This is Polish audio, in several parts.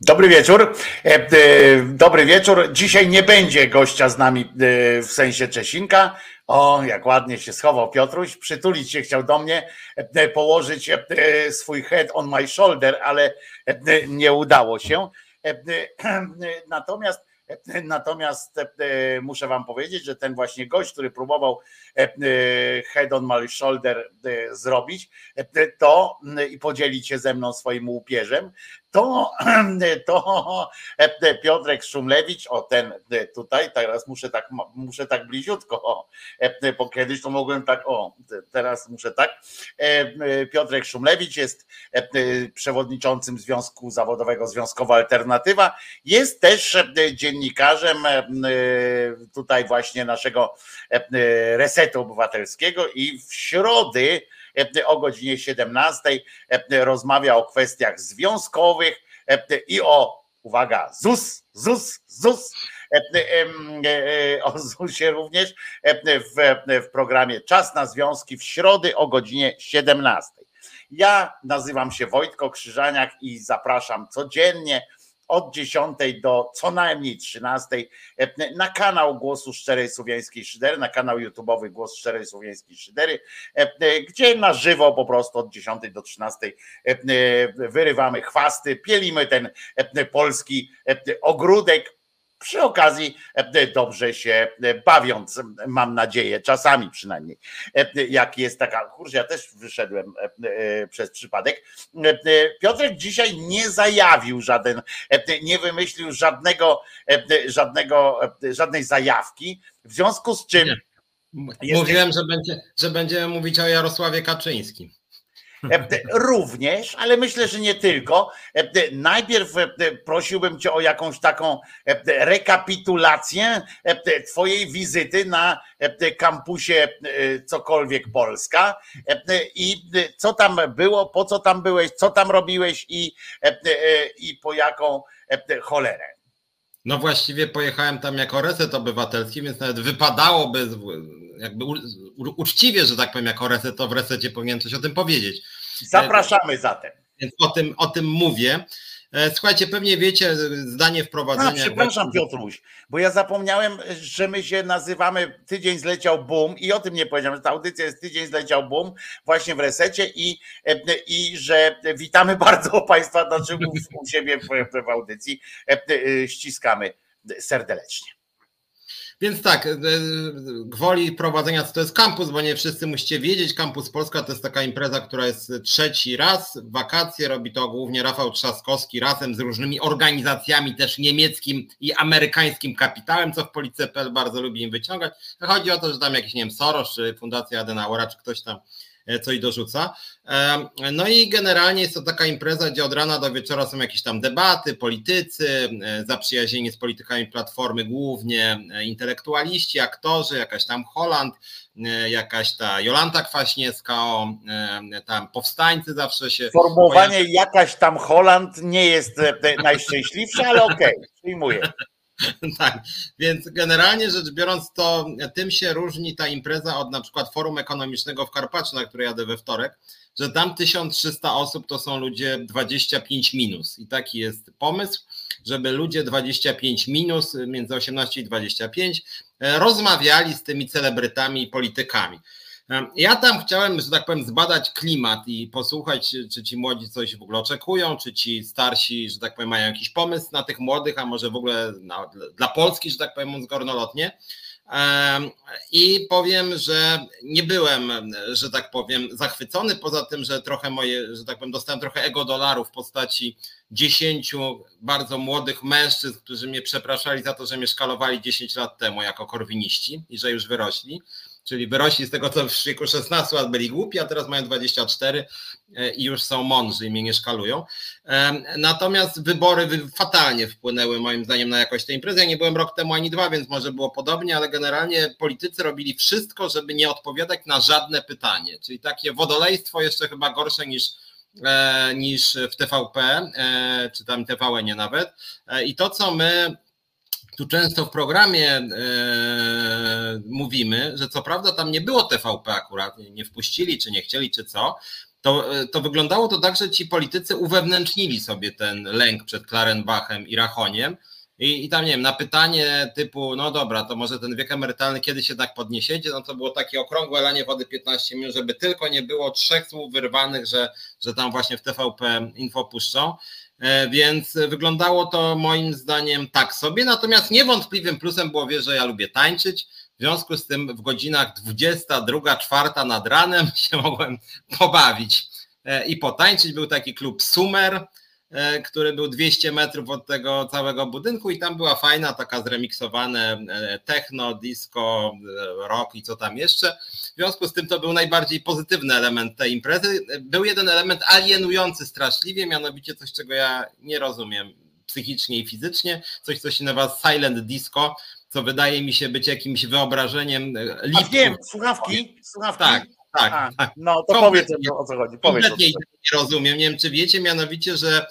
Dobry wieczór. E, e, dobry wieczór. Dzisiaj nie będzie gościa z nami e, w sensie Czesinka. O, jak ładnie się schował Piotruś. Przytulić się chciał do mnie, położyć swój head on my shoulder, ale nie udało się. Natomiast Natomiast muszę wam powiedzieć, że ten właśnie gość, który próbował head on my shoulder zrobić, to i podzielić się ze mną swoim łupieżem, to, to Piotrek Szumlewicz, o ten tutaj, teraz muszę tak, muszę tak bliziutko, bo kiedyś to mogłem tak, o, teraz muszę tak. Piotrek Szumlewicz jest przewodniczącym Związku Zawodowego Związkowa Alternatywa, jest też dziennikarzem tutaj właśnie naszego Resetu Obywatelskiego i w środy o godzinie 17 rozmawia o kwestiach związkowych i o, uwaga, ZUS, ZUS, ZUS. O ZUSie również w, w programie Czas na Związki w środę o godzinie 17. Ja nazywam się Wojtko Krzyżaniak i zapraszam codziennie od 10 do co najmniej 13 e, na kanał Głosu Szczerej Słowiańskiej Szydery, na kanał YouTube'owy Głos Szczerej Słowiańskiej Szydery, e, e, gdzie na żywo po prostu od 10 do 13 wyrywamy chwasty, pielimy ten polski ogródek przy okazji e, dobrze się e, bawiąc, mam nadzieję, czasami przynajmniej. E, jak jest taka, kurczę, ja też wyszedłem przez przypadek. Piotrek dzisiaj nie zajawił żaden, nie wymyślił żadnego, żadnego, żadnej zajawki, w związku z czym. Mówiłem, że, będzie, że będziemy mówić o Jarosławie Kaczyńskim. E, również, ale myślę, że nie tylko. E, najpierw e, prosiłbym Cię o jakąś taką rekapitulację Twojej wizyty na kampusie cokolwiek Polska i co tam było, po co tam byłeś, co tam robiłeś i, i po jaką cholerę. No właściwie pojechałem tam jako reset obywatelski, więc nawet wypadałoby jakby uczciwie, że tak powiem, jako reset, to w resecie powinien coś o tym powiedzieć. Zapraszamy zatem. Więc o tym, o tym mówię. E, słuchajcie, pewnie wiecie zdanie wprowadzenia. A, przepraszam Piotruś, bo ja zapomniałem, że my się nazywamy Tydzień zleciał boom i o tym nie powiedziałem, że ta audycja jest Tydzień zleciał boom właśnie w resecie i, e, i że witamy bardzo Państwa, znaczy u siebie w, w audycji, e, ściskamy serdecznie. Więc tak, e, gwoli prowadzenia, co to jest kampus, bo nie wszyscy musicie wiedzieć, Kampus Polska to jest taka impreza, która jest trzeci raz, wakacje, robi to głównie Rafał Trzaskowski razem z różnymi organizacjami, też niemieckim i amerykańskim kapitałem, co w Policji.pl bardzo lubi im wyciągać. Chodzi o to, że tam jakiś, nie wiem, Soros, czy Fundacja Adenauera, czy ktoś tam E, coś dorzuca. E, no i generalnie jest to taka impreza, gdzie od rana do wieczora są jakieś tam debaty, politycy, e, zaprzyjaźnieni z politykami Platformy, głównie intelektualiści, aktorzy, jakaś tam Holand, jakaś ta Jolanta Kwaśniewska, tam powstańcy zawsze się... Formułowanie jakaś tam Holand nie jest najszczęśliwsze, ale okej, okay, przyjmuję. tak, więc generalnie rzecz biorąc, to tym się różni ta impreza od na przykład Forum Ekonomicznego w Karpaczu, na które jadę we wtorek, że tam 1300 osób to są ludzie 25 minus. I taki jest pomysł, żeby ludzie 25 minus, między 18 i 25, e, rozmawiali z tymi celebrytami i politykami. Ja tam chciałem, że tak powiem, zbadać klimat i posłuchać, czy ci młodzi coś w ogóle oczekują, czy ci starsi, że tak powiem, mają jakiś pomysł na tych młodych, a może w ogóle na, dla Polski, że tak powiem, mówiąc górnolotnie. I powiem, że nie byłem, że tak powiem, zachwycony, poza tym, że trochę moje, że tak powiem, dostałem trochę ego dolarów w postaci dziesięciu bardzo młodych mężczyzn, którzy mnie przepraszali za to, że mnie szkalowali 10 lat temu jako korwiniści i że już wyrośli czyli wyrośli z tego, co w wieku 16 lat byli głupi, a teraz mają 24 e, i już są mądrzy i mnie nie szkalują. Natomiast wybory fatalnie wpłynęły moim zdaniem na jakość tej imprezy. Ja nie byłem rok temu ani dwa, więc może było podobnie, ale generalnie politycy robili wszystko, żeby nie odpowiadać na żadne pytanie, czyli takie wodolejstwo jeszcze chyba gorsze niż e, niż w TVP, e, czy tam TVN nie nawet. I to, co my tu często w programie e, mówimy, że co prawda tam nie było TVP akurat, nie wpuścili, czy nie chcieli, czy co, to, to wyglądało to tak, że ci politycy uwewnętrznili sobie ten lęk przed Klarenbachem i Rachoniem. I, I tam nie wiem, na pytanie typu, no dobra, to może ten wiek emerytalny kiedy się tak podniesiecie, no to było takie okrągłe lanie wody 15 minut, żeby tylko nie było trzech słów wyrwanych, że, że tam właśnie w TVP info puszczą. E, więc wyglądało to moim zdaniem tak sobie. Natomiast niewątpliwym plusem było, wie, że ja lubię tańczyć. W związku z tym w godzinach 22, 4 nad ranem się mogłem pobawić e, i potańczyć. Był taki klub Sumer, który był 200 metrów od tego całego budynku i tam była fajna, taka zremiksowane techno, disco, rock i co tam jeszcze. W związku z tym to był najbardziej pozytywny element tej imprezy. Był jeden element alienujący straszliwie, mianowicie coś, czego ja nie rozumiem psychicznie i fizycznie, coś, co się nazywa silent disco, co wydaje mi się być jakimś wyobrażeniem. A wiem, słuchawki, słuchawki. Tak, tak, A, tak. No to powiedz o co chodzi. Kompletnie nie rozumiem. Nie wiem, czy wiecie mianowicie, że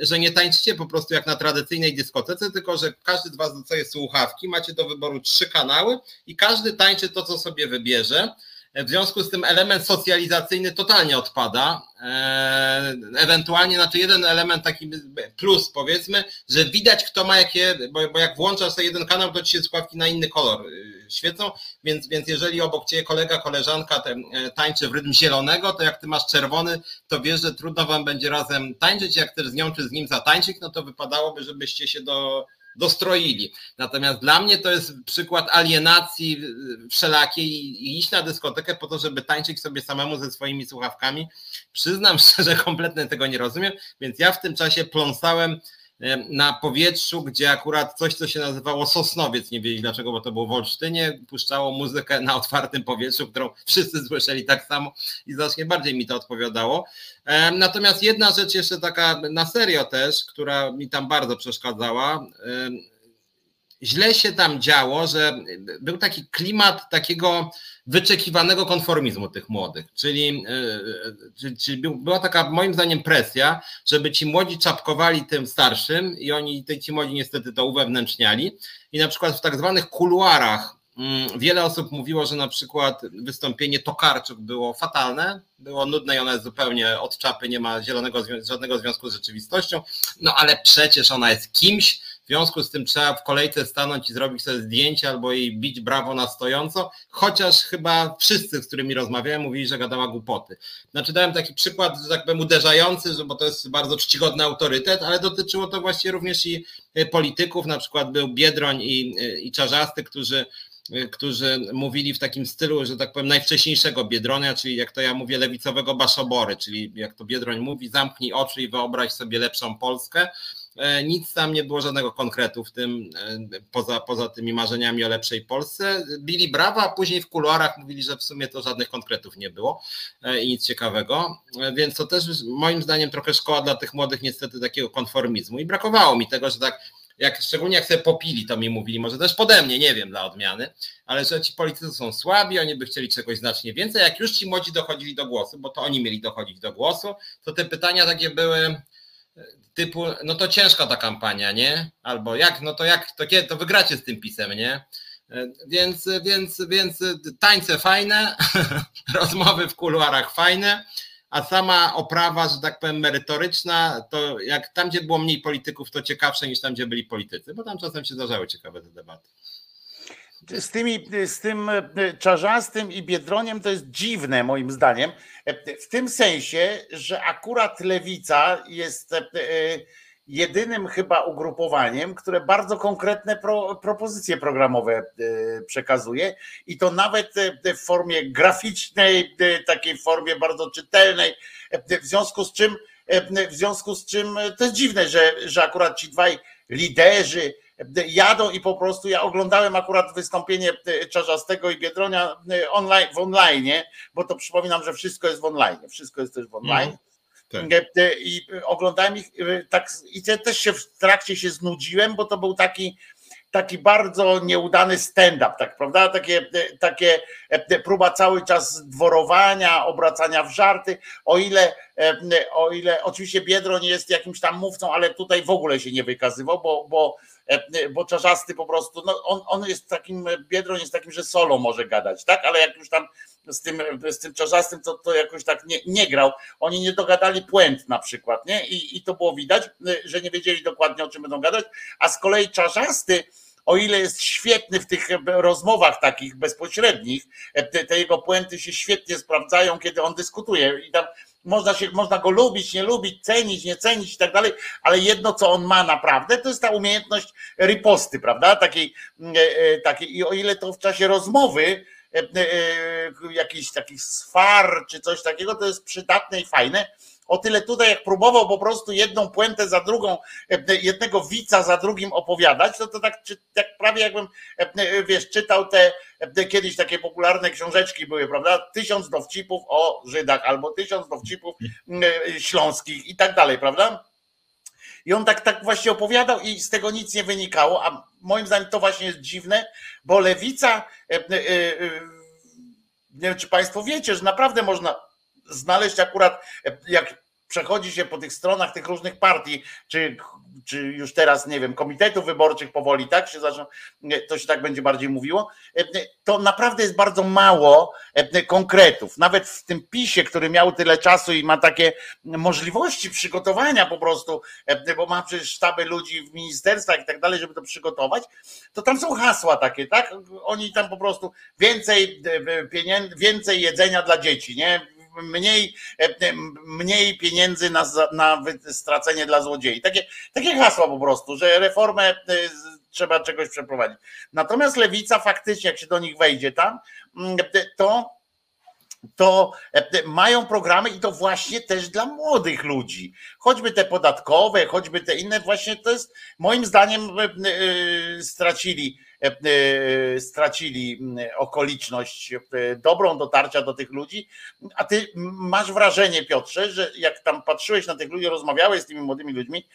że nie tańczycie po prostu jak na tradycyjnej dyskotece, tylko że każdy z Was dostaje słuchawki, macie do wyboru trzy kanały i każdy tańczy to, co sobie wybierze. W związku z tym element socjalizacyjny totalnie odpada. E, ewentualnie, znaczy jeden element taki plus powiedzmy, że widać kto ma jakie, bo, bo jak włączasz sobie jeden kanał, to ci się słuchawki na inny kolor y, świecą, więc, więc jeżeli obok ciebie kolega, koleżanka te, e, tańczy w rytm zielonego, to jak ty masz czerwony, to wiesz, że trudno wam będzie razem tańczyć, jak chcesz z nią czy z nim zatańczyć, no to wypadałoby, żebyście się do dostroili. Natomiast dla mnie to jest przykład alienacji wszelakiej i iść na dyskotekę po to, żeby tańczyć sobie samemu ze swoimi słuchawkami. Przyznam szczerze, kompletnie tego nie rozumiem, więc ja w tym czasie pląsałem na powietrzu, gdzie akurat coś, co się nazywało Sosnowiec, nie wiedzieli dlaczego, bo to było w Olsztynie, puszczało muzykę na otwartym powietrzu, którą wszyscy słyszeli tak samo i znacznie bardziej mi to odpowiadało. Natomiast jedna rzecz jeszcze taka na serio też, która mi tam bardzo przeszkadzała, źle się tam działo, że był taki klimat takiego wyczekiwanego konformizmu tych młodych, czyli, e, czyli była taka moim zdaniem presja, żeby ci młodzi czapkowali tym starszym i oni, ci młodzi niestety to uwewnętrzniali. I na przykład w tak zwanych kuluarach mm, wiele osób mówiło, że na przykład wystąpienie Tokarczuk było fatalne, było nudne i ona jest zupełnie od czapy, nie ma zielonego, żadnego związku z rzeczywistością, no ale przecież ona jest kimś, w związku z tym trzeba w kolejce stanąć i zrobić sobie zdjęcie albo jej bić brawo na stojąco, chociaż chyba wszyscy, z którymi rozmawiałem, mówili, że gadała głupoty. Znaczy dałem taki przykład, że tak powiem, uderzający, bo to jest bardzo czcigodny autorytet, ale dotyczyło to właściwie również i e, polityków, na przykład był Biedroń i, e, i Czarzasty, którzy e, którzy mówili w takim stylu, że tak powiem, najwcześniejszego Biedronia, czyli jak to ja mówię, lewicowego Baszobory, czyli jak to Biedroń mówi, zamknij oczy i wyobraź sobie lepszą Polskę. E, nic tam nie było żadnego konkretu w tym, e, poza, poza tymi marzeniami o lepszej Polsce. Bili brawa, a później w kuluarach mówili, że w sumie to żadnych konkretów nie było e, i nic ciekawego. Więc to też moim zdaniem trochę szkoła dla tych młodych niestety takiego konformizmu i brakowało mi tego, że tak jak, szczególnie jak sobie popili, to mi mówili, może też pode mnie, nie wiem, dla odmiany, ale że ci politycy są słabi, oni by chcieli czegoś znacznie więcej. Jak już ci młodzi dochodzili do głosu, bo to oni mieli dochodzić do głosu, to te pytania takie były, typu, no to ciężka ta kampania, nie? Albo jak, no to jak, to kiedy to wygracie z tym pisem, nie? Więc, więc, więc tańce fajne, rozmowy w kuluarach fajne, a sama oprawa, że tak powiem, merytoryczna, to jak tam, gdzie było mniej polityków, to ciekawsze niż tam, gdzie byli politycy, bo tam czasem się zdarzały ciekawe te debaty z, tymi, z tym e, czarzastym i biedroniem to jest dziwne moim zdaniem, e, w tym sensie, że akurat lewica jest e, jedynym chyba ugrupowaniem, które bardzo konkretne pro, propozycje programowe przekazuje. I to nawet w formie graficznej, takiej formie bardzo czytelnej, w związku z czym w związku z czym to jest dziwne, że, że akurat ci dwaj liderzy, jadą i po prostu ja oglądałem akurat wystąpienie e, Czarzastego i Biedronia e, online, w online, bo to przypominam, że wszystko jest w online, wszystko jest też w online. Mm. Tak. E, I oglądałem ich tak i też się w trakcie się znudziłem, bo to był taki taki bardzo nieudany stand-up, tak, prawda? Takie, takie próba cały czas dworowania, obracania w żarty, o ile, o ile oczywiście Biedroń jest jakimś tam mówcą, ale tutaj w ogóle się nie wykazywał, bo, bo bo Czarzasty po prostu, no on, on jest takim, Biedroń jest takim, że solo może gadać, tak, ale jak już tam z tym, z tym czarzastym, to, to jakoś tak nie, nie grał. Oni nie dogadali puent na przykład, nie? I, I to było widać, że nie wiedzieli dokładnie o czym będą gadać, a z kolei czarzasty o ile jest świetny w tych rozmowach takich bezpośrednich, te, te, jego puenty się świetnie sprawdzają, kiedy on dyskutuje i tam można się, można go lubić, nie lubić, cenić, nie cenić i tak dalej, ale jedno, co on ma naprawdę, to jest ta umiejętność riposty, prawda? Takiej, e, e, takiej i o ile to w czasie rozmowy e, jakiś takich sfar czy coś takiego, to jest przydatne i fajne, o tyle tutaj, jak próbował po prostu jedną puentę za drugą, jednego wica za drugim opowiadać, to to tak jak prawie jakbym, wiesz, czytał te kiedyś takie popularne książeczki były, prawda? Tysiąc dowcipów o Żydach albo tysiąc dowcipów śląskich i tak dalej, prawda? I on tak, tak właśnie opowiadał i z tego nic nie wynikało, a moim zdaniem to właśnie jest dziwne, bo lewica, nie wiem czy Państwo wiecie, że naprawdę można znaleźć akurat, jak przechodzi się po tych stronach tych różnych partii, czy, czy już teraz, nie wiem, komitetów wyborczych powoli, tak się zaczną, to się tak będzie bardziej mówiło, to naprawdę jest bardzo mało konkretów. Nawet w tym PiSie, który miał tyle czasu i ma takie możliwości przygotowania po prostu, bo ma przecież sztaby ludzi w ministerstwach i tak dalej, żeby to przygotować, to tam są hasła takie, tak? Oni tam po prostu więcej pieniędzy, więcej jedzenia dla dzieci, nie? Mniej, e, mniej pieniędzy na, na stracenie dla złodziei. Takie, takie hasła po prostu, że reformę e, trzeba czegoś przeprowadzić. Natomiast lewica faktycznie, jak się do nich wejdzie tam, mm, to to e, mają programy i to właśnie też dla młodych ludzi. Choćby te podatkowe, choćby te inne, właśnie to jest moim zdaniem stracili E, e, stracili okoliczność e, dobrą dotarcia do tych ludzi. A ty masz wrażenie, Piotrze, że jak tam patrzyłeś na tych ludzi, rozmawiałeś z tymi młodymi ludźmi,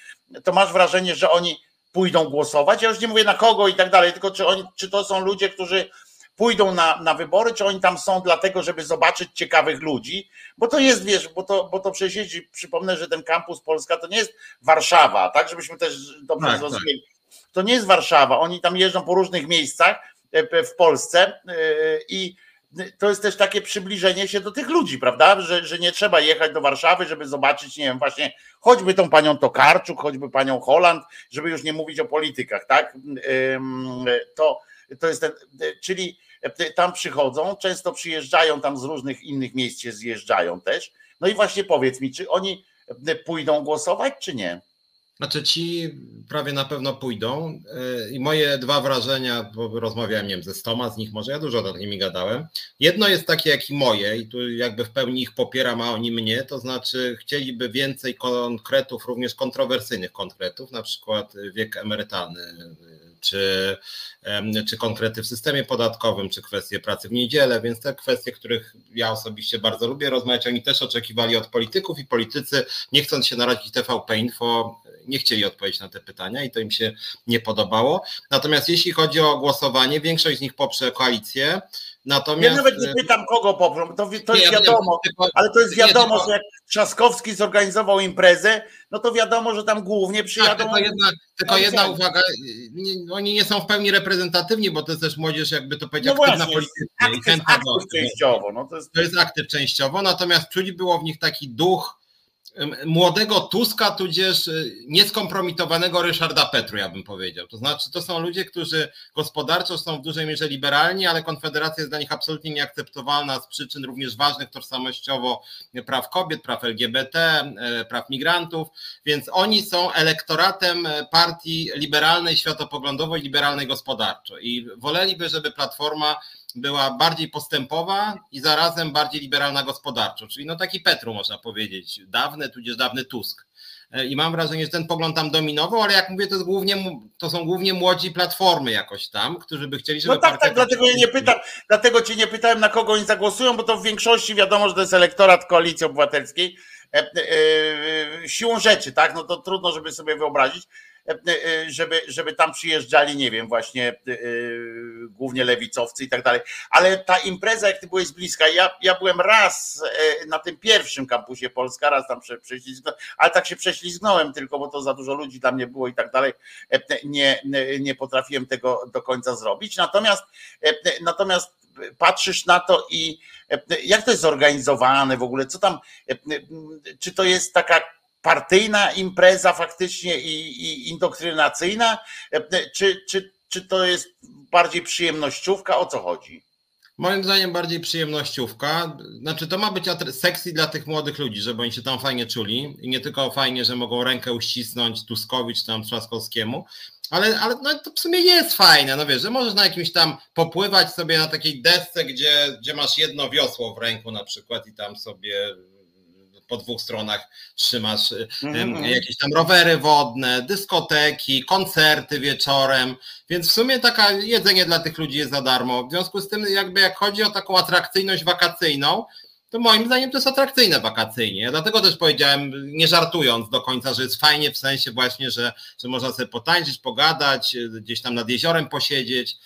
to masz wrażenie, że oni pójdą głosować. Ja już nie mówię na kogo i tak dalej, tylko czy, oni, czy to są ludzie, którzy pójdą na, na wybory, czy oni tam są dlatego, żeby zobaczyć ciekawych ludzi, bo to jest, wiesz, bo to, bo to przecież przypomnę, że ten kampus Polska to nie jest Warszawa, tak, żebyśmy też dobrze tak, zrozumieli. Tak to nie jest Warszawa. Oni tam jeżdżą po różnych miejscach e, w Polsce e, i to jest też takie przybliżenie się do tych ludzi, prawda? Że, że nie trzeba jechać do Warszawy, żeby zobaczyć, nie wiem, właśnie choćby tą panią Tokarczuk, choćby panią Holland, żeby już nie mówić o politykach, tak? To, to jest ten, czyli tam przychodzą, często przyjeżdżają tam z różnych innych miejsc się zjeżdżają też. No i właśnie powiedz mi, czy oni pójdą głosować, czy nie? Znaczy ci prawie na pewno pójdą e, i moje dwa wrażenia, bo rozmawiałem nie wiem, ze stoma z nich, może ja dużo o nimi gadałem. Jedno jest takie jak i moje i tu jakby w pełni ich popieram, a oni mnie, to znaczy chcieliby więcej konkretów, również kontrowersyjnych konkretów, na przykład wiek emerytalny czy, czy konkrety w systemie podatkowym, czy kwestie pracy w niedzielę, więc te kwestie, których ja osobiście bardzo lubię rozmawiać, oni też oczekiwali od polityków i politycy, nie chcąc się narazić TVP Info, nie chcieli odpowiedzieć na te pytania i to im się nie podobało. Natomiast jeśli chodzi o głosowanie, większość z nich poprze koalicję, Natomiast... Ja nawet nie pytam, kogo poprą, to, to jest wiadomo, nie, ale to jest wiadomo, że jak Trzaskowski zorganizował imprezę, no to wiadomo, że tam głównie przyjadą. Tak, tylko jedna, tylko jedna uwaga, oni nie są w pełni reprezentatywni, bo to jest też młodzież, jakby to powiedzieć, no aktywna politycznie. Aktyw, aktyw częściowo. No to, jest... to jest aktyw częściowo, natomiast czuli było w nich taki duch młodego Tuska, tudzież y, nieskompromitowanego Ryszarda Petru, ja bym powiedział. To znaczy, to są ludzie, którzy gospodarczo są w dużej mierze liberalni, ale Konfederacja jest dla nich absolutnie nieakceptowalna z przyczyn również ważnych tożsamościowo praw kobiet, praw LGBT, y, praw migrantów, więc oni są elektoratem y, partii liberalnej światopoglądowo i liberalnej gospodarczo i woleliby, żeby Platforma była bardziej postępowa i zarazem bardziej liberalna gospodarczo, czyli no taki Petru można powiedzieć, dawny, tudzież dawny Tusk. E, I mam wrażenie, że ten pogląd tam dominował, ale jak mówię, to, głównie, to są głównie młodzi platformy jakoś tam, którzy by chcieli, żeby. No tak, tak, dlatego ja nie pytam, dlatego cię nie pytałem, na kogo oni zagłosują, bo to w większości wiadomo, że to jest elektorat koalicji obywatelskiej. E, e, siłą rzeczy, tak? No to trudno, żeby sobie wyobrazić. E, e, żeby, żeby tam przyjeżdżali, nie wiem, właśnie e, głównie lewicowcy i tak dalej. Ale ta impreza, jak ty byłeś bliska, ja, ja byłem raz na tym pierwszym kampusie Polska, raz tam prześlizgnąłem, ale tak się prześlizgnąłem tylko, bo to za dużo ludzi tam nie było i tak dalej. Nie, nie potrafiłem tego do końca zrobić. Natomiast, natomiast patrzysz na to i jak to jest zorganizowane w ogóle, co tam, czy to jest taka partyjna impreza faktycznie i, i indoktrynacyjna, czy, czy, czy to jest bardziej przyjemnościówka, o co chodzi? Moim zdaniem bardziej przyjemnościówka. Znaczy, to ma być sexy dla tych młodych ludzi, żeby oni się tam fajnie czuli. I nie tylko fajnie, że mogą rękę uścisnąć Tuskowi czy tam Trzaskowskiemu, ale, ale no, to w sumie jest fajne, no wiesz, że możesz na jakimś tam popływać sobie na takiej desce, gdzie, gdzie masz jedno wiosło w ręku na przykład i tam sobie po dwóch stronach trzymasz mm-hmm. jakieś tam rowery wodne, dyskoteki, koncerty wieczorem, więc w sumie taka jedzenie dla tych ludzi jest za darmo. W związku z tym jakby jak chodzi o taką atrakcyjność wakacyjną, to moim zdaniem to jest atrakcyjne wakacyjnie. Ja dlatego też powiedziałem, nie żartując do końca, że jest fajnie w sensie właśnie, że, że można sobie potańczyć, pogadać, gdzieś tam nad jeziorem posiedzieć.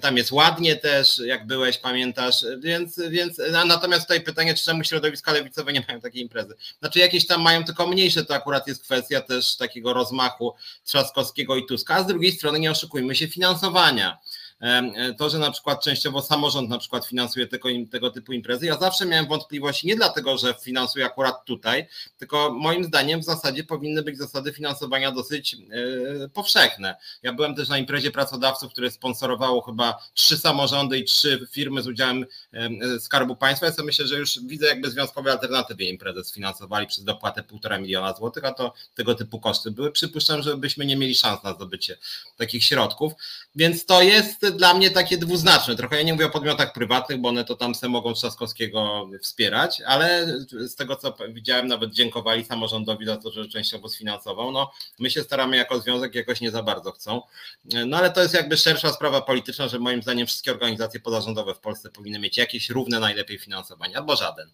Tam jest ładnie też, jak byłeś, pamiętasz, więc, więc natomiast tutaj pytanie, czy czemu środowiska lewicowe nie mają takiej imprezy? Znaczy jakieś tam mają tylko mniejsze, to akurat jest kwestia też takiego rozmachu Trzaskowskiego i Tuska, a z drugiej strony nie oszukujmy się finansowania. E, to, że na przykład częściowo samorząd na przykład finansuje tego, tego typu imprezy. Ja zawsze miałem wątpliwości nie dlatego, że finansuje akurat tutaj, tylko moim zdaniem w zasadzie powinny być zasady finansowania dosyć e, powszechne. Ja byłem też na imprezie pracodawców, które sponsorowało chyba trzy samorządy i trzy firmy z udziałem e, Skarbu Państwa. Ja sobie myślę, że już widzę jakby związkowe alternatywy imprezę sfinansowali przez dopłatę półtora miliona złotych, a to tego typu koszty były. Przypuszczam, że byśmy nie mieli szans na zdobycie takich środków. Więc to jest dla mnie takie dwuznaczne. Trochę ja nie mówię o podmiotach prywatnych, bo one to tam se mogą Trzaskowskiego wspierać, ale z tego co widziałem, nawet dziękowali samorządowi za to, że częściowo sfinansował. No, my się staramy jako związek, jakoś nie za bardzo chcą. No ale to jest jakby szersza sprawa polityczna, że moim zdaniem wszystkie organizacje pozarządowe w Polsce powinny mieć jakieś równe najlepiej finansowanie, albo żaden,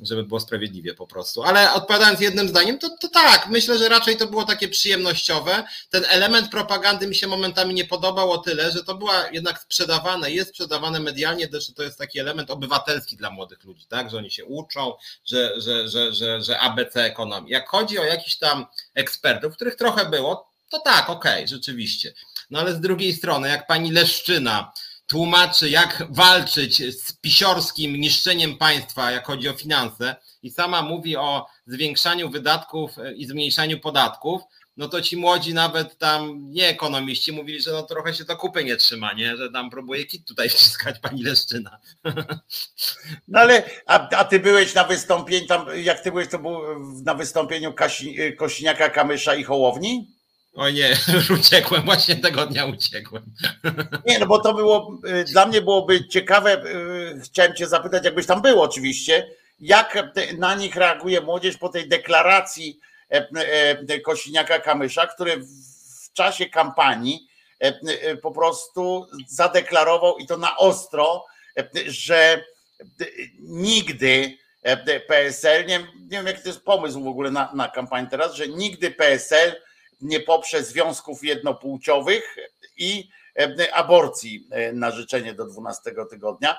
żeby było sprawiedliwie po prostu. Ale odpowiadając jednym zdaniem, to, to tak, myślę, że raczej to było takie przyjemnościowe. Ten element propagandy mi się momentami nie podobał o tyle, że to była jednak sprzedawane, jest sprzedawane medialnie, że to jest taki element obywatelski dla młodych ludzi, tak? Że oni się uczą, że, że, że, że, że ABC ekonomii. Jak chodzi o jakichś tam ekspertów, których trochę było, to tak, okej, okay, rzeczywiście. No ale z drugiej strony, jak pani Leszczyna tłumaczy, jak walczyć z pisiorskim niszczeniem państwa, jak chodzi o finanse, i sama mówi o zwiększaniu wydatków i zmniejszaniu podatków, no to ci młodzi nawet tam nie ekonomiści mówili, że no trochę się to kupy nie trzyma, nie? że tam próbuje kit tutaj wciskać pani Leszczyna. No ale, a, a ty byłeś na wystąpieniu, tam jak ty byłeś, to był na wystąpieniu Kasi, Kośniaka, Kamysza i Hołowni? O nie, uciekłem, właśnie tego dnia uciekłem. Nie, no bo to było, y, dla mnie byłoby ciekawe, y, chciałem cię zapytać, jakbyś tam był oczywiście, jak na nich reaguje młodzież po tej deklaracji E, e, Kosiniaka-Kamysza, który w czasie kampanii e, po prostu zadeklarował i to na ostro, że nigdy PSL, nie, nie wiem jaki to jest pomysł w ogóle na, na kampanię teraz, że nigdy PSL nie poprze związków jednopłciowych i aborcji na życzenie do 12 tygodnia.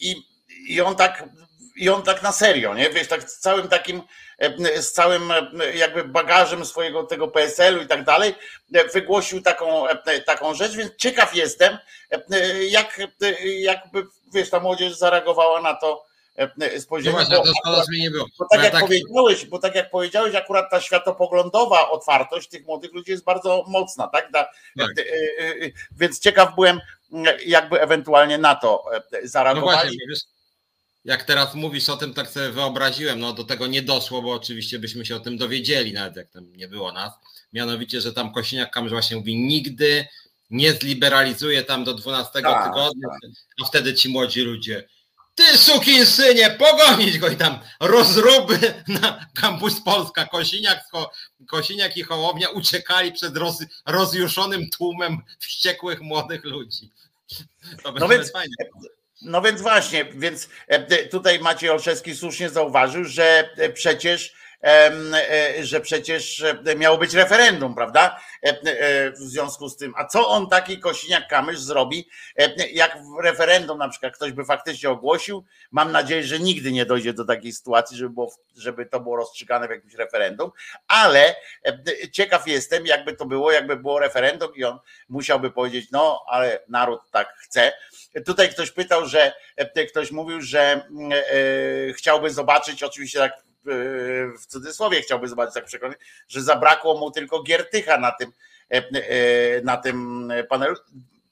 I, i on tak i on tak na serio, nie? Wiesz, tak z całym takim, e, z całym e, jakby bagażem swojego tego PSL-u i tak dalej, e, wygłosił taką, taką rzecz, więc ciekaw jestem, jak jakby, wiesz, ta młodzież zareagowała na to spojrzenie. No właśnie, bo, akurat, nie było. Bo tak, jak tak... powiedziałeś, bo tak jak powiedziałeś, akurat ta światopoglądowa otwartość tych młodych ludzi jest bardzo mocna, tak? Da, tak. Więc ciekaw byłem, jakby ewentualnie na to zareagowali. No właśnie, jak teraz mówisz o tym, tak sobie wyobraziłem, no do tego nie doszło, bo oczywiście byśmy się o tym dowiedzieli, nawet jak tam nie było nas. Mianowicie, że tam Kosiniak Kamysz właśnie mówi, nigdy nie zliberalizuje tam do 12 tak, tygodnia, tak. a wtedy ci młodzi ludzie, ty sukin synie, pogonić go i tam rozruby na kampus Polska, Kosiniak, Kosiniak i Hołownia uciekali przed roz, rozjuszonym tłumem wściekłych młodych ludzi. To no więc, fajnie. No więc właśnie, więc e, tutaj Maciej Olszewski słusznie zauważył, że e, przecież że przecież miało być referendum, prawda? W związku z tym, a co on taki Kosiniak-Kamysz zrobi, jak referendum na przykład ktoś by faktycznie ogłosił, mam nadzieję, że nigdy nie dojdzie do takiej sytuacji, żeby, było, żeby to było rozstrzygane w jakimś referendum, ale ciekaw jestem, jakby to było, jakby było referendum i on musiałby powiedzieć, no ale naród tak chce. Tutaj ktoś pytał, że ktoś mówił, że chciałby zobaczyć, oczywiście tak w cudzysłowie chciałby zobaczyć, tak przekonać, że zabrakło mu tylko Giertycha na tym, na tym panelu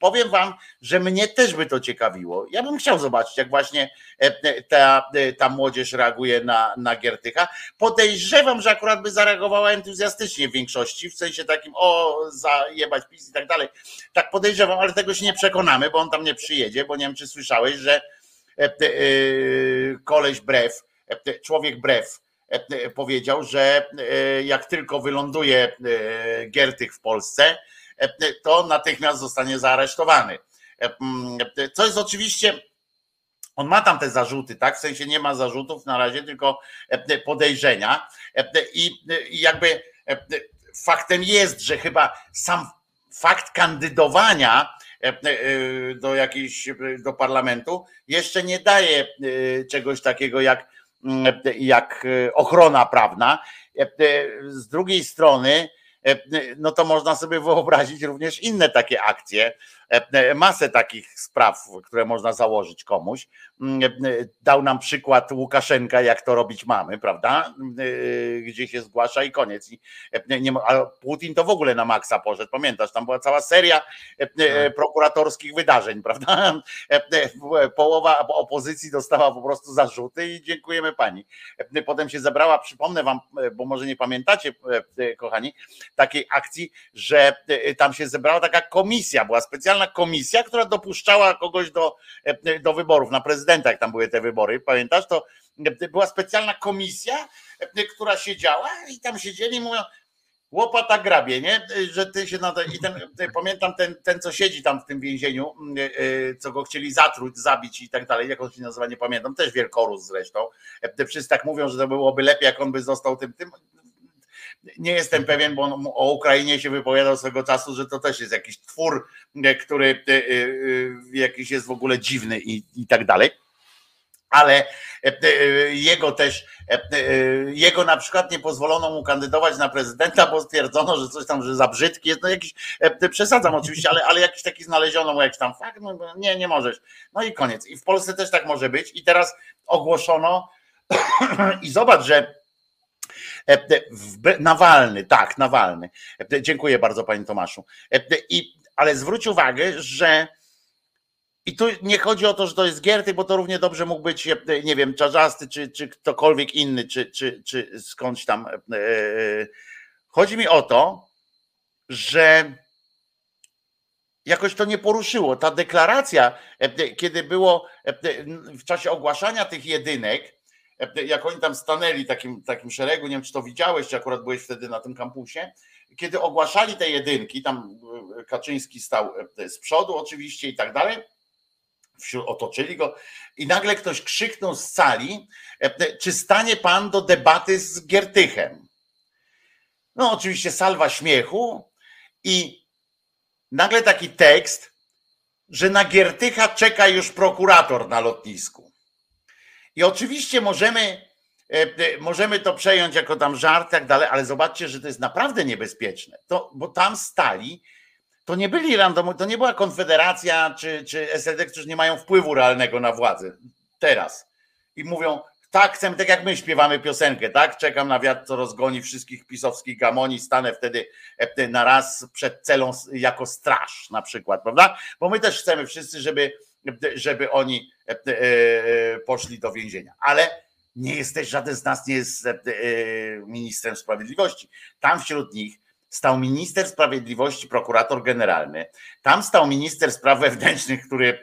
powiem wam, że mnie też by to ciekawiło. Ja bym chciał zobaczyć, jak właśnie e, ta, e, ta młodzież reaguje na, na Giertycha. Podejrzewam, że akurat by zareagowała entuzjastycznie w większości, w sensie takim, o, zajebać PiS i tak dalej. Tak podejrzewam, ale tego się nie przekonamy, bo on tam nie przyjedzie, bo nie wiem, czy słyszałeś, że e, koleś brew, człowiek brew, powiedział, że jak tylko wyląduje Giertych w Polsce, to natychmiast zostanie zaaresztowany. Co jest oczywiście, on ma tam te zarzuty, tak? W sensie nie ma zarzutów na razie, tylko podejrzenia. I jakby faktem jest, że chyba sam fakt kandydowania do jakiejś, do parlamentu jeszcze nie daje czegoś takiego jak, jak ochrona prawna. Z drugiej strony, E, no to można sobie wyobrazić również inne takie akcje, e, masę takich spraw, które można założyć komuś. Mm, e, dał nam przykład Łukaszenka, jak to robić mamy, prawda? Gdzie się zgłasza i koniec. I nie, a Putin to w ogóle na maksa poszedł, pamiętasz? Tam była cała seria tak. prokuratorskich wydarzeń, prawda? Połowa opozycji dostała po prostu zarzuty i dziękujemy pani. Potem się zebrała, przypomnę wam, bo może nie pamiętacie, kochani, takiej akcji, że e, tam się zebrała taka komisja, była specjalna komisja, która dopuszczała kogoś do, e, do wyborów na prezydenta, jak tam były te wybory, pamiętasz? To e, była specjalna komisja, która siedziała i tam siedzieli i mówią, łopata grabie, nie? Że ty się na to, i ten, pamiętam ten, ten, co siedzi tam w tym więzieniu, co go chcieli zatruć, zabić i tak dalej, jak on się nazywa, nie pamiętam, też wielkorus zresztą. Wszyscy tak mówią, że to byłoby lepiej, jak on by został tym, tym nie jestem pewien, bo on o Ukrainie się wypowiadał swego czasu, że to też jest jakiś twór, e, który e, e, jakiś jest w ogóle dziwny i, i tak dalej ale jego też, jego na przykład nie pozwolono mu kandydować na prezydenta, bo stwierdzono, że coś tam, że za brzydki jest, no jakiś, przesadzam oczywiście, ale, ale jakiś taki znaleziono mu jakiś tam fakt, no nie, nie możesz. No i koniec. I w Polsce też tak może być i teraz ogłoszono i zobacz, że Nawalny, tak, Nawalny. E, dziękuję bardzo, panie Tomaszu. I, ale zwróć uwagę, że i tu nie chodzi o to, że to jest Gierty, bo to równie dobrze mógł być, nie wiem, Czarzasty, czy, czy ktokolwiek inny, czy, czy, czy skądś tam. Chodzi mi o to, że jakoś to nie poruszyło. Ta deklaracja, kiedy było w czasie ogłaszania tych jedynek, jak oni tam stanęli takim, takim szeregu, nie wiem czy to widziałeś, czy akurat byłeś wtedy na tym kampusie, kiedy ogłaszali te jedynki, tam e, Kaczyński stał e, z przodu oczywiście i tak dalej, otoczyli go i nagle ktoś krzyknął z sali, e, czy stanie pan do debaty z Giertychem? No oczywiście salwa śmiechu i nagle taki tekst, że na Giertycha czeka już prokurator na lotnisku. I oczywiście możemy, e, e, możemy to przejąć jako tam żart, tak dalej, ale zobaczcie, że to jest naprawdę niebezpieczne. To, bo tam stali, to nie byli randomowi, to nie była Konfederacja czy, czy SLD, którzy nie mają wpływu realnego na władzę teraz. I mówią, tak, chcemy, tak jak my śpiewamy piosenkę, tak? Czekam na wiatr, co rozgoni wszystkich pisowskich gamoni, stanę wtedy e, na raz przed celą jako straż na przykład, prawda? Bo my też chcemy wszyscy, żeby żeby oni e, e, poszli do więzienia. Ale nie jesteś, żaden z nas nie jest e, ministrem sprawiedliwości. Tam wśród nich stał minister sprawiedliwości, prokurator generalny. Tam stał minister spraw wewnętrznych, który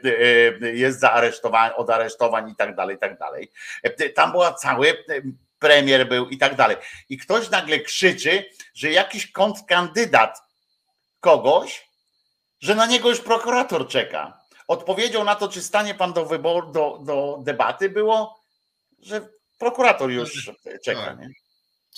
jest zaaresztowany, od aresztowań i tak dalej, i tak dalej. Tam była cały premier był i tak dalej. I ktoś nagle krzyczy, że jakiś kontrkandydat kogoś, że na niego już prokurator czeka. Odpowiedzią na to, czy stanie pan do wyboru, do, do debaty, było, że prokurator już czeka. Tak. Nie?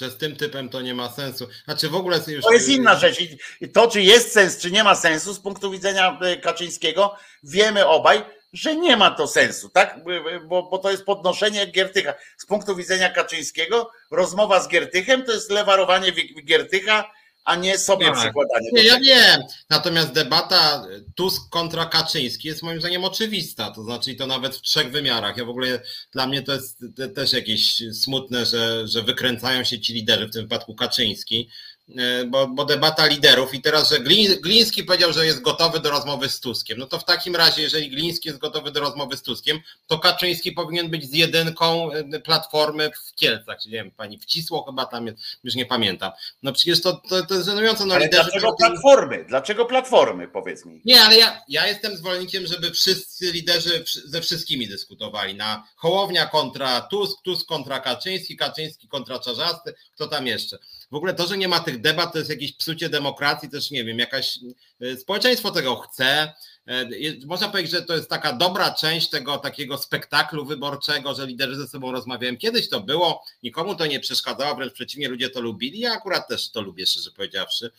że z tym typem to nie ma sensu. Znaczy w ogóle już... To jest inna rzecz. I to, czy jest sens, czy nie ma sensu z punktu widzenia e, Kaczyńskiego, wiemy obaj, że nie ma to sensu, tak? Bo, bo to jest podnoszenie Giertycha. Z punktu widzenia Kaczyńskiego, rozmowa z Giertychem to jest lewarowanie Giertycha a nie sobie tak. przykładanie. Nie, ja wiem. Natomiast debata Tusk kontra Kaczyński jest moim zdaniem oczywista. To znaczy to nawet w trzech wymiarach. Ja w ogóle dla mnie to jest też jakieś smutne, że, że wykręcają się ci liderzy, w tym wypadku Kaczyński bo, bo, debata liderów i teraz, że Gliński powiedział, że jest gotowy do rozmowy z Tuskiem. No to w takim razie, jeżeli Gliński jest gotowy do rozmowy z Tuskiem, to Kaczyński powinien być z jedynką e, platformy w Kielcach, nie wiem, pani Wcisło chyba tam jest, już nie pamiętam. No przecież to, to, to jest żenujące. No, ale liderzy, dlaczego platformy? Dlaczego platformy, powiedz mi? Nie, ale ja, ja jestem zwolennikiem, żeby wszyscy liderzy ze wszystkimi dyskutowali. Na Hołownia kontra Tusk, Tusk kontra Kaczyński, Kaczyński kontra Czarzasty, kto tam jeszcze. W ogóle to, że nie ma tych debat, to jest jakieś psucie demokracji, też nie wiem, jakaś e, społeczeństwo tego chce. E, można powiedzieć, że to jest taka dobra część tego takiego spektaklu wyborczego, że liderzy ze sobą rozmawiają. Kiedyś to było, nikomu to nie przeszkadzało, wręcz przeciwnie, ludzie to lubili. Ja akurat też to lubię, szczerze powiedziawszy.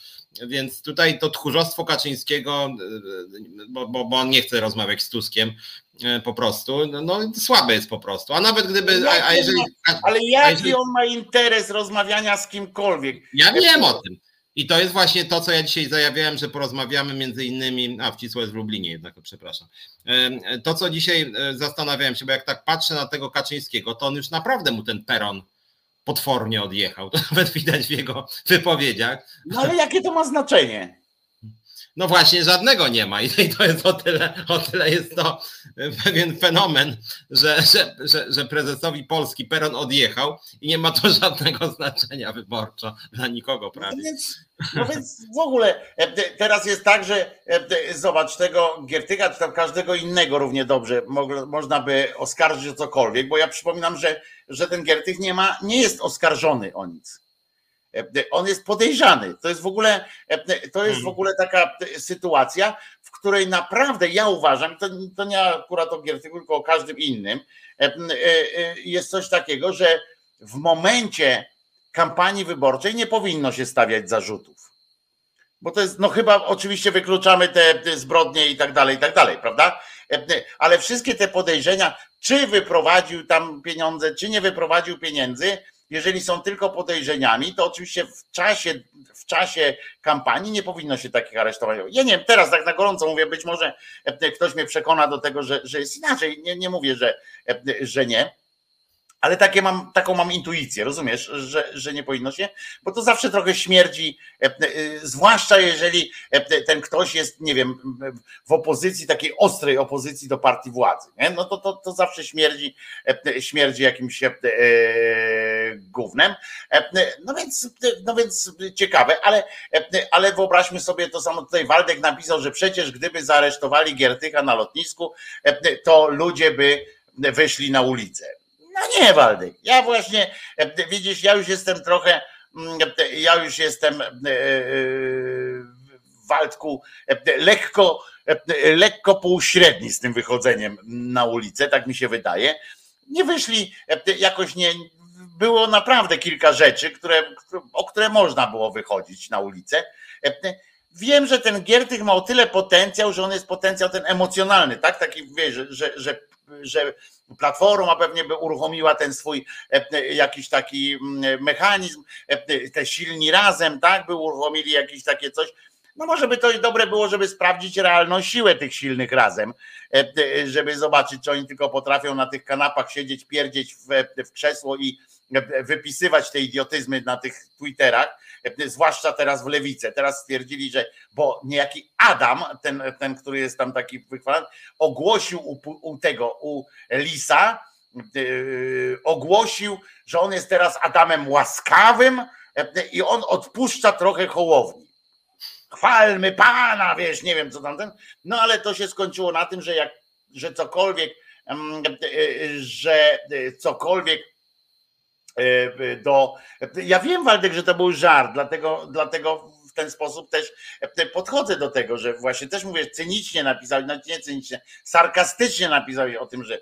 Więc tutaj to tchórzostwo Kaczyńskiego, e, bo, bo, bo on nie chce rozmawiać z Tuskiem, po prostu, no, no słabe jest po prostu. A nawet gdyby. A, a jeżeli, ale jaki jeżeli, on ma interes rozmawiania z kimkolwiek? Ja wiem o tym. I to jest właśnie to, co ja dzisiaj zajawiałem, że porozmawiamy między innymi, a wcisło jest w Lublinie jednak, przepraszam. To, co dzisiaj e, zastanawiałem się, bo jak tak patrzę na tego Kaczyńskiego, to on już naprawdę mu ten peron potwornie odjechał. To nawet widać w jego wypowiedziach. No ale jakie to ma znaczenie? No właśnie, żadnego nie ma i to jest o tyle, o tyle jest to pewien fenomen, że, że, że, że prezesowi Polski Peron odjechał i nie ma to żadnego znaczenia wyborczo dla nikogo prawie. No więc, no więc w ogóle e, teraz jest tak, że e, zobacz tego Giertyga, czy tam każdego innego równie dobrze można by oskarżyć o cokolwiek, bo ja przypominam, że, że ten Giertych nie ma, nie jest oskarżony o nic. E, on jest podejrzany. To jest w ogóle, e, to jest w hmm. ogóle taka sytuacja, w której naprawdę ja uważam, to, to nie akurat o Giertyku, tylko o każdym innym, e, jest coś takiego, że w momencie kampanii wyborczej nie powinno się stawiać zarzutów. Bo to jest, no chyba oczywiście wykluczamy te zbrodnie i tak dalej, i tak dalej, prawda? Ale wszystkie te podejrzenia, czy wyprowadził tam pieniądze, czy nie wyprowadził pieniędzy, jeżeli są tylko podejrzeniami, to oczywiście w czasie, w czasie kampanii nie powinno się takich aresztować. Ja nie wiem, teraz tak na gorąco mówię, być może ktoś mnie przekona do tego, że, że jest inaczej. Nie, nie mówię, że, że nie ale takie mam, taką mam intuicję, rozumiesz, że, że nie powinno się, bo to zawsze trochę śmierdzi, e, e, zwłaszcza jeżeli e, ten ktoś jest, nie wiem, w opozycji, takiej ostrej opozycji do partii władzy, nie? no to, to, to zawsze śmierdzi, śmierdzi jakimś e, gównem. No więc, no więc ciekawe, ale, ale wyobraźmy sobie to samo tutaj Waldek napisał, że przecież gdyby zaaresztowali Giertycha na lotnisku, to ludzie by wyszli na ulicę no nie, Waldek. Ja właśnie, e, widzisz, ja już jestem trochę, mm, ja już jestem e, e, w Waldku lekko, lekko półśredni z tym wychodzeniem na ulicę, tak mi się wydaje. Nie wyszli, jakoś nie, było naprawdę kilka rzeczy, które, o które można było wychodzić na ulicę. Wiem, że ten Giertych ma o tyle potencjał, że on jest potencjał ten emocjonalny, tak? Taki, wiesz, że, że, że, że Platforma pewnie by uruchomiła ten swój jakiś taki mm, mechanizm, te silni razem, tak, by uruchomili jakieś takie coś. No może by to dobre było, żeby sprawdzić realną siłę tych silnych razem, żeby zobaczyć, czy oni tylko potrafią na tych kanapach siedzieć, pierdzieć w, w krzesło i wypisywać te idiotyzmy na tych Twitterach, zwłaszcza teraz w lewicę. Teraz stwierdzili, że bo niejaki Adam, ten, ten który jest tam taki wychwalany, ogłosił u, u tego, u Lisa, yy, ogłosił, że on jest teraz Adamem łaskawym yy, i on odpuszcza trochę hołowni. Chwalmy Pana, wiesz, nie wiem co tam ten. No ale to się skończyło na tym, że jak, że cokolwiek, yy, że cokolwiek do. Ja wiem, Waldek, że to był żart, dlatego, dlatego w ten sposób też podchodzę do tego, że właśnie też mówię, cynicznie napisałeś, no nie cynicznie, sarkastycznie napisałeś o tym, że,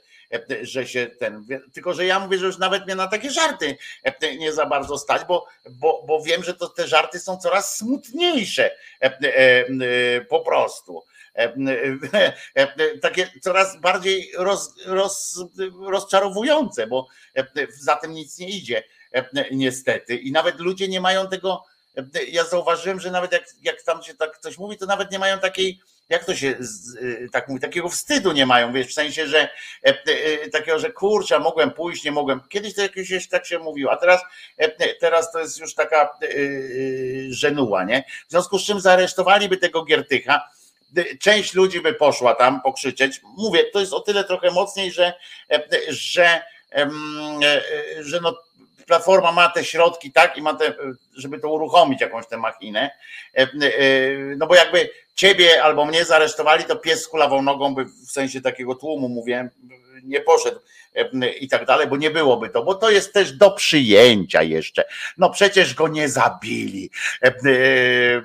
że się ten, tylko że ja mówię, że już nawet mnie na takie żarty nie za bardzo stać, bo, bo, bo wiem, że to te żarty są coraz smutniejsze po prostu. Takie coraz bardziej roz, roz, rozczarowujące, bo za tym nic nie idzie niestety. I nawet ludzie nie mają tego. Ja zauważyłem, że nawet jak, jak tam się tak coś mówi, to nawet nie mają takiej, jak to się tak mówi, takiego wstydu nie mają, wiesz, w sensie, że takiego, że kurczę, mogłem pójść, nie mogłem. Kiedyś to jakieś tak się mówiło, a teraz, teraz to jest już taka żenuła, nie? W związku z czym zaaresztowaliby tego Giertycha, część ludzi by poszła tam pokrzyczeć. Mówię, to jest o tyle trochę mocniej, że, że, że no, Platforma ma te środki, tak, i ma te, żeby to uruchomić, jakąś tę machinę. No bo jakby ciebie albo mnie zaresztowali, to pies z kulawą nogą by w sensie takiego tłumu, mówię, nie poszedł i tak dalej, bo nie byłoby to, bo to jest też do przyjęcia jeszcze. No przecież go nie zabili,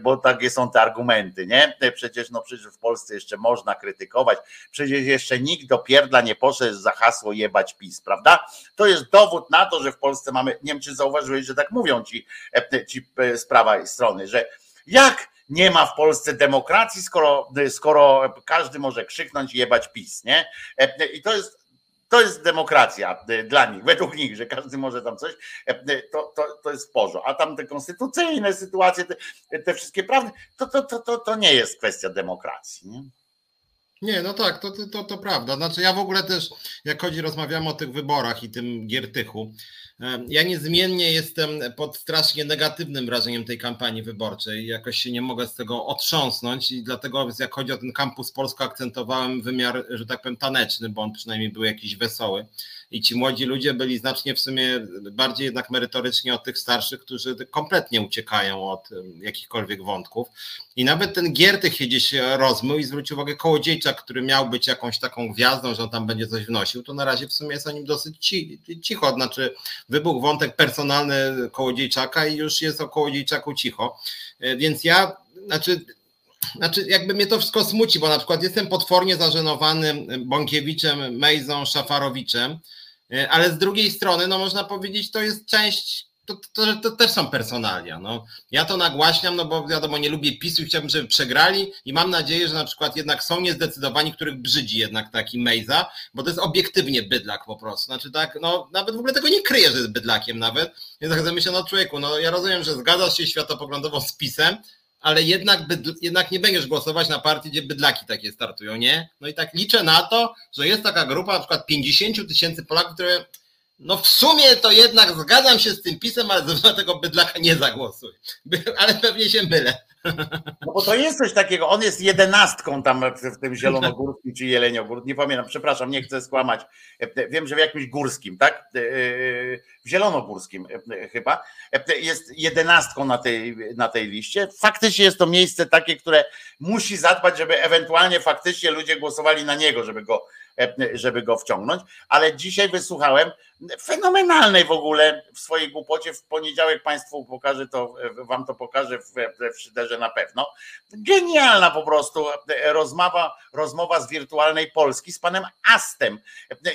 bo takie są te argumenty, nie? Przecież, no przecież w Polsce jeszcze można krytykować, przecież jeszcze nikt do pierdla nie poszedł za hasło jebać PiS, prawda? To jest dowód na to, że w Polsce mamy, nie wiem czy zauważyłeś, że tak mówią ci, ci z prawej strony, że jak nie ma w Polsce demokracji, skoro, skoro każdy może krzyknąć i jebać PiS, nie? I to jest to jest demokracja e, dla nich, według nich, że każdy może tam coś, e, to, to, to jest w porządku. A tam te konstytucyjne sytuacje, te, te wszystkie prawne, to, to, to, to, to nie jest kwestia demokracji. Nie? Nie, no tak, to, to, to prawda. Znaczy ja w ogóle też, jak chodzi, rozmawiamy o tych wyborach i tym Giertychu, ja niezmiennie jestem pod strasznie negatywnym wrażeniem tej kampanii wyborczej. Jakoś się nie mogę z tego otrząsnąć i dlatego jak chodzi o ten kampus Polsko akcentowałem wymiar, że tak powiem, taneczny, bo on przynajmniej był jakiś wesoły i ci młodzi ludzie byli znacznie w sumie bardziej jednak merytorycznie od tych starszych, którzy kompletnie uciekają od jakichkolwiek wątków. I nawet ten Giertych się gdzieś rozmył i zwrócił uwagę Kołodziejczak, który miał być jakąś taką gwiazdą, że on tam będzie coś wnosił, to na razie w sumie jest o nim dosyć cicho, znaczy wybuchł wątek personalny Kołodziejczaka i już jest o Kołodziejczaku cicho. E, więc ja, znaczy znaczy, jakby mnie to wszystko smuci, bo na przykład jestem potwornie zażenowany Bąkiewiczem, Mejzą, Szafarowiczem, E, ale z drugiej strony, no można powiedzieć, to jest część to, to, to, też są personalia. No. Ja to nagłaśniam, no bo wiadomo, nie lubię PiSu i chciałbym, żeby przegrali i mam nadzieję, że na przykład jednak są niezdecydowani, których brzydzi jednak taki Mejza, bo to jest obiektywnie bydlak po prostu. Znaczy tak, no nawet w ogóle tego nie kryje, że jest bydlakiem nawet. Więc tak myślę, no człowieku, no ja rozumiem, że zgadzasz się światopoglądowo z PiSem, ale jednak, jednak nie będziesz głosować na partię, gdzie bydlaki takie startują, nie? No i tak liczę na to, że jest taka grupa na przykład 50 tysięcy Polaków, które no w sumie to jednak zgadzam się z tym pisem, ale za tego bydlaka nie zagłosuj. Ale pewnie się mylę. No bo to jest coś takiego, on jest jedenastką tam w tym zielonogórskim czy jeleniogórskim, nie pamiętam, przepraszam, nie chcę skłamać. Wiem, że w jakimś górskim, tak? W zielonogórskim chyba. Jest jedenastką na tej, na tej liście. Faktycznie jest to miejsce takie, które musi zadbać, żeby ewentualnie faktycznie ludzie głosowali na niego, żeby go E, żeby go wciągnąć, ale dzisiaj wysłuchałem fenomenalnej w ogóle w swojej głupocie. W poniedziałek Państwu pokażę to, e, Wam to pokażę w, w Szyderze na pewno. Genialna po prostu rozmowa, rozmowa z wirtualnej Polski z panem Astem.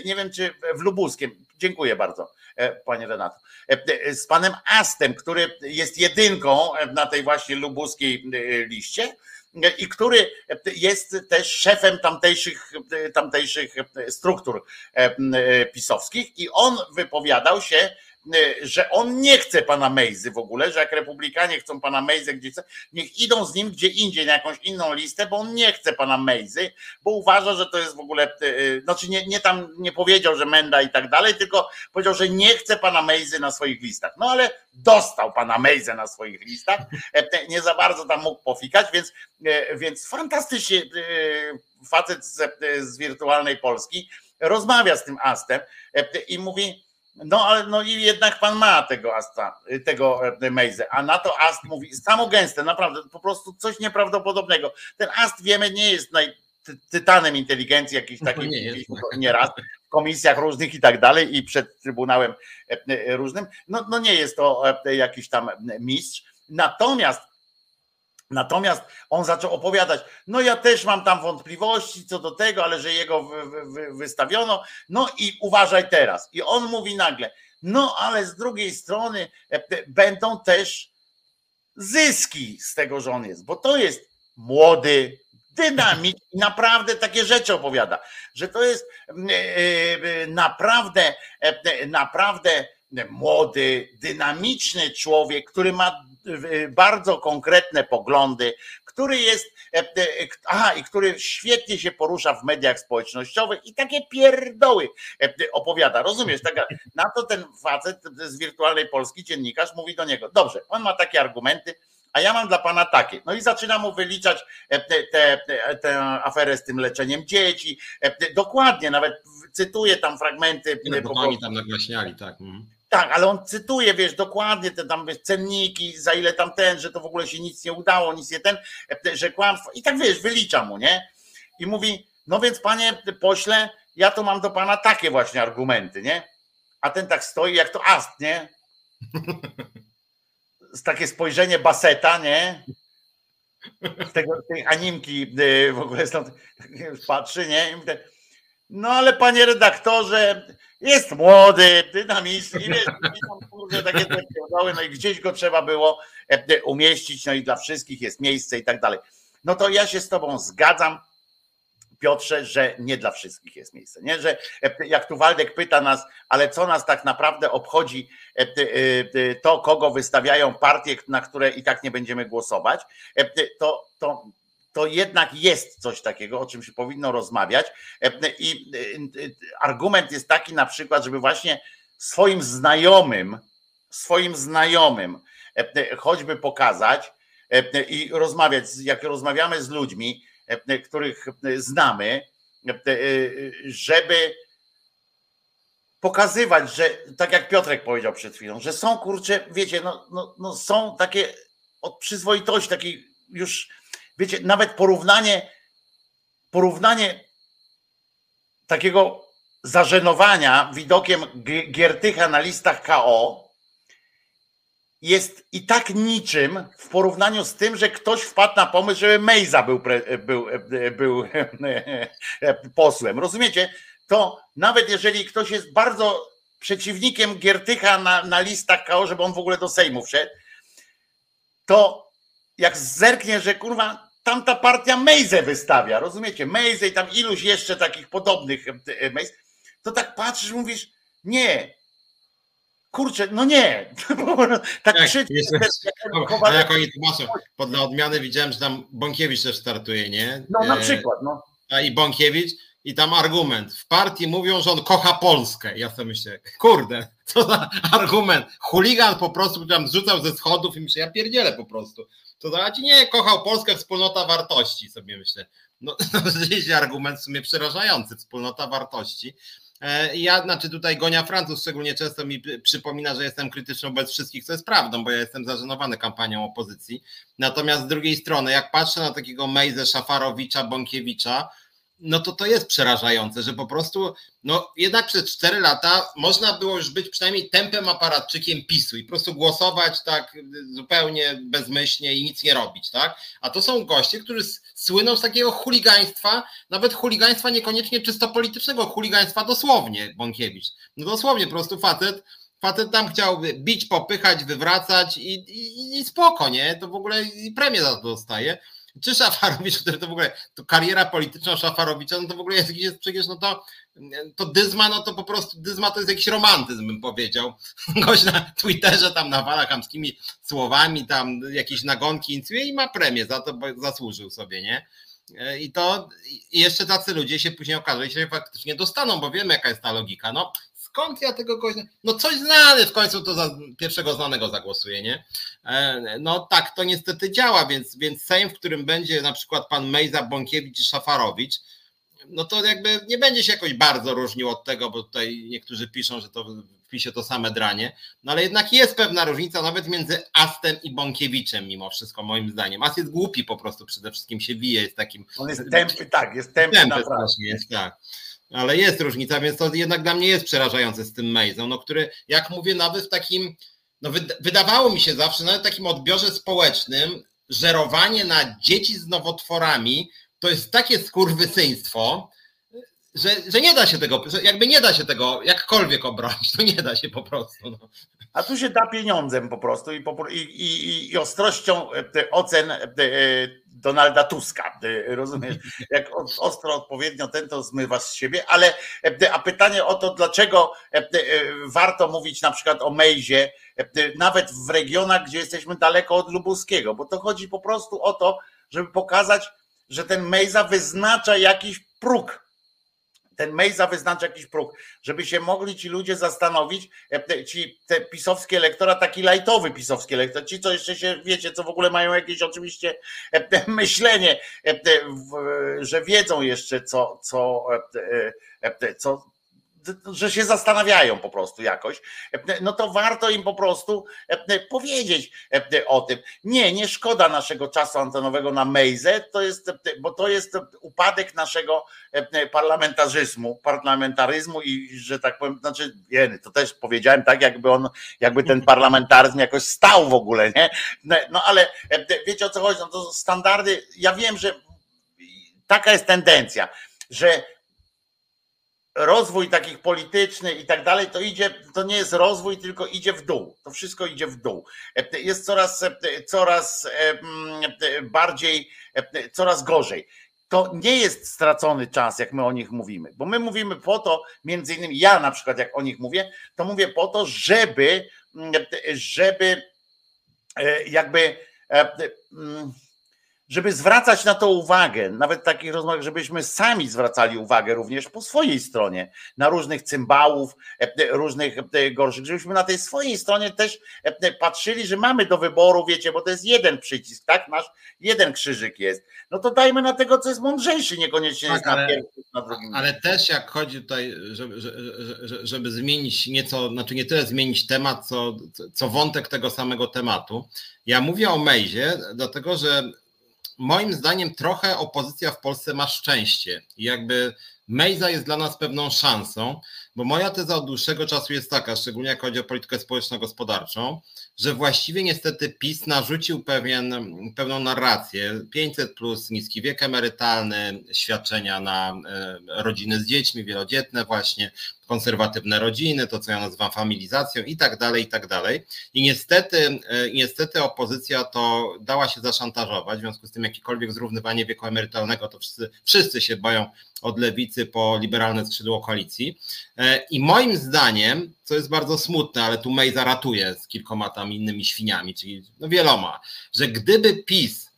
Nie wiem, czy w Lubuskiem. Dziękuję bardzo, e, panie Renato. Z panem Astem, który jest jedynką na tej właśnie lubuskiej liście i który jest też szefem tamtejszych, tamtejszych struktur pisowskich i on wypowiadał się że on nie chce pana Mejzy w ogóle, że jak republikanie chcą pana Mejzy gdzie chce, niech idą z nim gdzie indziej na jakąś inną listę, bo on nie chce pana Mejzy, bo uważa, że to jest w ogóle, y, y, znaczy nie, nie tam nie powiedział, że Menda i tak dalej, tylko powiedział, że nie chce pana Mejzy na swoich listach. No ale dostał pana Mejzę na swoich listach, e, nie za bardzo tam mógł pofikać, więc, e, więc fantastycznie facet z, z wirtualnej Polski rozmawia z tym Astem e, i mówi, no ale no i jednak pan ma tego Asta, tego e, Mejze, a na to Ast mówi samo gęste, naprawdę po prostu coś nieprawdopodobnego. Ten Ast wiemy nie jest naj, tytanem inteligencji jakiś taki no nie nieraz w komisjach różnych i tak dalej i przed Trybunałem e, e, różnym. No, no nie jest to jakiś tam mistrz. Natomiast Natomiast on zaczął opowiadać, no ja też mam tam wątpliwości co do tego, ale że jego wy, wy, wystawiono, no i uważaj teraz. I on mówi nagle, no ale z drugiej strony e, będą też zyski z tego, że on jest, bo to jest młody, dynamiczny, naprawdę takie rzeczy opowiada, że to jest e, e, naprawdę, naprawdę młody, dynamiczny człowiek, który ma bardzo konkretne poglądy, który jest, e, e, aha, i który świetnie się porusza w mediach społecznościowych i takie pierdoły e, opowiada. Rozumiesz? Tak, na to ten facet z wirtualnej Polski, dziennikarz, mówi do niego: Dobrze, on ma takie argumenty, a ja mam dla pana takie. No i zaczyna mu wyliczać tę aferę z tym leczeniem dzieci. Dokładnie, nawet cytuję tam fragmenty. No, bo oni tam nagłaśniali, tak. Mhm. Tak, ale on cytuje, wiesz, dokładnie te tam wiesz, cenniki, za ile tam ten, że to w ogóle się nic nie udało, nic nie ten, że kłamstwo. I tak wiesz, wylicza mu, nie? I mówi, no więc panie pośle, ja tu mam do pana takie właśnie argumenty, nie? A ten tak stoi jak to ast, nie? Z takie spojrzenie baseta, nie? Z tego, tej animki y, w ogóle stąd patrzy, nie? Mówi, no ale panie redaktorze, jest młody, dynamiczny, wiesz, kurde, takie pierdoły, no i gdzieś go trzeba było e, umieścić, no i dla wszystkich jest miejsce i tak dalej. No to ja się z tobą zgadzam, Piotrze, że nie dla wszystkich jest miejsce. Nie? Że e, jak tu Waldek pyta nas, ale co nas tak naprawdę obchodzi e, to, kogo wystawiają partie, na które i tak nie będziemy głosować, to, to to jednak jest coś takiego, o czym się powinno rozmawiać. E, I e, e, argument jest taki na przykład, żeby właśnie swoim znajomym, swoim znajomym choćby pokazać i rozmawiać, jak rozmawiamy z ludźmi, których znamy, żeby pokazywać, że tak jak Piotrek powiedział przed chwilą, że są kurcze, wiecie, no, no, no są takie od przyzwoitości, takiej już wiecie, nawet porównanie, porównanie takiego zażenowania widokiem Giertycha na listach KO jest i tak niczym w porównaniu z tym, że ktoś wpadł na pomysł, żeby Mejza był, był, był posłem. Rozumiecie? To nawet jeżeli ktoś jest bardzo przeciwnikiem Giertycha na, na listach KO, żeby on w ogóle do Sejmu wszedł, to jak zerknie, że kurwa tamta partia Mejze wystawia, rozumiecie? Mejze i tam iluś jeszcze takich podobnych e, Mejz, to tak patrzysz, mówisz, nie, kurczę, no nie. tak krzyczy. A jak oni tłumaczą, pod dla odmiany widziałem, że tam Bąkiewicz też startuje, nie? No na e, przykład, no. A i Bąkiewicz i tam argument. W partii mówią, że on kocha Polskę. Ja sobie myślę, kurde, co za argument. Chuligan po prostu tam zrzucał ze schodów i myślę, ja pierdzielę po prostu to zobaczcie, nie, kochał Polskę, wspólnota wartości, sobie myślę. No, to argument w sumie przerażający, wspólnota wartości. E, ja, znaczy tutaj Gonia Francuz szczególnie często mi przypomina, że jestem krytyczny wobec wszystkich, co jest prawdą, bo ja jestem zażenowany kampanią opozycji. Natomiast z drugiej strony, jak patrzę na takiego Mejzę, Szafarowicza, Bąkiewicza, no to to jest przerażające, że po prostu, no jednak przez 4 lata można było już być przynajmniej tempem aparatczykiem PiSu i po prostu głosować tak zupełnie bezmyślnie i nic nie robić, tak? A to są goście, którzy słyną z takiego chuligaństwa, nawet chuligaństwa niekoniecznie czysto politycznego, chuligaństwa dosłownie, Bąkiewicz. No dosłownie, po prostu facet Facet tam chciałby bić, popychać, wywracać i, i, i spoko, nie? To w ogóle i premię za to dostaje czy Szafarowicz, który to w ogóle, to kariera polityczna Szafarowicza, no to w ogóle jest, jest przecież, no to, to Dyzma, no to po prostu Dyzma to jest jakiś romantyzm, bym powiedział. Gość na Twitterze tam nawala chamskimi słowami, tam jakieś nagonki inicjuje i ma premię za to, bo zasłużył sobie, nie? I to i jeszcze tacy ludzie się później okażą, że się faktycznie dostaną, bo wiemy, jaka jest ta logika. No, skąd ja tego gościa, no coś znany, w końcu to za pierwszego znanego zagłosuje, nie? E, no tak to niestety działa, więc, więc Sejm, w którym będzie na przykład pan Mejza, Bąkiewicz i Szafarowicz, no to jakby nie będzie się jakoś bardzo różnił od tego, bo tutaj niektórzy piszą, że to w PiSie to same dranie, no ale jednak jest pewna różnica nawet między Astem i Bąkiewiczem mimo wszystko moim zdaniem. Ast jest głupi po prostu, przede wszystkim się wije, jest takim... On jest tępy, tak, jest tępy, tępy jest, tak ale jest różnica, więc to jednak dla mnie jest przerażające z tym Mejzą, no, który, jak mówię, nawet w takim, no wydawało mi się zawsze, nawet w takim odbiorze społecznym, żerowanie na dzieci z nowotworami to jest takie skurwysyństwo, że, że nie da się tego, jakby nie da się tego jakkolwiek obronić, to nie da się po prostu. No. A tu się da pieniądzem po prostu i, i, i, ostrością e, ocen e, Donalda Tuska. E, rozumiesz? Jak ostro odpowiednio ten to zmywa z siebie, ale a pytanie o to, dlaczego warto mówić na przykład o Mejzie, nawet w regionach, gdzie jesteśmy daleko od Lubuskiego, bo to chodzi po prostu o to, żeby pokazać, że ten Mejza wyznacza jakiś próg ten Mejza wyznacza jakiś próg, żeby się mogli ci ludzie zastanowić, e, ci te pisowskie elektora, taki lajtowy pisowski elektor, ci co jeszcze się, wiecie, co w ogóle mają jakieś oczywiście e, myślenie, e, że wiedzą jeszcze co, co, co że się zastanawiają po prostu jakoś, no to warto im po prostu powiedzieć o tym. Nie, nie szkoda naszego czasu antenowego na Mejzę, to jest, bo to jest upadek naszego parlamentaryzmu, parlamentaryzmu i że tak powiem, znaczy, to też powiedziałem tak, jakby on, jakby ten parlamentaryzm jakoś stał w ogóle, nie? No ale wiecie o co chodzi, no to standardy, ja wiem, że taka jest tendencja, że rozwój takich polityczny i tak dalej, to idzie, to nie jest rozwój, tylko idzie w dół. To wszystko idzie w dół. Jest coraz, coraz bardziej, coraz gorzej. To nie jest stracony czas, jak my o nich mówimy, bo my mówimy po to, między innymi ja na przykład, jak o nich mówię, to mówię po to, żeby, żeby e, jakby e, mm, żeby zwracać na to uwagę, nawet w takich rozmowach, żebyśmy sami zwracali uwagę również po swojej stronie, na różnych cymbałów, e, e, różnych e, gorszych, żebyśmy na tej swojej stronie też patrzyli, że mamy do wyboru, wiecie, bo to jest jeden przycisk, tak? Nasz jeden krzyżyk jest. No to dajmy na tego, co jest mądrzejszy, niekoniecznie tak, jest na pierwszym, na drugim. Ale też jak chodzi tutaj, żeby, żeby, żeby zmienić nieco, znaczy nie tyle zmienić temat, co, co wątek tego samego tematu. Ja mówię o Mejzie, dlatego że moim zdaniem trochę opozycja w Polsce ma szczęście. I jakby Mejza jest dla nas pewną szansą, bo moja teza od dłuższego czasu jest taka, szczególnie jak chodzi o politykę społeczno-gospodarczą, że właściwie niestety PiS narzucił pewien, pewną narrację. 500 plus niski wiek emerytalny, świadczenia na e, rodziny z dziećmi, wielodzietne właśnie, konserwatywne rodziny, to co ja nazywam familizacją i tak dalej, i tak dalej. I niestety, e, niestety opozycja to dała się zaszantażować, w związku z tym jakiekolwiek zrównywanie wieku emerytalnego, to wszyscy, wszyscy się boją od lewicy po liberalne skrzydło koalicji. E, I moim zdaniem, co jest bardzo smutne, ale tu Mej zaratuje z kilkoma tam innymi świniami, czyli no wieloma, że gdyby PiS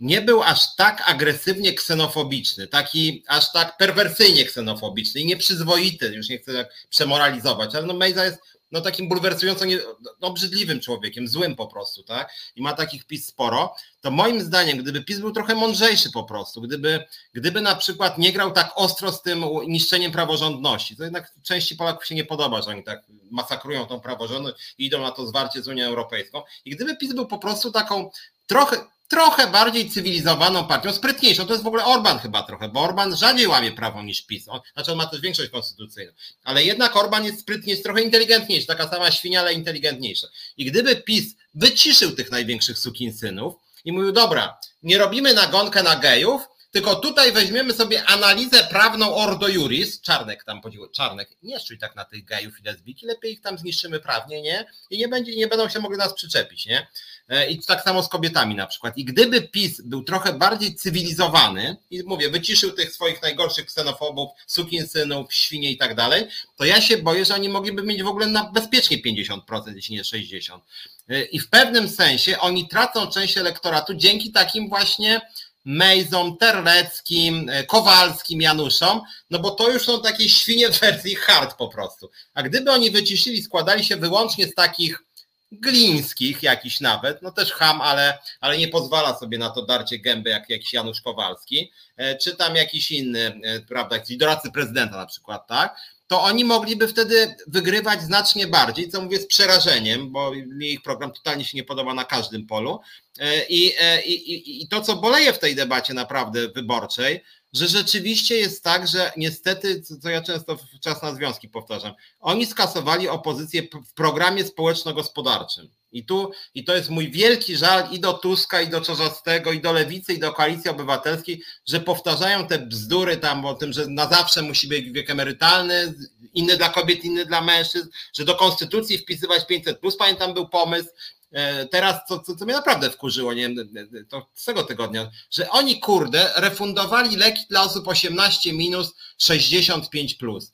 nie był aż tak agresywnie ksenofobiczny, taki aż tak perwersyjnie ksenofobiczny i nieprzyzwoity, już nie chcę tak przemoralizować, ale no Mejza jest no takim bulwersująco nie, no, obrzydliwym człowiekiem, złym po prostu, tak? I ma takich PiS sporo, to moim zdaniem, gdyby PiS był trochę mądrzejszy po prostu, gdyby, gdyby na przykład nie grał tak ostro z tym niszczeniem praworządności, to jednak części Polaków się nie podoba, że oni tak masakrują tą praworządność i idą na to zwarcie z Unią Europejską. I gdyby PiS był po prostu taką trochę, trochę bardziej cywilizowaną partią, sprytniejszą. To jest w ogóle Orban chyba trochę, bo Orban rzadziej łamie prawo niż PiS. On, znaczy on ma też większość konstytucyjną. Ale jednak Orban jest sprytniejszy, trochę inteligentniejszy, taka sama świnia, ale inteligentniejsza. I gdyby PiS wyciszył tych największych sukinsynów i mówił, dobra, nie robimy nagonkę na gejów, tylko tutaj weźmiemy sobie analizę prawną Ordo Juris, Czarnek tam podzielił, Czarnek, nie szczuj tak na tych gejów i lesbijki, lepiej ich tam zniszczymy prawnie, nie? I nie, będzie, nie będą się mogli nas przyczepić, nie? E, I tak samo z kobietami na przykład. I gdyby PiS był trochę bardziej cywilizowany i mówię, wyciszył tych swoich najgorszych ksenofobów, sukinsynów, świnie i tak dalej, to ja się boję, że oni mogliby mieć w ogóle na bezpiecznie 50%, jeśli nie 60%. E, I w pewnym sensie oni tracą część elektoratu dzięki takim właśnie Mejzom, Terleckim, e, Kowalskim, Januszom, no bo to już są takie świnie w wersji hard po prostu. A gdyby oni wyciszyli, składali się wyłącznie z takich glińskich jakiś nawet, no też ham, ale, ale nie pozwala sobie na to darcie gęby jak jakiś Janusz Kowalski, e, czy tam jakiś inny, e, prawda, jakiś doradcy prezydenta na przykład, tak, to oni mogliby wtedy wygrywać znacznie bardziej, co mówię z przerażeniem, bo mi ich program totalnie się nie podoba na każdym polu. E, I, i, i, i to, co boleje w tej debacie naprawdę wyborczej, że rzeczywiście jest tak, że niestety, co ja często w czas na związki powtarzam, oni skasowali opozycję w programie społeczno-gospodarczym. I tu, i to jest mój wielki żal i do Tuska, i do Czarzastego, i do Lewicy, i do Koalicji Obywatelskiej, że powtarzają te bzdury tam o tym, że na zawsze musi być wiek emerytalny, inny dla kobiet, inny dla mężczyzn, że do konstytucji wpisywać 500 plus, pamiętam był pomysł, Teraz, co, co, co mnie naprawdę wkurzyło, nie wiem, to z tego tygodnia, że oni, kurde, refundowali leki dla osób 18 minus 65 plus.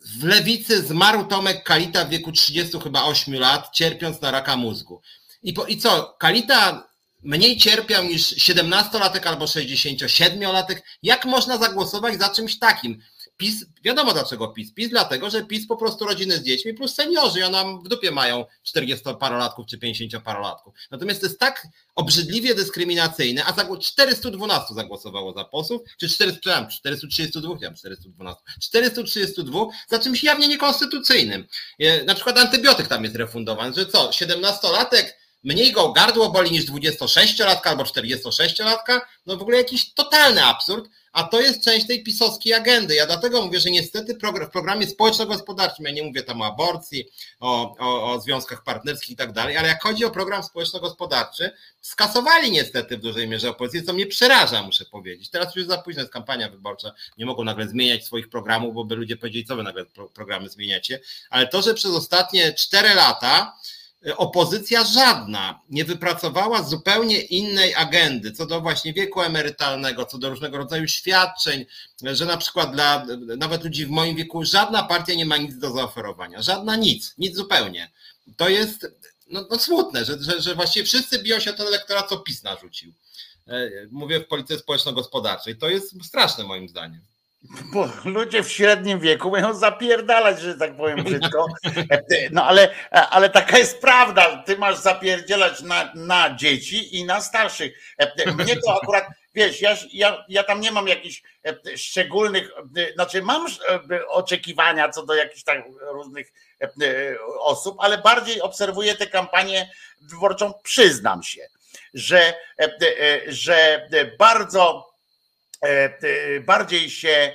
W lewicy zmarł Tomek Kalita w wieku 30 chyba 8 lat, cierpiąc na raka mózgu. I, po, i co? Kalita mniej cierpiał niż 17-latek albo 67-latek. Jak można zagłosować za czymś takim? PiS, wiadomo dlaczego PiS. PiS dlatego, że PiS po prostu rodziny z dziećmi plus seniorzy i ona w dupie mają 40-parolatków czy 50-parolatków. Natomiast to jest tak obrzydliwie dyskryminacyjne, a 412 zagłosowało za posłów, czy 400, 432, nie 412, 432 za czymś jawnie niekonstytucyjnym. Na przykład antybiotyk tam jest refundowany, że co, 17-latek mniej go gardło boli niż 26-latka albo 46-latka, no w ogóle jakiś totalny absurd, a to jest część tej pisowskiej agendy. Ja dlatego mówię, że niestety w programie społeczno-gospodarczym, ja nie mówię tam o aborcji, o, o, o związkach partnerskich i tak dalej, ale jak chodzi o program społeczno-gospodarczy, skasowali niestety w dużej mierze opozycję, co mnie przeraża, muszę powiedzieć. Teraz już za późno jest kampania wyborcza, nie mogą nagle zmieniać swoich programów, bo by ludzie powiedzieli, co wy nagle programy zmieniacie, ale to, że przez ostatnie cztery lata opozycja żadna nie wypracowała zupełnie innej agendy co do właśnie wieku emerytalnego, co do różnego rodzaju świadczeń, że na przykład dla nawet ludzi w moim wieku żadna partia nie ma nic do zaoferowania. Żadna nic, nic zupełnie. To jest no, no smutne, że, że, że właściwie wszyscy biją się o ten elektorat, co PiS narzucił. E, mówię w polityce społeczno-gospodarczej. To jest straszne moim zdaniem. Bo ludzie w średnim wieku mają zapierdalać, że tak powiem brzydko. No ale, ale taka jest prawda. Ty masz zapierdzielać na, na dzieci i na starszych. Mnie to akurat, wiesz, ja, ja, ja tam nie mam jakichś szczególnych, znaczy mam oczekiwania co do jakichś tak różnych osób, ale bardziej obserwuję tę kampanię wyborczą, przyznam się, że, że bardzo E, bardziej się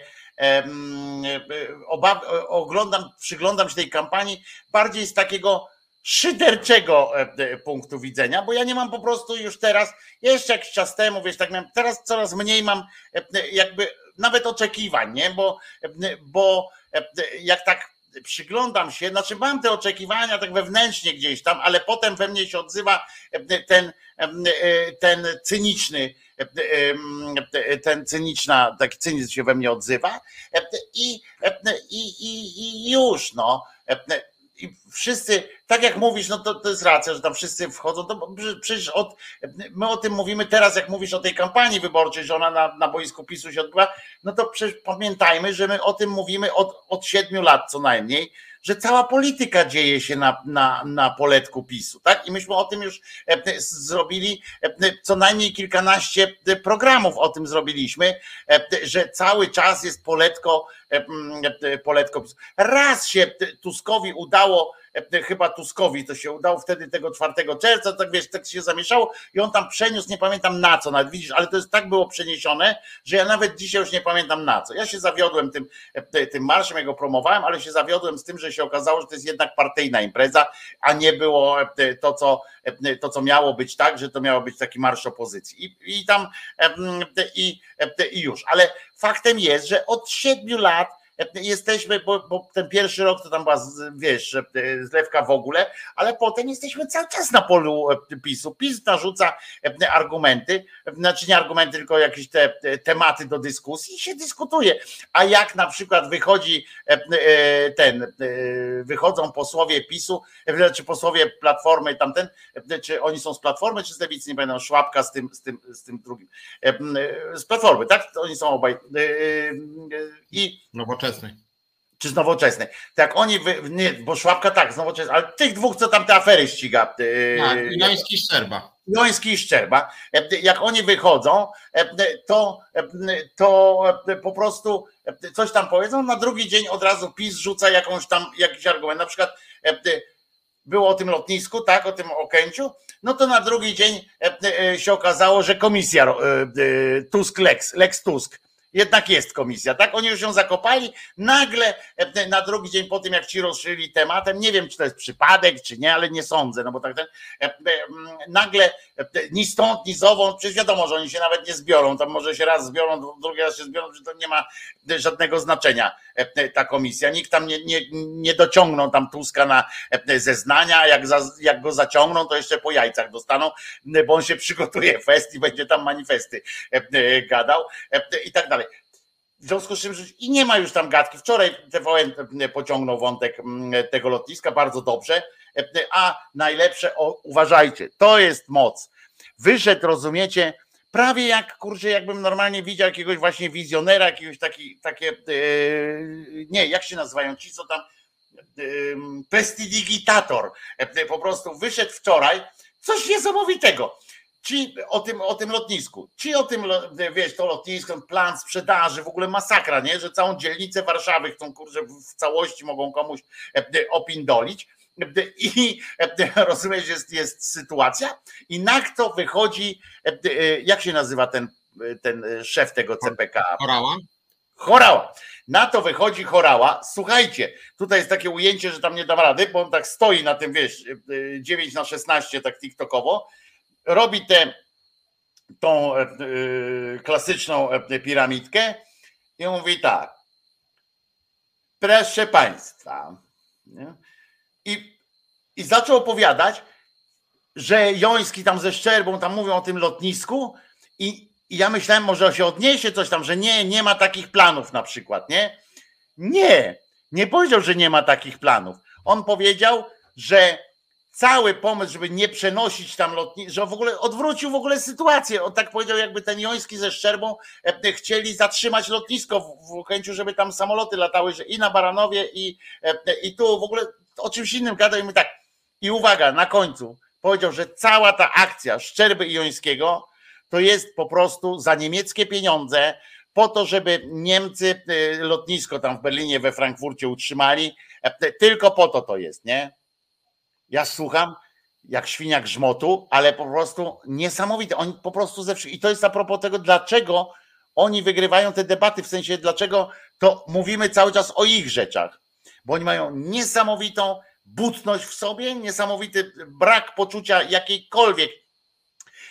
oglądam, przyglądam się tej kampanii bardziej z takiego szyderczego e, punktu widzenia, bo ja nie mam po prostu już teraz, jeszcze jakiś czas temu, wiesz, tak miałem, teraz coraz mniej mam jakby nawet oczekiwań, nie, bo, bo jak tak przyglądam się, znaczy mam te oczekiwania tak wewnętrznie gdzieś tam, ale potem we mnie się odzywa ten, ten cyniczny ten cyniczna, taki cynizm się we mnie odzywa. I, i, i, i już, no. I wszyscy, tak jak mówisz, no to, to jest racja, że tam wszyscy wchodzą, to przecież od, my o tym mówimy teraz, jak mówisz o tej kampanii wyborczej, że ona na, na boisku PiSu się odbyła, no to przecież pamiętajmy, że my o tym mówimy od, od siedmiu lat co najmniej, że cała polityka dzieje się na, na, na poletku PiSu, tak? I myśmy o tym już e, zrobili e, co najmniej kilkanaście programów o tym zrobiliśmy, e, że cały czas jest poletko, poletko PiSu. Raz się Tuskowi udało E, chyba Tuskowi to się udało wtedy tego 4 czerwca, tak wiesz, tak się zamieszało i on tam przeniósł, nie pamiętam na co, nawet widzisz, ale to jest tak było przeniesione, że ja nawet dzisiaj już nie pamiętam na co. Ja się zawiodłem tym, e, tym marszem, ja promowałem, ale się zawiodłem z tym, że się okazało, że to jest jednak partyjna impreza, a nie było e, to, co, to, co miało być tak, że to miało być taki marsz opozycji. I, i tam i, i już. Ale faktem jest, że od siedmiu lat jesteśmy, bo, bo, ten pierwszy rok to tam była, wiesz, e, zlewka w ogóle, ale potem jesteśmy cały czas na polu e, PiSu. PiS narzuca e, argumenty, znaczy nie argumenty, tylko jakieś te tematy do dyskusji i się dyskutuje. A jak na przykład wychodzi ten, wychodzą posłowie PiSu, czy posłowie Platformy tamten, czy oni są z Platformy, czy z Lewicy, nie pamiętam, Szłapka z tym, z tym, z tym drugim, z Platformy, tak? Oni są obaj. I no bo nowoczesnej. Czy z nowoczesnej. Tak oni, wy, nie, bo Szłapka tak, z nowoczesnej, ale tych dwóch, co tam te afery ściga. Yy, tak, Joński i Szczerba. Joński i Szczerba. E, jak oni wychodzą, e, to, e, to po prostu coś tam powiedzą, na drugi dzień od razu PiS rzuca jakąś tam, jakiś argument. Na przykład było o tym lotnisku, tak, o tym Okęciu, no to na drugi dzień się okazało, że komisja Tusk Lex, Lex Tusk jednak jest komisja, tak? Oni już ją zakopali, nagle e, na drugi dzień po tym, jak ci rozszyli tematem, nie wiem, czy to jest przypadek, czy nie, ale nie sądzę, no bo tak ten, e, e, nagle ni stąd, ni zowąd, przecież wiadomo, że oni się nawet nie zbiorą, tam może się raz zbiorą, drugi raz się zbiorą, że to nie ma żadnego znaczenia ta komisja, nikt tam nie, nie, nie dociągną tam Tuska na zeznania, jak, za, jak go zaciągną, to jeszcze po jajcach dostaną, bo on się przygotuje fest i będzie tam manifesty gadał i tak dalej. W związku z czym i nie ma już tam gadki. Wczoraj TVN pociągnął wątek tego lotniska bardzo dobrze, a najlepsze, o, uważajcie, to jest moc. Wyszedł, rozumiecie, prawie jak kurczę, jakbym normalnie widział jakiegoś właśnie wizjonera, jakiegoś taki, takie, yy, nie, jak się nazywają ci, co tam, yy, prestidigitator. Po prostu wyszedł wczoraj, coś niesamowitego ci o tym, o tym lotnisku, ci o tym, wiesz, to lotnisko, plan sprzedaży, w ogóle masakra, nie? Że całą dzielnicę Warszawy chcą, kurczę, w całości mogą komuś opindolić. E, I rozumiesz, jest, jest sytuacja, i na kto wychodzi, jak się nazywa ten, ten szef tego CPK? Chorała. Chorała. Na to wychodzi chorała. Słuchajcie, tutaj jest takie ujęcie, że tam nie da rady, bo on tak stoi na tym, wiesz, 9 na 16 tak TikTokowo robi tę tą e, klasyczną e, piramidkę i mówi tak. Proszę Państwa. I, I zaczął opowiadać, że Joński tam ze Szczerbą tam mówią o tym lotnisku i, i ja myślałem, może się odniesie coś tam, że nie, nie ma takich planów na przykład, nie? Nie, nie powiedział, że nie ma takich planów. On powiedział, że cały pomysł, żeby nie przenosić tam lotnisk, że w ogóle odwrócił w ogóle sytuację. On tak powiedział, jakby ten Joński ze Szczerbą e, chcieli zatrzymać lotnisko w chęciu, żeby tam samoloty latały że i na Baranowie i, e, i tu w ogóle o czymś innym gadał i my tak. I uwaga, na końcu powiedział, że cała ta akcja Szczerby Jońskiego to jest po prostu za niemieckie pieniądze, po to, żeby Niemcy e, lotnisko tam w Berlinie, we Frankfurcie utrzymali. Tylko po to to jest, nie? Ja słucham jak świnia grzmotu, ale po prostu niesamowite. Oni po prostu ze I to jest a propos tego, dlaczego oni wygrywają te debaty, w sensie dlaczego to mówimy cały czas o ich rzeczach. Bo oni mają niesamowitą butność w sobie, niesamowity brak poczucia jakiejkolwiek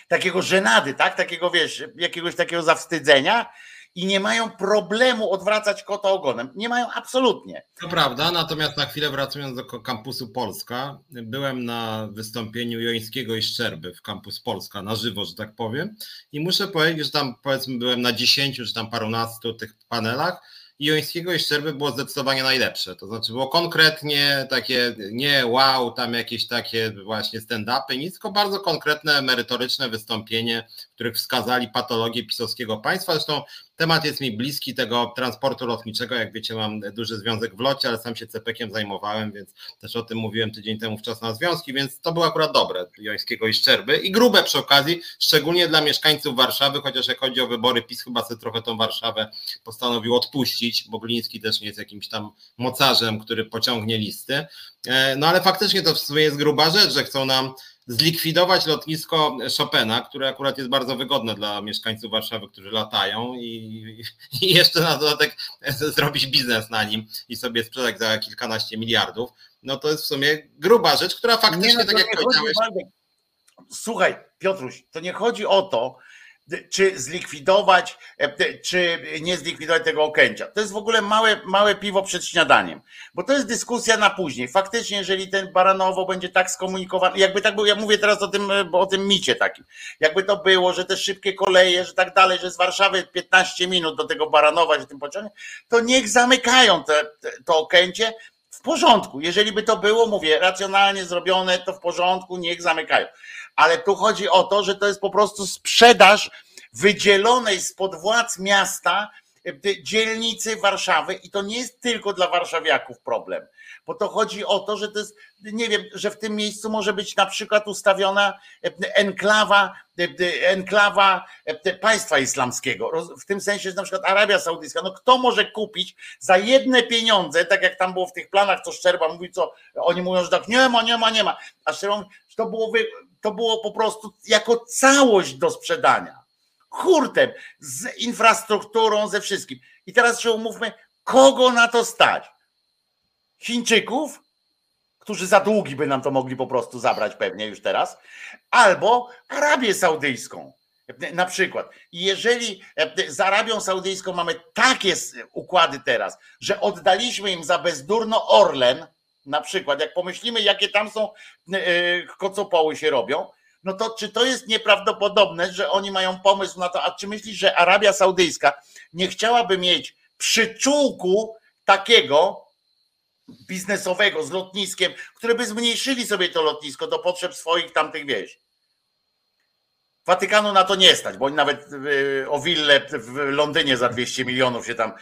takiego żenady, tak? Takiego wiesz, jakiegoś takiego zawstydzenia i nie mają problemu odwracać kota ogonem. Nie mają absolutnie. To prawda, natomiast na chwilę wracając do kampusu Polska, byłem na wystąpieniu Jońskiego i Szczerby w kampus Polska na żywo, że tak powiem i muszę powiedzieć, że tam powiedzmy byłem na dziesięciu czy tam parunastu tych panelach Jońskiego i Szczerby było zdecydowanie najlepsze. To znaczy było konkretnie takie, nie wow, tam jakieś takie właśnie stand-upy, nic, tylko bardzo konkretne, merytoryczne wystąpienie, w których wskazali patologię pisowskiego państwa. Zresztą Temat jest mi bliski tego transportu lotniczego. Jak wiecie, mam duży związek w locie, ale sam się CPK-iem zajmowałem, więc też o tym mówiłem tydzień temu w czas na związki, więc to było akurat dobre Jońskiego i Szczerby i grube przy okazji, szczególnie dla mieszkańców Warszawy, chociaż jak chodzi o wybory, PiS chyba sobie trochę tą Warszawę postanowił odpuścić, bo Gliński też nie jest jakimś tam mocarzem, który pociągnie listy. E, no ale faktycznie to w sumie jest gruba rzecz, że chcą nam zlikwidować lotnisko Chopina, które akurat jest bardzo wygodne dla mieszkańców Warszawy, którzy latają i, i jeszcze na dodatek zrobić biznes na nim i sobie sprzedać za kilkanaście miliardów, no to jest w sumie gruba rzecz, która faktycznie, nie, no tak jak powiedziałeś... Słuchaj, Piotruś, to nie chodzi o to, czy zlikwidować, e, czy nie zlikwidować tego okęcia. To jest w ogóle małe, małe piwo przed śniadaniem, bo to jest dyskusja na później. Faktycznie, jeżeli ten Baranowo będzie tak skomunikowany, jakby tak był, ja mówię teraz o tym, o tym micie takim, jakby to było, że te szybkie koleje, że tak dalej, że z Warszawy 15 minut do tego Baranowa się tym pociągnie, to niech zamykają te, te, to okęcie, w porządku. Jeżeli by to było, mówię, racjonalnie zrobione, to w porządku, niech zamykają ale tu chodzi o to, że to jest po prostu sprzedaż wydzielonej spod władz miasta e, dzielnicy Warszawy. I to nie jest tylko dla warszawiaków problem, bo to chodzi o to, że to jest, nie wiem, że w tym miejscu może być na przykład ustawiona e, enklawa, e, enklawa państwa islamskiego, w tym sensie, że na przykład Arabia Saudyjska, no kto może kupić za jedne pieniądze, tak jak tam było w tych planach, co Szczerba mówi, co oni mówią, że tak nie ma, nie ma, nie ma, a Szczerba mówi, że to było to było po prostu jako całość do sprzedania. hurtem, z infrastrukturą, ze wszystkim. I teraz się umówmy, kogo na to stać? Chińczyków, którzy za długi by nam to mogli po prostu zabrać pewnie już teraz, albo Arabię Saudyjską. Na przykład, jeżeli e, z Arabią Saudyjską mamy takie układy teraz, że oddaliśmy im za bezdurno Orlen, na przykład, jak pomyślimy, jakie tam są e, kocopoły się robią, no to czy to jest nieprawdopodobne, że oni mają pomysł na to, a czy myślisz, że Arabia Saudyjska nie chciałaby mieć przyczółku takiego biznesowego z lotniskiem, które by zmniejszyli sobie to lotnisko do potrzeb swoich tamtych wieś? Watykanu na to nie stać, bo oni nawet y, o willę w Londynie za 200 milionów się tam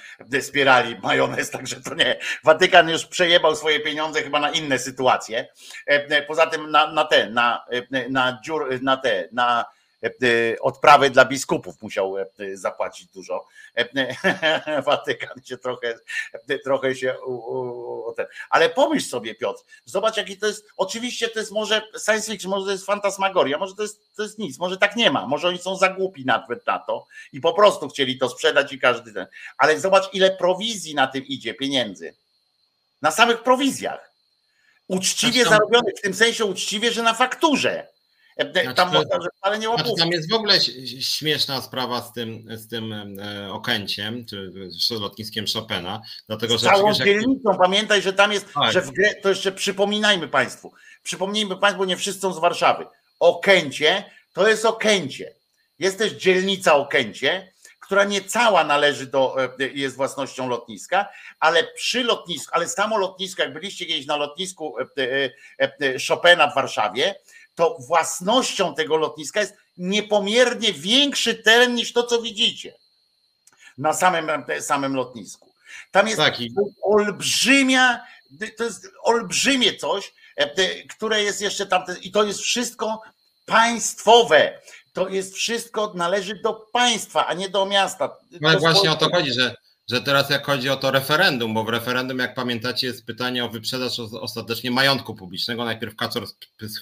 spierali majonez, także to nie. Watykan już przejebał swoje pieniądze chyba na inne sytuacje. E, e, poza tym na, na te, na, e, na, dziur, na te, na odprawy dla biskupów musiał zapłacić dużo. Watykan się trochę, trochę się ale pomyśl sobie, Piotr, zobacz, jaki to jest. Oczywiście to jest może science fiction, może to jest fantasmagoria, może to jest, to jest nic, może tak nie ma, może oni są za głupi nawet na to i po prostu chcieli to sprzedać i każdy ten. Ale zobacz, ile prowizji na tym idzie pieniędzy. Na samych prowizjach. Uczciwie zarobionych, w tym sensie uczciwie, że na fakturze. Znaczy, tam, ale nie znaczy, tam jest w ogóle śmieszna sprawa z tym, z tym e, Okęciem, czy z lotniskiem Chopina, dlatego że... całą dzielnicą, jak... pamiętaj, że tam jest, tak. że w grę, to jeszcze przypominajmy Państwu, przypomnijmy Państwu, nie wszyscy są z Warszawy. Okęcie to jest Okęcie. Jest też dzielnica Okęcie, która nie cała należy do, e, jest własnością lotniska, ale przy lotnisku, ale samo lotnisko, jak byliście kiedyś na lotnisku e, Chopina w Warszawie, to własnością tego lotniska jest niepomiernie większy teren niż to, co widzicie na samym, samym lotnisku. Tam jest Taki. olbrzymia, to jest olbrzymie coś, e, które jest jeszcze tam, i to jest wszystko państwowe. To jest wszystko, należy do państwa, a nie do miasta. No właśnie o to chodzi, że że teraz jak chodzi o to referendum, bo w referendum, jak pamiętacie, jest pytanie o wyprzedaż ostatecznie majątku publicznego. Najpierw Kaczor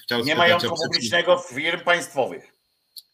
chciał Nie majątku publicznego firm państwowych.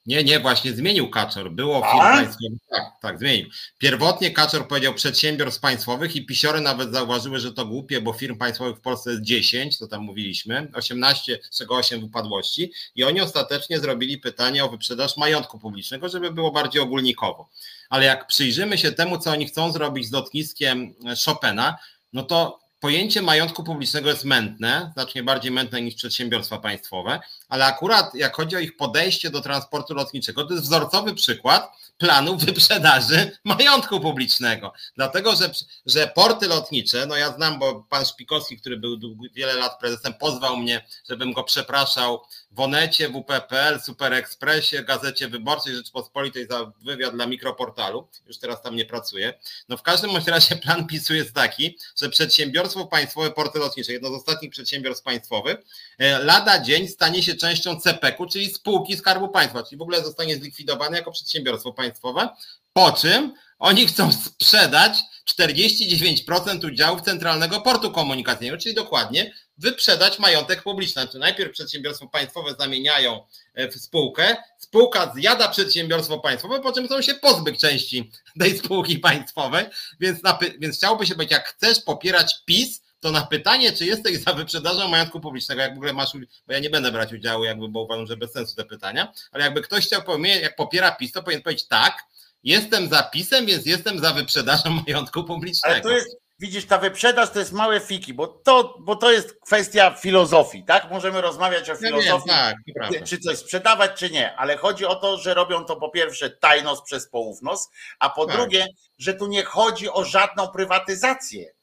Nie, nie, właśnie zmienił Kaczor. Było firm państwowych. Tak, tak, zmienił. Pierwotnie Kaczor powiedział przedsiębiorstw państwowych i pisiory nawet zauważyły, że to głupie, bo firm państwowych w Polsce jest 10, to tam mówiliśmy, 18, z czego 8 upadłości i oni ostatecznie zrobili pytanie o wyprzedaż majątku publicznego, żeby było bardziej ogólnikowo. Ale jak przyjrzymy się temu, co oni chcą zrobić z lotniskiem Chopina, no to pojęcie majątku publicznego jest mętne, znacznie bardziej mętne niż przedsiębiorstwa państwowe, ale akurat jak chodzi o ich podejście do transportu lotniczego, to jest wzorcowy przykład planu wyprzedaży majątku publicznego. Dlatego, że, że porty lotnicze, no ja znam, bo pan Szpikowski, który był wiele lat prezesem, pozwał mnie, żebym go przepraszał w Onecie, w UPPL, Super Expressie, Gazecie Wyborczej Rzeczpospolitej za wywiad dla mikroportalu. Już teraz tam nie pracuję. No w każdym razie plan PiSu jest taki, że przedsiębiorstwo państwowe Porty Lotnicze, jedno z ostatnich przedsiębiorstw państwowych, lada dzień stanie się częścią CPK-u, czyli spółki Skarbu Państwa, czyli w ogóle zostanie zlikwidowane jako przedsiębiorstwo państwowe, po czym oni chcą sprzedać 49% udziałów Centralnego Portu Komunikacyjnego, czyli dokładnie wyprzedać majątek publiczny. Znaczy najpierw przedsiębiorstwo państwowe zamieniają e, w spółkę, spółka zjada przedsiębiorstwo państwowe, po czym chcą się pozbyć części tej spółki państwowej, więc, więc chciałoby się być, jak chcesz popierać PiS, to na pytanie, czy jesteś za wyprzedażą majątku publicznego, jak w ogóle masz, bo ja nie będę brać udziału, jakby, bo uważam, że bez sensu te pytania, ale jakby ktoś chciał powiedzieć, jak popiera PiS, to powinien powiedzieć tak, jestem za PiSem, więc jestem za wyprzedażą majątku publicznego. Ale to jest, widzisz, ta wyprzedaż to jest małe fiki, bo to, bo to jest kwestia filozofii, tak? Możemy rozmawiać o filozofii, ja wiem, tak, czy coś sprzedawać, czy nie, ale chodzi o to, że robią to po pierwsze tajnos przez poufnos, a po tak. drugie, że tu nie chodzi o żadną prywatyzację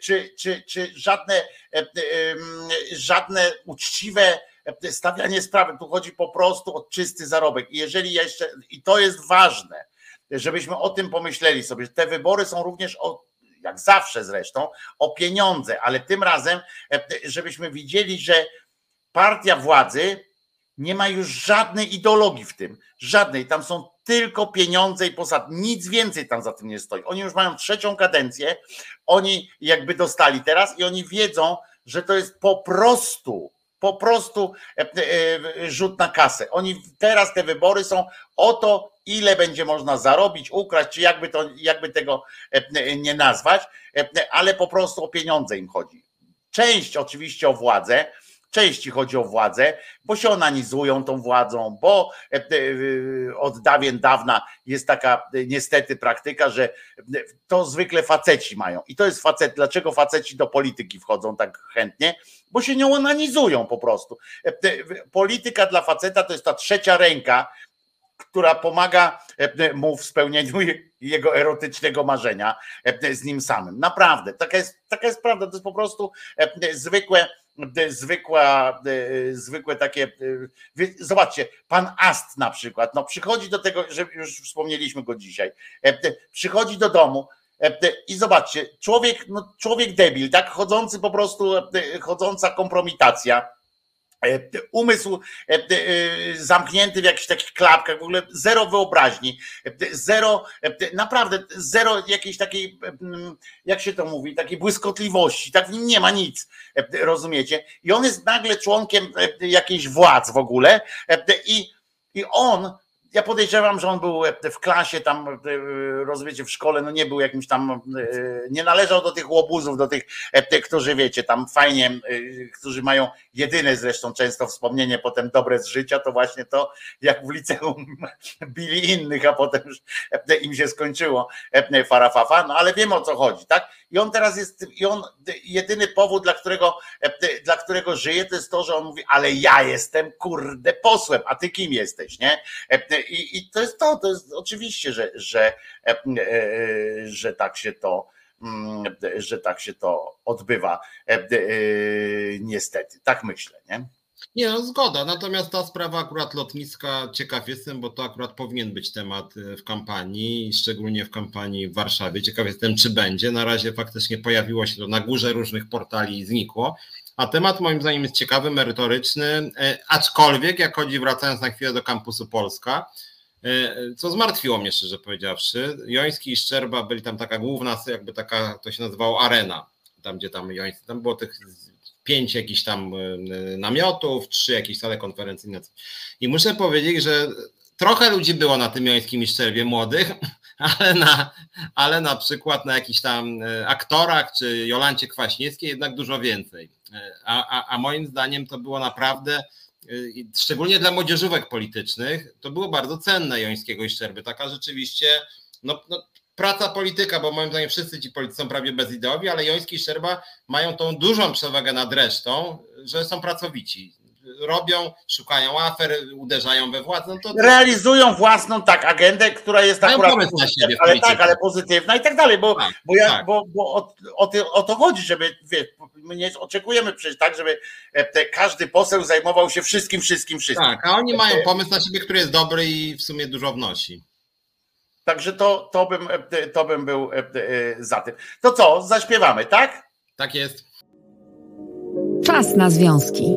czy, czy, czy żadne, żadne uczciwe stawianie sprawy. Tu chodzi po prostu o czysty zarobek. I jeżeli jeszcze, i to jest ważne, żebyśmy o tym pomyśleli sobie, że te wybory są również o, jak zawsze zresztą, o pieniądze, ale tym razem, żebyśmy widzieli, że partia władzy nie ma już żadnej ideologii w tym, żadnej. Tam są tylko pieniądze i posad, nic więcej tam za tym nie stoi. Oni już mają trzecią kadencję, oni jakby dostali teraz i oni wiedzą, że to jest po prostu po prostu rzut na kasę. Oni teraz te wybory są o to, ile będzie można zarobić, ukraść, czy jakby, to, jakby tego nie nazwać, ale po prostu o pieniądze im chodzi. Część oczywiście o władzę, części chodzi o władzę, bo się onanizują tą władzą, bo e, e, od dawien dawna jest taka e, niestety praktyka, że to zwykle faceci mają. I to jest facet. Dlaczego faceci do polityki wchodzą tak chętnie? Bo się nią onanizują po prostu. Polityka dla faceta to jest ta trzecia ręka, która pomaga mu w spełnieniu jego erotycznego marzenia z nim samym. Naprawdę, taka jest, taka jest prawda. To jest po prostu zwykłe zwykła, e, zwykłe takie. E, zobaczcie, pan Ast na przykład, no przychodzi do tego, że już wspomnieliśmy go dzisiaj, e, przychodzi do domu. I zobaczcie, człowiek, no człowiek debil, tak chodzący po prostu, chodząca kompromitacja E, umysł e, e, zamknięty w jakichś takich klapkach, w ogóle zero wyobraźni, zero, naprawdę zero jakiejś takiej, jak się to mówi, takiej błyskotliwości, tak w nim nie ma nic, rozumiecie? I on jest nagle członkiem jakiejś władz w ogóle i, i on ja podejrzewam, że on był w klasie tam, rozumiecie, w szkole, no nie był jakimś tam, nie należał do tych łobuzów, do tych, którzy wiecie, tam fajnie, którzy mają jedyne zresztą często wspomnienie potem dobre z życia, to właśnie to, jak w liceum bili innych, a potem już im się skończyło farafafa, no ale wiemy o co chodzi, tak? I on teraz jest, i on, jedyny powód, dla którego, dla którego żyje, to jest to, że on mówi, ale ja jestem kurde posłem, a ty kim jesteś, nie? I, i to jest to, to jest oczywiście, że, że, że tak się to, Mm, że tak się to odbywa. E, e, niestety, tak myślę, nie? Nie, no zgoda. Natomiast ta sprawa akurat lotniska ciekaw jestem, bo to akurat powinien być temat e, w kampanii, szczególnie w kampanii w Warszawie. Ciekaw jestem, czy będzie. Na razie faktycznie pojawiło się to na górze różnych portali i znikło. A temat moim zdaniem jest ciekawy, merytoryczny, aczkolwiek jak chodzi, wracając na chwilę do kampusu Polska, E, co zmartwiło mnie, szczerze powiedziawszy. Joński i Szczerba byli tam taka główna, jakby taka, to się nazywało arena, tam gdzie tam Joński, tam było tych pięć jakichś tam e, namiotów, trzy jakieś sale konferencyjne. I muszę powiedzieć, że trochę ludzi było na tym Jońskim i Szczerbie młodych, ale na, ale na przykład na jakichś tam e, aktorach czy Jolancie Kwaśniewskiej jednak dużo więcej. A, a, a moim zdaniem to było naprawdę Y, szczególnie dla młodzieżówek politycznych, to było bardzo cenne Jońskiego i Szczerby. Taka rzeczywiście, no, no, praca polityka, bo moim zdaniem wszyscy ci politycy są prawie bezideowi, ale Joński i Szczerba mają tą dużą przewagę nad resztą, że są pracowici robią, szukają afer, uderzają we władzę. No to... Realizują własną tak agendę, która jest Mają akurat na siebie ale tak, ale pozytywna i tak dalej, bo, tak, bo, ja, tak. bo, bo o, o, to, o, to chodzi, żeby wiesz, my nie oczekujemy przecież tak, żeby e, te, każdy poseł zajmował się wszystkim, wszystkim, wszystkim. Tak, a oni mają pomysł na siebie, który jest dobry i w sumie dużo wnosi. Także to, to, bym, e, to bym był e, za tym. To co, zaśpiewamy, tak? Tak jest. Czas na związki.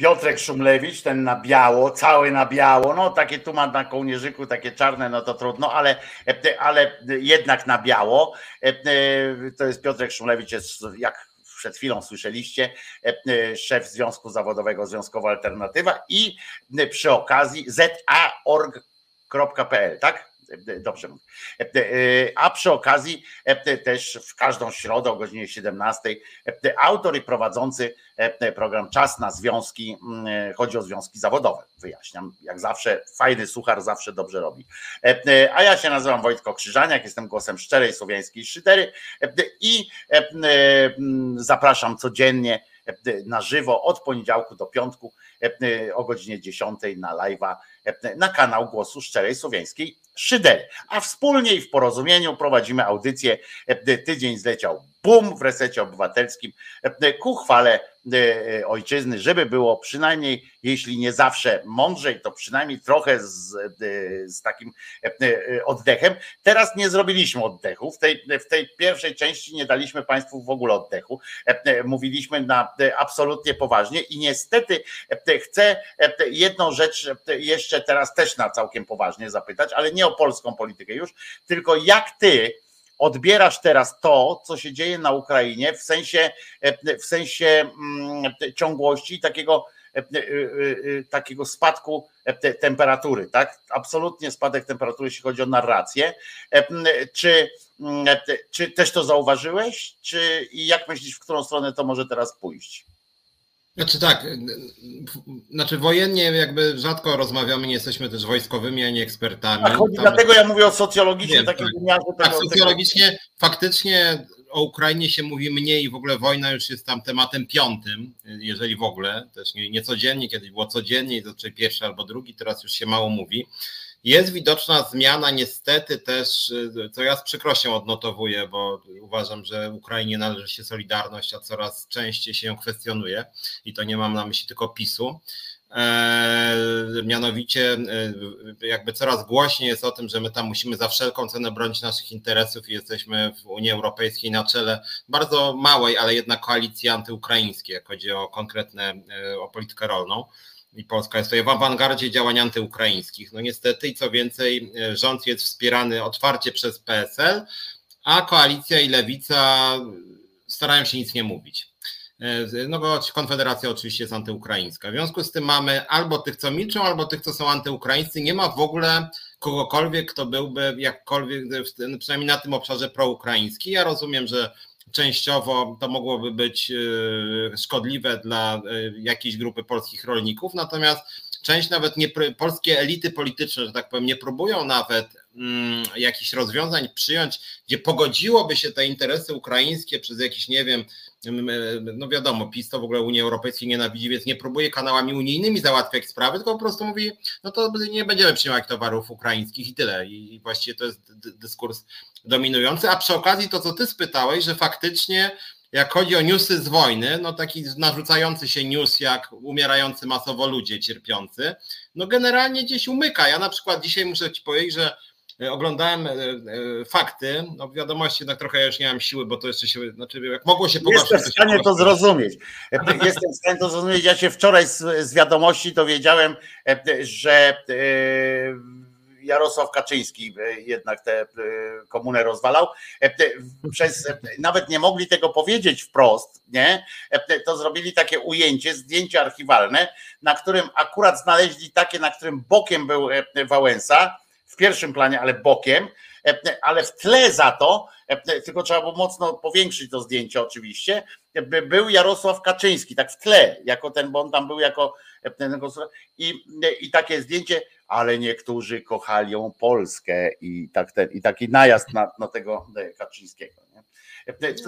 Piotrek Szumlewicz, ten na biało, cały na biało, no takie tu ma na kołnierzyku, takie czarne, no to trudno, ale, ale jednak na biało. To jest Piotrek Szumlewicz, jest jak przed chwilą słyszeliście, szef Związku Zawodowego Związkowa Alternatywa i przy okazji za.org.pl, tak? Dobrze mówię. A przy okazji też w każdą środę o godzinie 17 autor i prowadzący program Czas na Związki, chodzi o związki zawodowe, wyjaśniam. Jak zawsze, fajny suchar zawsze dobrze robi. A ja się nazywam Wojtko Krzyżaniak, jestem głosem szczerej słowiańskiej szydery i zapraszam codziennie na żywo od poniedziałku do piątku o godzinie 10 na live'a na kanał Głosu Szczerej Słowiańskiej Szydery. A wspólnie i w porozumieniu prowadzimy audycję Tydzień zleciał bum w resecie obywatelskim ku chwale ojczyzny, żeby było przynajmniej, jeśli nie zawsze mądrzej, to przynajmniej trochę z, z takim oddechem. Teraz nie zrobiliśmy oddechu. W tej, w tej pierwszej części nie daliśmy Państwu w ogóle oddechu. Mówiliśmy na absolutnie poważnie i niestety chcę jedną rzecz jeszcze teraz też na całkiem poważnie zapytać, ale nie o polską politykę już, tylko jak ty odbierasz teraz to, co się dzieje na Ukrainie w sensie, w sensie mm, ciągłości takiego, e, e, e, takiego spadku temperatury, tak? Absolutnie spadek temperatury, jeśli chodzi o narrację. Czy, czy też to zauważyłeś? Czy i jak myślisz, w którą stronę to może teraz pójść? Znaczy tak, znaczy wojennie jakby rzadko rozmawiamy, nie jesteśmy też wojskowymi ani ekspertami. Tak, chodzi, Tam... dlatego ja mówię o socjologicznym takim tak. wymiarze. Tak, socjologicznie tego... faktycznie o Ukrainie się mówi mniej i w ogóle wojna już jest tam tematem piątym, jeżeli w ogóle, też nie, nie codziennie, kiedyś było codziennie, zazwyczaj pierwszy albo drugi, teraz już się mało mówi. Jest widoczna zmiana, niestety też, co ja z przykrością odnotowuję, bo uważam, że Ukrainie należy się solidarność, a coraz częściej się ją kwestionuje i to nie mam na myśli tylko PiSu. Eee, mianowicie e, jakby coraz głośniej jest o tym, że my tam musimy za wszelką cenę bronić naszych interesów i jesteśmy w Unii Europejskiej na czele bardzo małej, ale jednak koalicji antyukraińskiej, jak chodzi o konkretne, e, o politykę rolną i Polska jest tutaj w awangardzie działań antyukraińskich. No niestety i co więcej, rząd jest wspierany otwarcie przez PSL, a koalicja i lewica starają się nic nie mówić. E, no bo Konfederacja oczywiście jest antyukraińska. W związku z tym mamy albo tych, co milczą, albo tych, co są antyukraińscy. Nie ma w ogóle kogokolwiek, kto byłby jakkolwiek, przynajmniej na tym obszarze proukraiński. Ja rozumiem, że częściowo to mogłoby być e, szkodliwe dla e, jakiejś grupy polskich rolników, natomiast część nawet nie, polskie elity polityczne, że tak powiem, nie próbują nawet mm, jakichś rozwiązań przyjąć, gdzie pogodziłoby się te interesy ukraińskie przez jakiś, nie wiem, no wiadomo, PiS to w ogóle Unii Europejskiej nienawidzi, więc nie próbuje kanałami unijnymi załatwiać sprawy, tylko po prostu mówi, no to nie będziemy przyjmować towarów ukraińskich i tyle. I właściwie to jest dyskurs dominujący. A przy okazji to, co ty spytałeś, że faktycznie jak chodzi o newsy z wojny, no taki narzucający się news jak umierający masowo ludzie cierpiący, no generalnie gdzieś umyka. Ja na przykład dzisiaj muszę ci powiedzieć, że oglądałem e, e, fakty, no wiadomości jednak trochę już nie mam siły, bo to jeszcze się, znaczy jak mogło się pogorszyć. Jestem w stanie to zrozumieć. Jestem w stanie to zrozumieć. Ja się wczoraj z, z wiadomości dowiedziałem, że Jarosław Kaczyński jednak tę komunę rozwalał. Przez, nawet nie mogli tego powiedzieć wprost, nie? To zrobili takie ujęcie, zdjęcie archiwalne, na którym akurat znaleźli takie, na którym bokiem był Wałęsa, w pierwszym planie, ale bokiem, e, ale w tle za to, e, tylko trzeba było mocno powiększyć to zdjęcie oczywiście, e, był Jarosław Kaczyński, tak w tle, jako ten, bo on tam był jako i, i takie zdjęcie, ale niektórzy kochali ją Polskę i, tak ten, i taki najazd na, na tego Kaczyńskiego. Nie?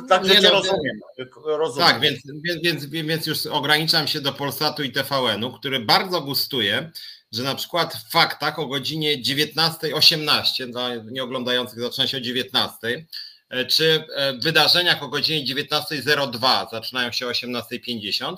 Tak, nie, no, rozumiem, rozumiem. Tak, więc, więc, więc już ograniczam się do Polsatu i TVN-u, który bardzo gustuje że na przykład w faktach o godzinie 19.18, dla nieoglądających zaczyna się o 19, e, czy e, w wydarzeniach o godzinie 19.02 zaczynają się o 18.50, e,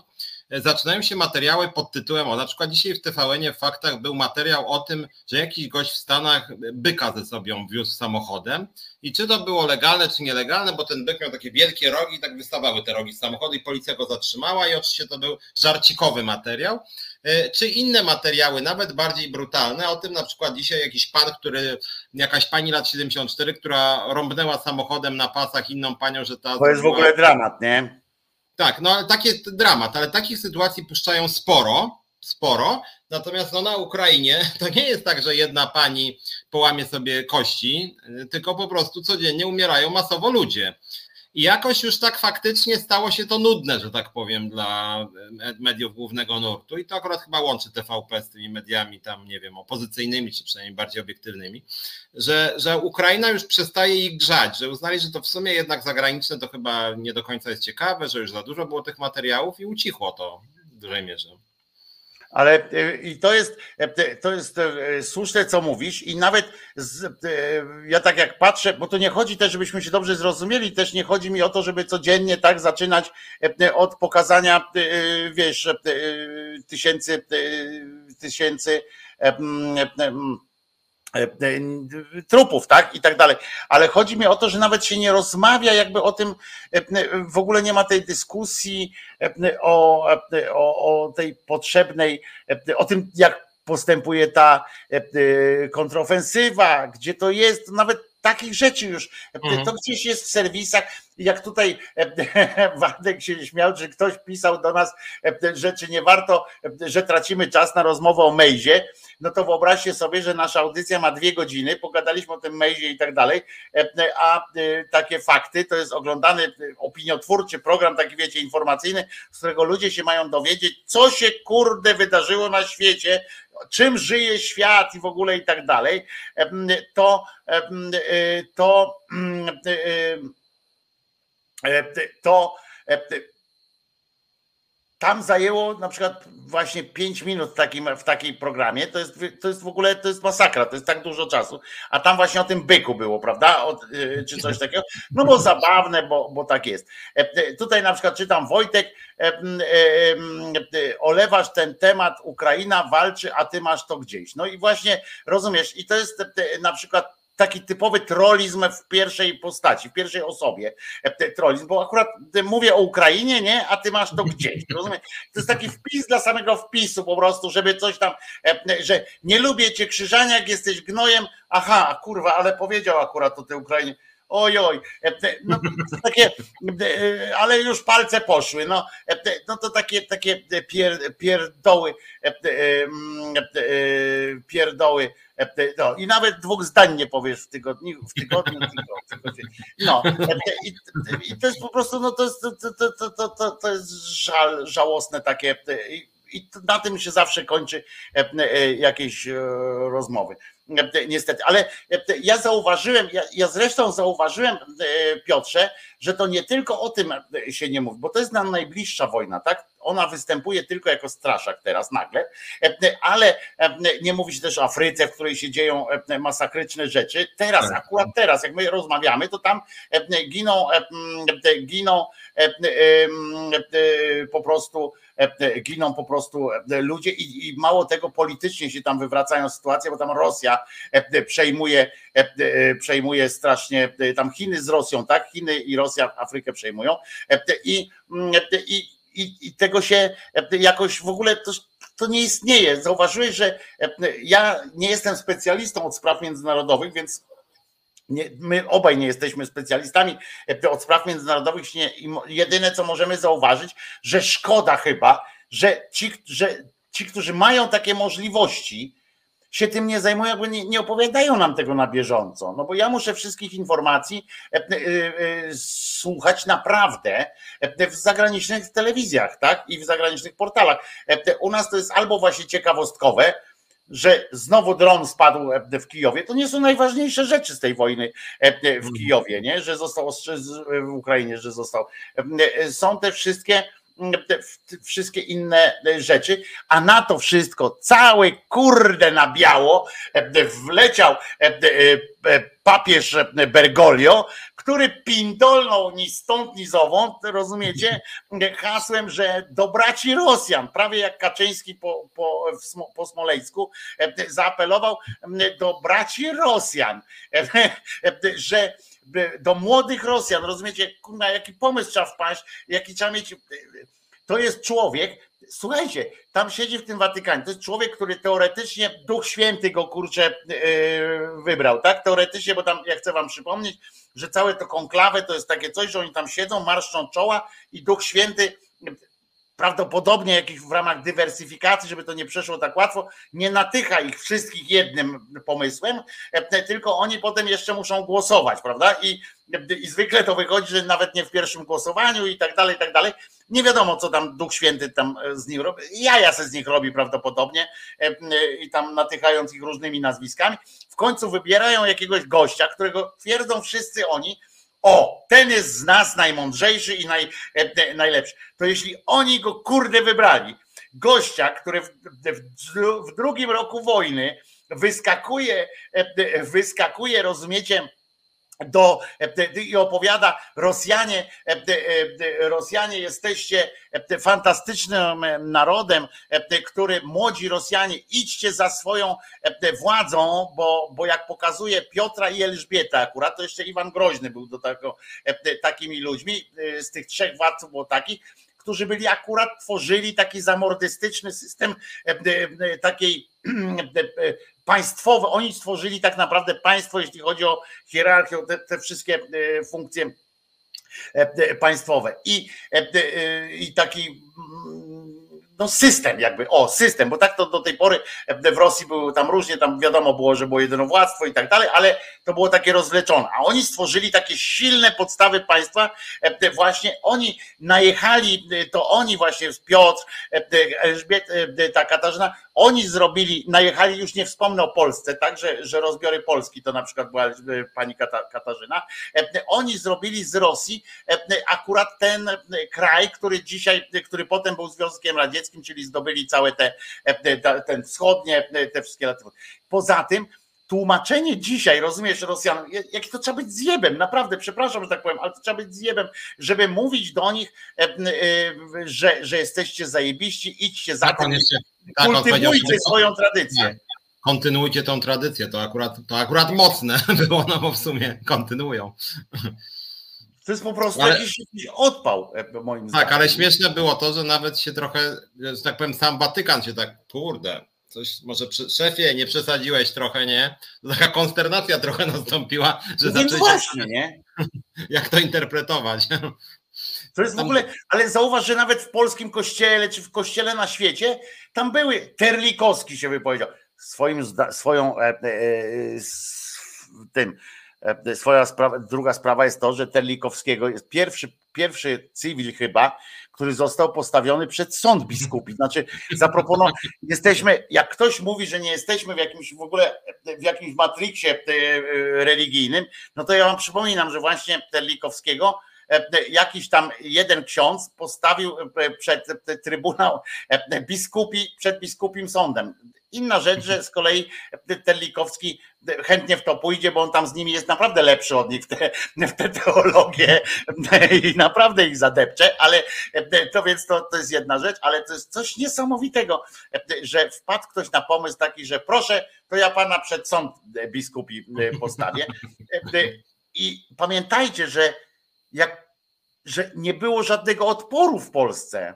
zaczynają się materiały pod tytułem, o na przykład dzisiaj w tvn w faktach był materiał o tym, że jakiś gość w Stanach byka ze sobą wiózł samochodem i czy to było legalne, czy nielegalne, bo ten byk miał takie wielkie rogi, tak wystawały te rogi z samochodu i policja go zatrzymała i oczywiście to był żarcikowy materiał. E, czy inne materiały, nawet bardziej brutalne. O tym na przykład dzisiaj jakiś pan, który, jakaś pani lat 74, która rąbnęła samochodem na pasach inną panią, że ta. To jest w ogóle dramat, nie? Tak, no taki jest dramat, ale takich sytuacji puszczają sporo, sporo. Natomiast no, na Ukrainie to nie jest tak, że jedna pani połamie sobie kości, tylko po prostu codziennie umierają masowo ludzie. I jakoś już tak faktycznie stało się to nudne, że tak powiem, dla mediów głównego nurtu. I to akurat chyba łączy TVP z tymi mediami tam, nie wiem, opozycyjnymi, czy przynajmniej bardziej obiektywnymi, że, że Ukraina już przestaje ich grzać, że uznali, że to w sumie jednak zagraniczne to chyba nie do końca jest ciekawe, że już za dużo było tych materiałów i ucichło to w dużej mierze. Ale i to jest, to jest słuszne, co mówisz, i nawet z, ja tak jak patrzę, bo to nie chodzi też, żebyśmy się dobrze zrozumieli, też nie chodzi mi o to, żeby codziennie tak zaczynać od pokazania, wiesz, tysięcy, tysięcy E, e, trupów, tak? I tak dalej. Ale chodzi mi o to, że nawet się nie rozmawia jakby o tym, e, w ogóle nie ma tej dyskusji o, o, o tej potrzebnej, o tym, jak postępuje ta kontrofensywa, gdzie to jest, nawet takich rzeczy już. Mhm. To gdzieś jest w serwisach. Jak tutaj Waldek się śmiał, że ktoś pisał do nas rzeczy nie warto, że tracimy czas na rozmowę o Mejzie. No to wyobraźcie sobie, że nasza audycja ma dwie godziny, pogadaliśmy o tym maizie i tak dalej, e, a e, takie fakty to jest oglądany e, opiniotwórczy program, taki wiecie, informacyjny, z którego ludzie się mają dowiedzieć, co się kurde wydarzyło na świecie, czym żyje świat i w ogóle i tak dalej, to to to, to tam zajęło na przykład właśnie 5 minut w takim, w takiej programie, to jest, to jest w ogóle, to jest masakra, to jest tak dużo czasu, a tam właśnie o tym byku było, prawda, o, y, czy coś takiego, no bo zabawne, bo, bo tak jest. E, e, tutaj na przykład czytam Wojtek, e, olewasz ten temat, Ukraina walczy, a ty masz to gdzieś. No i właśnie rozumiesz, i to jest na przykład taki typowy trollizm w pierwszej postaci, w pierwszej osobie. E, trollizm, bo akurat mówię o Ukrainie, nie? A ty masz to gdzieś. Rozumiem? To jest taki wpis dla samego wpisu po prostu, żeby coś tam, e, że nie lubię cię krzyżaniak, jesteś gnojem. Aha, kurwa, ale powiedział akurat o tej Ukrainie. Oj, e, no, takie, ale już palce poszły, no, no to takie, takie pier, pierdoły, pierdoły no, I nawet dwóch zdań nie powiesz w tygodniu, w tygodniu, No, i, i, to jest po prostu, no to jest, to, to, to, to, to jest żal, żałosne takie. I na tym się zawsze kończy jakieś rozmowy. Niestety, ale ja zauważyłem, ja, ja zresztą zauważyłem, Piotrze, że to nie tylko o tym się nie mówi, bo to jest nam najbliższa wojna, tak? Ona występuje tylko jako straszak teraz nagle, ale nie mówi się też o Afryce, w której się dzieją masakryczne rzeczy. Teraz, tak. akurat teraz, jak my rozmawiamy, to tam giną, giną po prostu giną po prostu ludzie i, i mało tego politycznie się tam wywracają sytuacje, bo tam Rosja przejmuje, przejmuje strasznie, tam Chiny z Rosją, tak? Chiny i Rosja Afrykę przejmują i, i i, i tego się jakoś w ogóle to, to nie istnieje. Zauważyłeś, że ja nie jestem specjalistą od spraw międzynarodowych, więc nie, my obaj nie jesteśmy specjalistami od spraw międzynarodowych. Nie, jedyne, co możemy zauważyć, że szkoda chyba, że ci, że ci, którzy mają takie możliwości, się tym nie zajmują, jakby nie, nie, opowiadają nam tego na bieżąco. No bo ja muszę wszystkich informacji e, e, e, słuchać naprawdę w zagranicznych telewizjach, tak? I w zagranicznych portalach. U nas to jest albo właśnie ciekawostkowe, że znowu dron spadł w Kijowie, to nie są najważniejsze rzeczy z tej wojny w mhm. Kijowie, nie? że został w Ukrainie, że został. Są te wszystkie wszystkie inne rzeczy, a na to wszystko cały kurde na biało wleciał papież Bergoglio, który pindolnął ni stąd, ni zowąd, rozumiecie, hasłem, że do braci Rosjan, prawie jak Kaczyński po, po, po Smoleńsku, zaapelował do braci Rosjan, że do młodych Rosjan, rozumiecie, na jaki pomysł trzeba wpaść, jaki trzeba mieć. To jest człowiek, słuchajcie, tam siedzi w tym Watykanie, to jest człowiek, który teoretycznie Duch Święty go kurczę yy, wybrał, tak? Teoretycznie, bo tam ja chcę wam przypomnieć, że całe to konklawę to jest takie coś, że oni tam siedzą, marszczą czoła i Duch Święty prawdopodobnie jakiś w ramach dywersyfikacji, żeby to nie przeszło tak łatwo, nie natycha ich wszystkich jednym pomysłem, e, tylko oni potem jeszcze muszą głosować, prawda? I, i zwykle to wychodzi, że nawet nie w pierwszym głosowaniu i tak dalej, i tak dalej. Nie wiadomo, co tam Duch Święty tam e, z nich robi. Jaja se z nich robi prawdopodobnie e, i tam natychając ich różnymi nazwiskami. W końcu wybierają jakiegoś gościa, którego twierdzą wszyscy oni, o, ten jest z nas najmądrzejszy i naj, e, najlepszy. To jeśli oni go kurde wybrali, gościa, który w, w, w drugim roku wojny wyskakuje, wyskakuje, rozumiecie, do, i opowiada Rosjanie, Rosjanie jesteście fantastycznym narodem, który młodzi Rosjanie idźcie za swoją władzą, bo, bo jak pokazuje Piotra i Elżbieta akurat, to jeszcze Iwan Groźny był do tego, takimi ludźmi, z tych trzech władców było takich, którzy byli akurat, tworzyli taki zamordystyczny system takiej państwowe, oni stworzyli tak naprawdę państwo, jeśli chodzi o hierarchię, te, te wszystkie e, funkcje e, e, państwowe. I, i taki no system jakby, o system, bo tak to do tej pory w Rosji były tam różnie, tam wiadomo było, że było jedynowładztwo i tak dalej, ale to było takie rozwleczone, a oni stworzyli takie silne podstawy państwa, właśnie oni najechali, to oni właśnie, Piotr, Elżbieta, ta Katarzyna, oni zrobili, najechali, już nie wspomnę o Polsce, tak, że, że rozbiory Polski, to na przykład była pani Katarzyna, oni zrobili z Rosji akurat ten kraj, który dzisiaj, który potem był Związkiem Radzieckim, czyli zdobyli całe te, ten wschodnie, te wszystkie lata. Poza tym, tłumaczenie dzisiaj, rozumiesz, Rosjan, jak to trzeba być zjebem, naprawdę, przepraszam, że tak powiem, ale to trzeba być zjebem, żeby mówić do nich, że, że jesteście zajebiści, idźcie za tak, tym, tak, kultywujcie swoją tradycję. Kontynuujcie tą tradycję, to akurat, to akurat mocne było, no bo w sumie kontynuują. To jest po prostu ale, jakiś, jakiś odpał, e, moim tak, zdaniem. Tak, ale śmieszne było to, że nawet się trochę, że tak powiem, sam Watykan się tak, kurde, coś może przy, szefie, nie przesadziłeś trochę, nie? Taka konsternacja trochę nastąpiła, że no zaczęli właśnie, nie? Jak to interpretować? To jest w ogóle, ale zauważ, że nawet w polskim kościele, czy w kościele na świecie, tam były, Terlikowski się wypowiedział, swoim, swoją, e, e, tym, E, swoja sprawa, druga sprawa jest to, że Terlikowskiego jest pierwszy, pierwszy cywil chyba, który został postawiony przed sąd biskupi. Znaczy zaproponował, jesteśmy, jak ktoś mówi, że nie jesteśmy w jakimś w ogóle, w jakimś matriksie e, religijnym, no to ja wam przypominam, że właśnie Terlikowskiego e, jakiś tam jeden ksiądz postawił przed trybunał biskupi, przed biskupim sądem. Inna rzecz, że z kolei Terlikowski chętnie w to pójdzie, bo on tam z nimi jest naprawdę lepszy od nich w tę w te teologię i naprawdę ich zadepcze, ale to więc to, to jest jedna rzecz, ale to jest coś niesamowitego, że wpadł ktoś na pomysł taki, że proszę, to ja pana przed sąd biskupi postawię. I pamiętajcie, że jak że nie było żadnego odporu w Polsce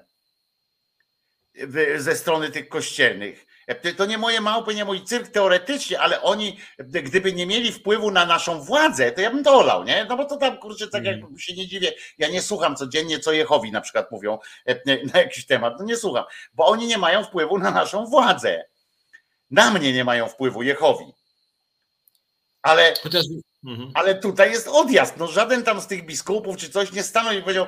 ze strony tych kościelnych. To nie moje małpy, nie mój cyrk teoretycznie, ale oni, gdyby nie mieli wpływu na naszą władzę, to ja bym to olał, nie? No bo to tam, kurczę, tak jak mm. się nie dziwię, ja nie słucham codziennie, co Jehowi na przykład mówią na jakiś temat, no nie słucham, bo oni nie mają wpływu na naszą władzę. Na mnie nie mają wpływu Jehowi. Ale, Chociaż... Mhm. ale tutaj jest odjazd. No żaden tam z tych biskupów czy coś nie stanął i powiedział,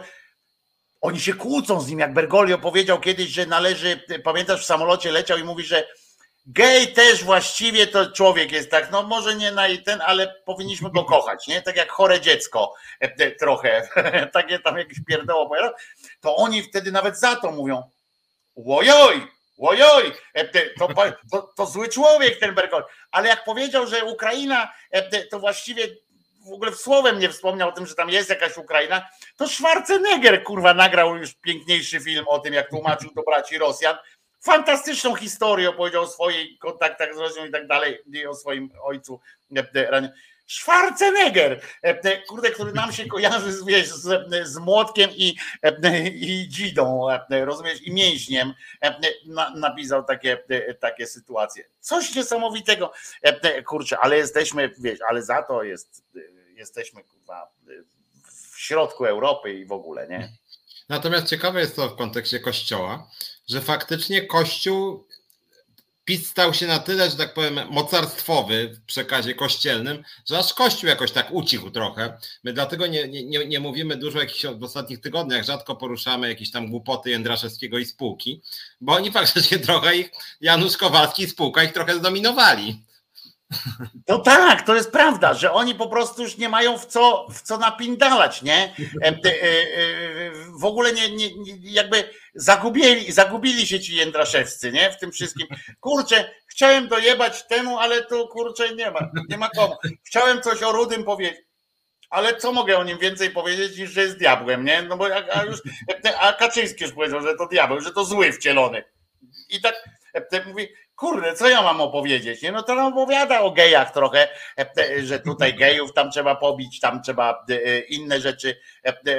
oni się kłócą z nim, jak Bergoglio powiedział kiedyś, że należy, pamiętasz, w samolocie leciał i mówi, że gej też właściwie to człowiek jest tak, no może nie na ten, ale powinniśmy go kochać, nie? Tak jak chore dziecko e, e, trochę, takie tam jakieś pierdoło to oni wtedy nawet za to mówią, łojoj, łojoj, e, to, to, to zły człowiek ten Bergoglio, ale jak powiedział, że Ukraina to właściwie w ogóle słowem nie wspomniał o tym, że tam jest jakaś Ukraina, to Schwarzenegger kurwa nagrał już piękniejszy film o tym, jak tłumaczył do braci Rosjan. Fantastyczną historię opowiedział o swoich kontaktach z Rosją i tak dalej, i o swoim ojcu. Schwarzenegger, kurde, który nam się kojarzy z, wiesz, z, z młotkiem i, i dzidą, rozumiesz, i mięśniem, na, napisał takie, takie sytuacje. Coś niesamowitego, kurczę, ale jesteśmy, wiesz, ale za to jest jesteśmy kurwa, w środku Europy i w ogóle, nie? Natomiast ciekawe jest to w kontekście Kościoła, że faktycznie Kościół PiS stał się na tyle, że tak powiem, mocarstwowy w przekazie kościelnym, że aż Kościół jakoś tak ucichł trochę. My dlatego nie, nie, nie mówimy dużo jakichś w ostatnich tygodniach, rzadko poruszamy jakieś tam głupoty Jędraszewskiego i spółki, bo oni faktycznie trochę ich, Janusz Kowalski i spółka ich trochę zdominowali. To tak, to jest prawda, że oni po prostu już nie mają w co, w co napindalać, nie? E, e, w ogóle nie, nie, jakby zagubili, zagubili się ci jędraszewscy, nie? W tym wszystkim. Kurczę, chciałem dojebać temu, ale tu kurczę nie ma, nie ma komu. Chciałem coś o Rudym powiedzieć ale co mogę o nim więcej powiedzieć niż, że jest diabłem, nie? No bo a już, a Kaczyński już powiedział, że to diabeł, że to zły wcielony. I tak mówi, kurde, co ja mam opowiedzieć? Nie? No to opowiada o gejach trochę, że tutaj gejów tam trzeba pobić, tam trzeba inne rzeczy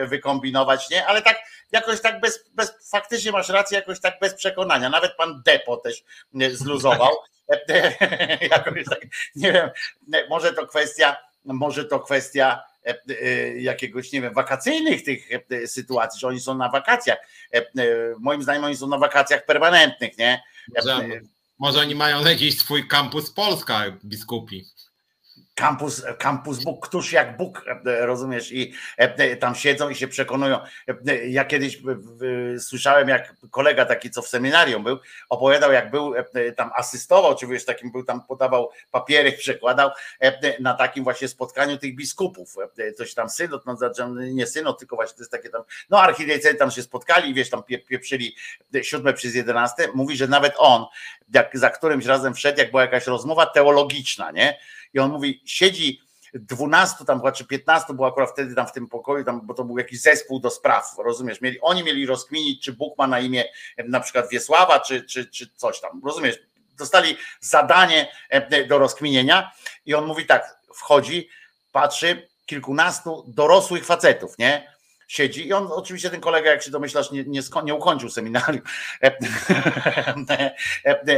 wykombinować, nie? Ale tak jakoś tak bez, bez faktycznie masz rację, jakoś tak bez przekonania. Nawet pan Depo też zluzował. jakoś tak, nie wiem, może to kwestia, może to kwestia E, e, jakiegoś, nie wiem, wakacyjnych tych e, sytuacji, że oni są na wakacjach. Moim zdaniem oni są na wakacjach permanentnych, nie? Może, oni mają jakiś swój kampus Polska, biskupi. Campus, campus Bóg, któż jak Bóg, e, rozumiesz, i e, tam siedzą i się przekonują. E, ja kiedyś słyszałem, jak kolega taki, co w seminarium był, opowiadał, jak był, tam asystował, czy wiesz, takim był, tam podawał papiery, przekładał na takim właśnie spotkaniu tych biskupów. Coś tam synod, no, znaczy, nie synod, tylko właśnie to jest takie tam, no archidiecezji tam się spotkali, wiesz, tam pieprzyli siódme przez jedenaste. Mówi, że nawet on, jak za którymś razem wszedł, jak była jakaś rozmowa teologiczna, nie? I on mówi, siedzi 12 tam czy 15 było akurat wtedy tam w tym pokoju, tam, bo to był jakiś zespół do spraw, rozumiesz? Mieli, oni mieli rozkminić, czy Bóg ma na imię na przykład Wiesława, czy, czy, czy coś tam, rozumiesz? Dostali zadanie do rozkminienia i on mówi tak, wchodzi, patrzy, kilkunastu dorosłych facetów, nie? Siedzi i on oczywiście ten kolega, jak się domyślasz, nie, nie, nie ukończył seminarium.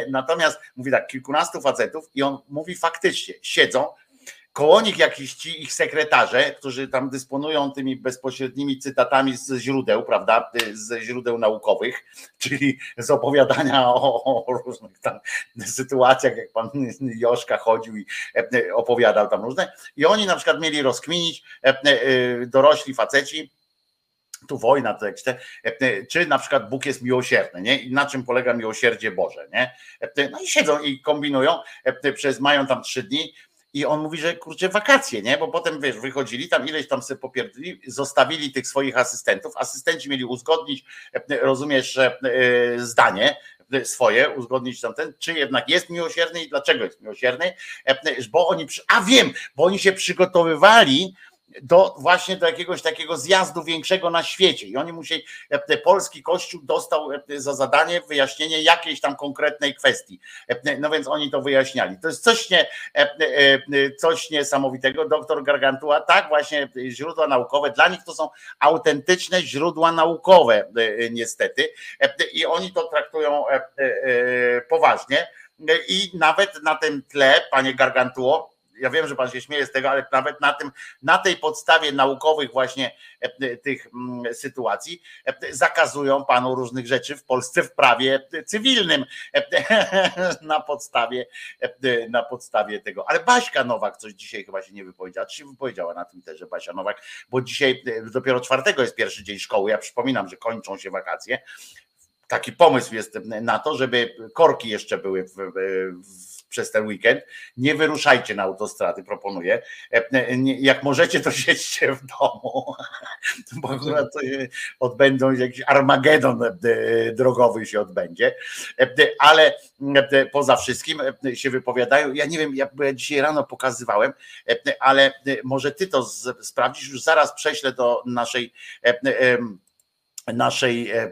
Natomiast mówi tak, kilkunastu facetów i on mówi faktycznie, siedzą, koło nich jakiś ci ich sekretarze, którzy tam dysponują tymi bezpośrednimi cytatami z źródeł, prawda, ze źródeł naukowych, czyli z opowiadania o, o różnych tam sytuacjach, jak pan Joszka chodził i opowiadał tam różne. I oni na przykład mieli rozkminić, dorośli faceci, tu wojna, to jak e, czy na przykład Bóg jest miłosierny, nie? I na czym polega miłosierdzie Boże, nie? E, no i siedzą i kombinują, e, przez mają tam trzy dni i on mówi, że kurczę wakacje, nie? Bo potem wiesz, wychodzili tam ileś tam sobie popierdli, zostawili tych swoich asystentów. Asystenci mieli uzgodnić, rozumiesz, zdanie swoje, uzgodnić tamten, czy jednak jest miłosierny i dlaczego jest miłosierny, bo oni, a wiem, bo oni się przygotowywali do właśnie do jakiegoś takiego zjazdu większego na świecie. I oni musieli, e, polski kościół dostał e, za zadanie wyjaśnienie jakiejś tam konkretnej kwestii. E, no więc oni to wyjaśniali. To jest coś, nie, coś niesamowitego. Doktor Gargantua, tak, właśnie źródła naukowe, dla nich to są autentyczne źródła naukowe, niestety. I oni to traktują poważnie. I nawet na tym tle, panie Gargantuo, ja wiem, że pan się śmieje z tego, ale nawet na tym, na tej podstawie naukowych właśnie e, e, tych mm, sytuacji e, zakazują panu różnych rzeczy w Polsce w prawie cywilnym na podstawie, na podstawie tego. Ale Baśka Nowak coś dzisiaj chyba się nie wypowiedziała, czy się wypowiedziała na Twitterze Basia Nowak, bo dzisiaj dopiero czwartego jest pierwszy dzień szkoły. Ja przypominam, że kończą się wakacje. Taki pomysł jest na to, żeby korki jeszcze były w, w przez ten weekend. Nie wyruszajcie na autostrady, proponuję. E, e, jak możecie, to siedźcie w domu, bo akurat odbędą jakiś Armagedon e, drogowy się odbędzie, ale poza wszystkim się wypowiadają. Ja nie wiem, ja dzisiaj rano pokazywałem, ale może ty to sprawdzisz, już zaraz prześlę do naszej naszej e, e,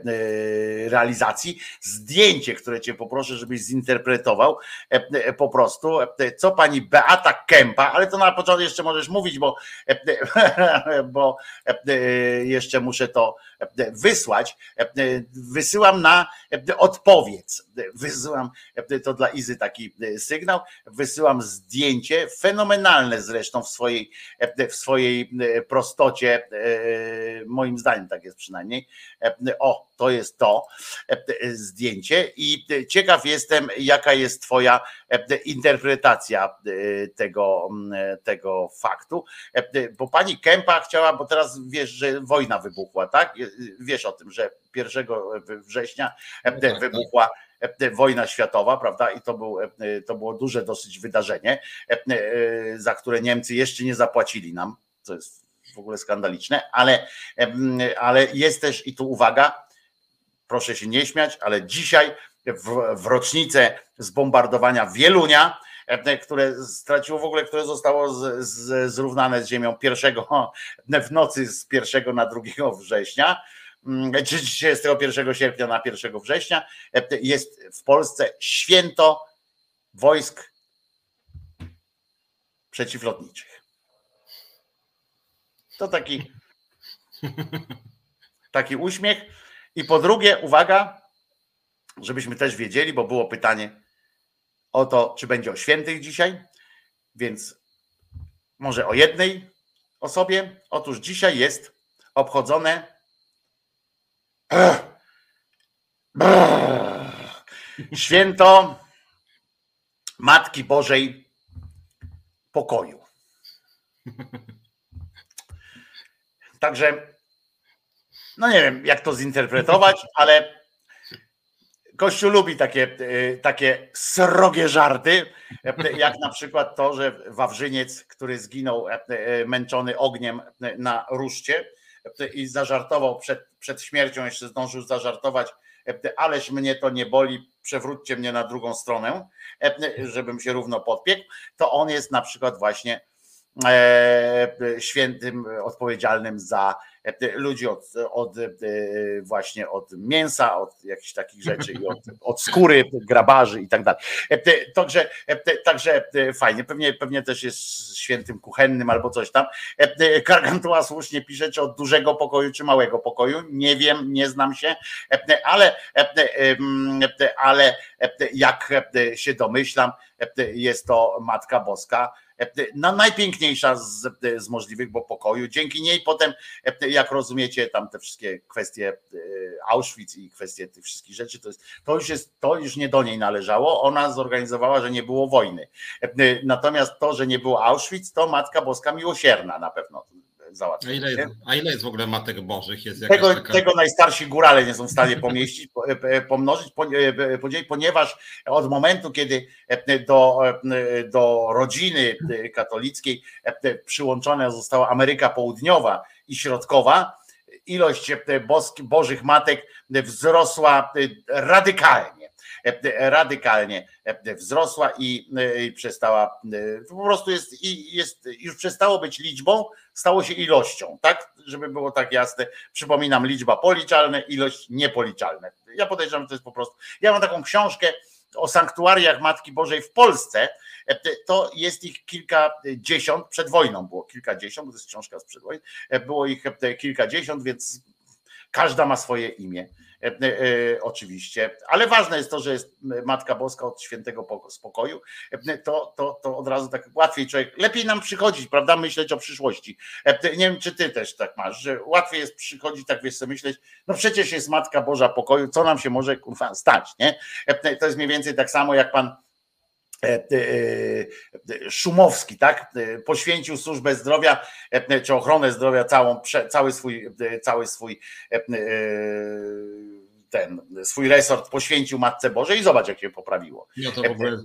realizacji, zdjęcie, które cię poproszę, żebyś zinterpretował e, po prostu, co pani Beata Kępa, ale to na początku jeszcze możesz mówić, bo, bo jeszcze muszę to wysłać. Wysyłam na odpowiedz. Wysyłam, to dla Izy taki sygnał, wysyłam zdjęcie, fenomenalne zresztą w swojej, w swojej prostocie, moim zdaniem tak jest przynajmniej, o, to jest to zdjęcie i ciekaw jestem, jaka jest twoja interpretacja tego, tego faktu, bo pani Kępa chciała, bo teraz wiesz, że wojna wybuchła, tak? Wiesz o tym, że 1 września no tak. wybuchła wojna światowa, prawda? I to, był, to było duże dosyć wydarzenie, za które Niemcy jeszcze nie zapłacili nam, co jest w ogóle skandaliczne, ale, ale jest też, i tu uwaga, proszę się nie śmiać, ale dzisiaj w, w rocznicę zbombardowania Wielunia, które straciło w ogóle, które zostało z, z, zrównane z ziemią pierwszego w nocy z 1 na 2 września, mm, czy 31 sierpnia na 1 września, jest w Polsce święto wojsk przeciwlotniczych. To taki, taki uśmiech. I po drugie, uwaga, żebyśmy też wiedzieli, bo było pytanie o to, czy będzie o świętych dzisiaj, więc może o jednej osobie. Otóż dzisiaj jest obchodzone święto Matki Bożej Pokoju. Także, no nie wiem, jak to zinterpretować, ale Kościół lubi takie, y, takie srogie żarty, jak na przykład to, że Wawrzyniec, który zginął e, e, męczony ogniem na ruszcie i zażartował przed, przed śmiercią, jeszcze zdążył zażartować, ależ mnie to nie boli, przewróćcie mnie na drugą stronę, żebym się równo podpiekł, to on jest na przykład właśnie E, świętym odpowiedzialnym za ludzi od, od e, właśnie od mięsa, od jakichś takich rzeczy, od, od skóry, grabarzy i tak dalej. Także, także fajnie, pewnie, pewnie też jest świętym kuchennym albo coś tam. Kargantua słusznie pisze, czy od dużego pokoju, czy małego pokoju. Nie wiem, nie znam się, ale, ale jak się domyślam, jest to Matka Boska no, najpiękniejsza z, z możliwych, bo pokoju. Dzięki niej potem, jak rozumiecie, tam te wszystkie kwestie e, Auschwitz i kwestie tych wszystkich rzeczy, to, jest, to już jest, to już nie do niej należało. Ona zorganizowała, że nie było wojny. Natomiast to, że nie było Auschwitz, to Matka Boska miłosierna na pewno załatwić. A ile, jest, a ile jest w ogóle matek bożych? Jest tego, taka... tego najstarsi górale nie są w stanie pomieścić, e, pomnożyć, e, podzielić, ponieważ od momentu, kiedy e, do, do rodziny katolickiej przyłączona została Ameryka Południowa i Środkowa, ilość bożych matek wzrosła radykalnie radykalnie wzrosła i, przestała, po prostu jest, jest, już przestało być liczbą, stało się ilością, tak? Żeby było tak jasne. Przypominam, liczba policzalna, ilość niepoliczalna. Ja podejrzewam, że to jest po prostu. Ja mam taką książkę o sanktuariach Matki Bożej w Polsce. To jest ich kilkadziesiąt, przed wojną było kilkadziesiąt, to jest książka sprzed wojny, było ich kilkadziesiąt, więc każda ma swoje imię. E, e, oczywiście, ale ważne jest to, że jest Matka Boska od świętego spokoju, e, to, to, to od razu tak łatwiej człowiek, lepiej nam przychodzić, prawda, myśleć o przyszłości. Nie wiem, czy ty też tak masz, że łatwiej jest przychodzić, tak wiesz, sobie myśleć, no przecież jest Matka Boża pokoju, co nam się może stać, nie? To jest mniej więcej tak samo, jak pan Szumowski, tak? Poświęcił służbę zdrowia czy ochronę zdrowia całą, cały swój, cały swój ten swój resort poświęcił Matce Bożej i zobacz, jak się poprawiło. No to w ogóle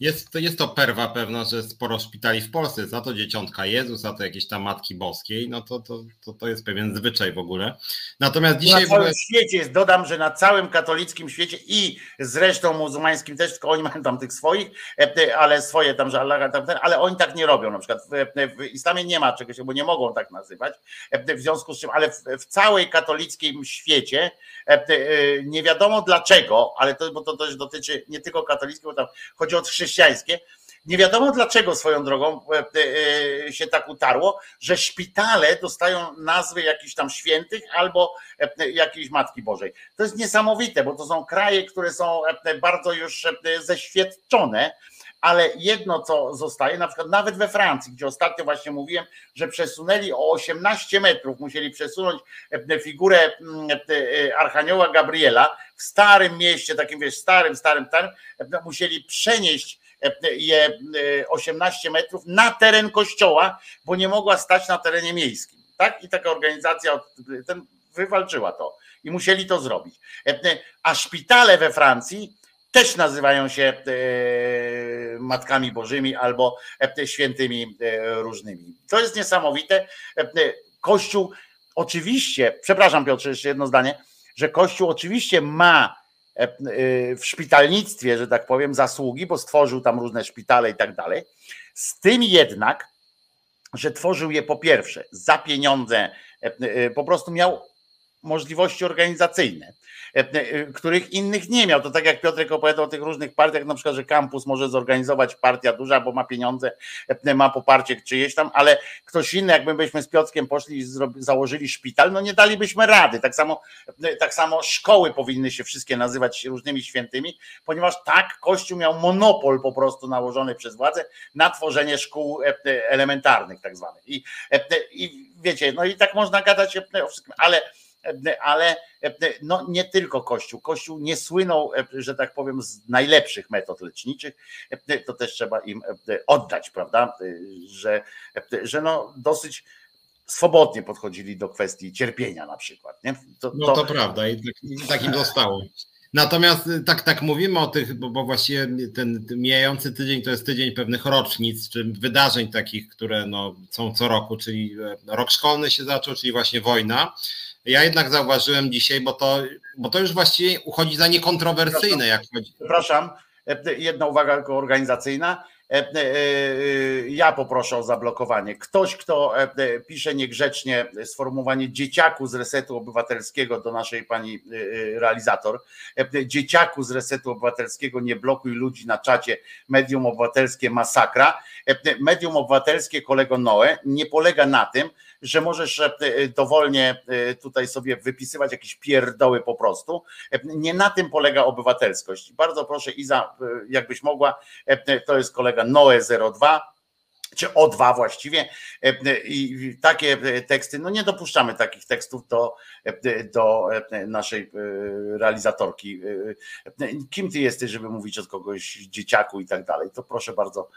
jest, to jest to perwa pewna, że sporo szpitali w Polsce, za to dzieciątka Jezus, za to jakieś tam Matki Boskiej, no to, to, to, to jest pewien zwyczaj w ogóle. Natomiast dzisiaj... Na całym ogóle... świecie jest, dodam, że na całym katolickim świecie i zresztą muzułmańskim też, tylko oni mają tam tych swoich, e, ale swoje tam, że Allah tam ten, ale oni tak nie robią, na przykład w, w islamie nie ma czegoś, bo nie mogą tak nazywać, e, w związku z czym, ale w, w całej katolickim świecie e, nie wiadomo dlaczego, ale to, bo to też dotyczy nie tylko katolickiego, tam chodzi o chrześcijaństwo, chrześcijańskie. Nie wiadomo dlaczego swoją drogą e, e, się tak utarło, że szpitale dostają nazwy jakichś tam świętych albo e, jakiejś Matki Bożej. To jest niesamowite, bo to są kraje, które są bardzo już zeświadczone, ale jedno co zostaje, na przykład nawet we Francji, gdzie ostatnio właśnie mówiłem, że przesunęli o 18 metrów, musieli przesunąć figurę mm, Archanioła Gabriela w starym mieście, takim wiesz, starym, starym, starym, musieli przenieść je 18 metrów na teren kościoła, bo nie mogła stać na terenie miejskim. Tak? I taka organizacja ten, wywalczyła to i musieli to zrobić. A szpitale we Francji też nazywają się e, Matkami Bożymi albo e, świętymi e, różnymi. To jest niesamowite. Kościół oczywiście, przepraszam Piotrze, jeszcze jedno zdanie, że Kościół oczywiście ma w szpitalnictwie, że tak powiem, zasługi, bo stworzył tam różne szpitale i tak dalej. Z tym jednak, że tworzył je po pierwsze za pieniądze, po prostu miał możliwości organizacyjne. E, e, których innych nie miał. To tak jak Piotrek opowiadał o tych różnych partiach, na przykład, że kampus może zorganizować partia duża, bo ma pieniądze, e, ma poparcie czyjeś tam, ale ktoś inny, jakby byśmy z Piotrkiem poszli i założyli szpital, no nie dalibyśmy rady. Tak samo, tak samo szkoły powinny się wszystkie nazywać różnymi świętymi, ponieważ tak Kościół miał monopol po prostu nałożony przez władzę na tworzenie szkół elementarnych tak zwanych. I, i wiecie, no i tak można gadać o wszystkim, ale ale no nie tylko Kościół. Kościół nie słynął, że tak powiem, z najlepszych metod leczniczych. To też trzeba im oddać, prawda? Że, że no dosyć swobodnie podchodzili do kwestii cierpienia na przykład. Nie? To, to... No to prawda i tak, tak im zostało. Natomiast tak, tak mówimy o tych, bo, bo właściwie ten mijający tydzień to jest tydzień pewnych rocznic, czy wydarzeń takich, które no, są co roku, czyli rok szkolny się zaczął, czyli właśnie wojna. Ja jednak zauważyłem dzisiaj, bo to, bo to już właściwie uchodzi za niekontrowersyjne, jak chodzi. Przepraszam, jedna uwaga organizacyjna. E, e, e, ja poproszę o zablokowanie. Ktoś, kto pisze niegrzecznie sformułowanie dzieciaku z resetu obywatelskiego do naszej pani realizator, dzieciaku z resetu obywatelskiego, nie blokuj ludzi na czacie, medium obywatelskie masakra. Medium obywatelskie, kolego Noe, nie polega na tym, że możesz e, dowolnie e, tutaj sobie wypisywać jakieś pierdoły po prostu. E, nie na tym polega obywatelskość. Bardzo proszę Iza, jakbyś mogła, to jest kolega Noe02, czy O2 właściwie i takie teksty, no nie dopuszczamy takich tekstów do, do naszej realizatorki. Kim ty jesteś, żeby mówić od kogoś dzieciaku i tak dalej, to proszę bardzo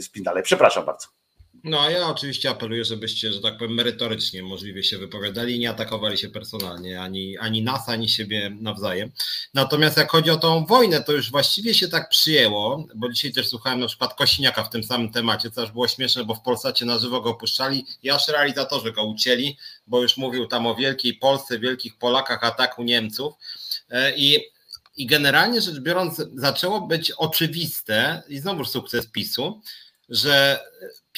spindale. Przepraszam bardzo. No a ja oczywiście apeluję, żebyście, że tak powiem, merytorycznie możliwie się wypowiadali nie atakowali się personalnie, ani, ani nas, ani siebie nawzajem. Natomiast jak chodzi o tą wojnę, to już właściwie się tak przyjęło, bo dzisiaj też słuchałem na przykład Kosiniaka w tym samym temacie, co aż było śmieszne, bo w Polsacie na żywo go puszczali i aż realizatorzy go ucięli, bo już mówił tam o wielkiej Polsce, wielkich Polakach, ataku Niemców e, i i generalnie rzecz biorąc, zaczęło być oczywiste, i znowu sukces PiSu, że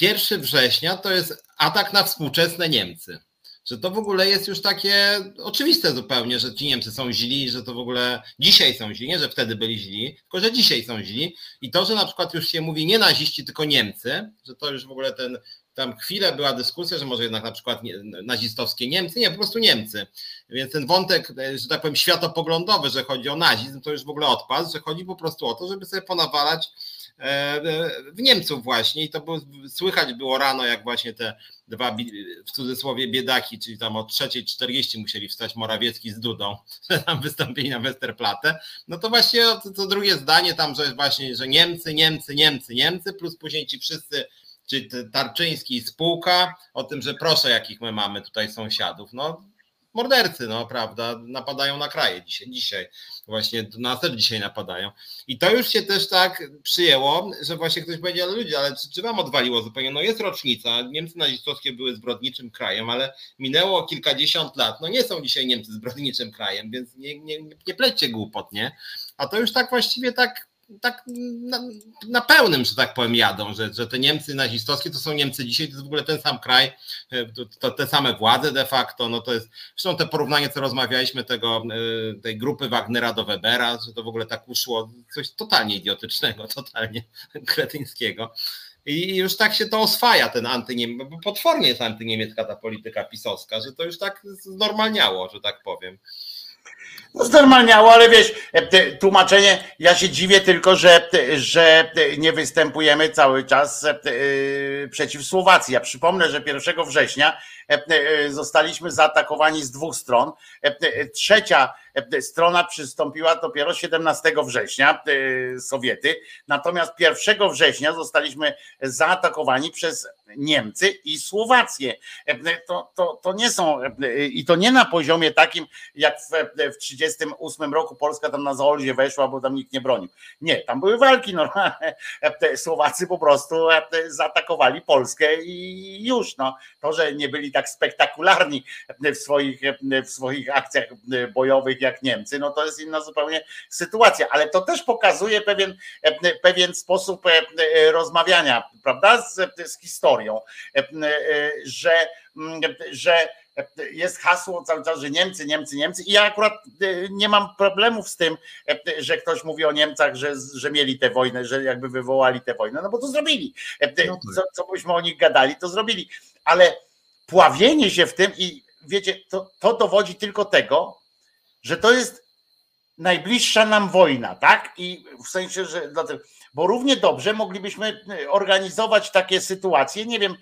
1 września to jest atak na współczesne Niemcy. Że to w ogóle jest już takie oczywiste zupełnie, że ci Niemcy są źli, że to w ogóle dzisiaj są źli, nie że wtedy byli źli, tylko że dzisiaj są źli. I to, że na przykład już się mówi nie naziści, tylko Niemcy, że to już w ogóle ten, tam chwilę była dyskusja, że może jednak na przykład nazistowskie Niemcy, nie, po prostu Niemcy. Więc ten wątek, że tak powiem, światopoglądowy, że chodzi o nazizm, to już w ogóle odpadł, że chodzi po prostu o to, żeby sobie ponawalać w Niemców właśnie i to było, słychać było rano, jak właśnie te dwa w cudzysłowie biedaki, czyli tam o 3.40 musieli wstać Morawiecki z Dudą, tam wystąpili na Westerplatte, no to właśnie to, to drugie zdanie tam, że właśnie, że Niemcy, Niemcy, Niemcy, Niemcy, plus później ci wszyscy czy Tarczyński i spółka, o tym, że proszę, jakich my mamy tutaj sąsiadów. No, mordercy, no prawda, napadają na kraje dzisiaj, dzisiaj właśnie na też dzisiaj napadają. I to już się też tak przyjęło, że właśnie ktoś powiedział, ale ludzie, ale czy, czy wam odwaliło zupełnie? No jest rocznica, Niemcy nazistowskie były zbrodniczym krajem, ale minęło kilkadziesiąt lat, no nie są dzisiaj Niemcy zbrodniczym krajem, więc nie, nie, nie plećcie głupot, nie? A to już tak właściwie tak tak na, na, pełnym, że tak powiem, jadą, że, że te Niemcy nazistowskie to są Niemcy dzisiaj, to jest w ogóle ten sam kraj, e, to, to, te same władze de facto, no to jest, zresztą te porównanie, co rozmawialiśmy, tego, e, tej grupy Wagnera do Webera, że to w ogóle tak uszło, coś totalnie idiotycznego, totalnie kretyńskiego. I już tak się to oswaja, ten antyniemiecki, bo potwornie jest antyniemiecka ta polityka pisowska, że to już tak znormalniało, że tak powiem. No znormalniało, ale wiesz, e, tłumaczenie, ja się dziwię tylko, że, że nie występujemy cały czas e, przeciw Słowacji. Ja przypomnę, że 1 września e, zostaliśmy zaatakowani z dwóch stron. Trzecia strona przystąpiła dopiero 17 września, Sowiety, natomiast 1 września zostaliśmy zaatakowani przez Niemcy i Słowację. To, to, to nie są, i to nie na poziomie takim, jak w 1938 roku Polska tam na Zaolzie weszła, bo tam nikt nie bronił. Nie, tam były walki normalne. Słowacy po prostu zaatakowali Polskę i już. No. To, że nie byli tak spektakularni w swoich, w swoich akcjach bojowych jak Niemcy, no to jest inna zupełnie sytuacja, ale to też pokazuje pewien, pewien sposób rozmawiania, prawda, z, z historią, że, że jest hasło cały czas, że Niemcy, Niemcy, Niemcy i ja akurat nie mam problemów z tym, że ktoś mówi o Niemcach, że, że mieli tę wojnę, że jakby wywołali tę wojnę, no bo to zrobili. No co, co byśmy o nich gadali, to zrobili, ale pławienie się w tym i wiecie, to, to dowodzi tylko tego, że to jest najbliższa nam wojna, tak? I w sensie, że dlatego, bo równie dobrze moglibyśmy organizować takie sytuacje, nie wiem,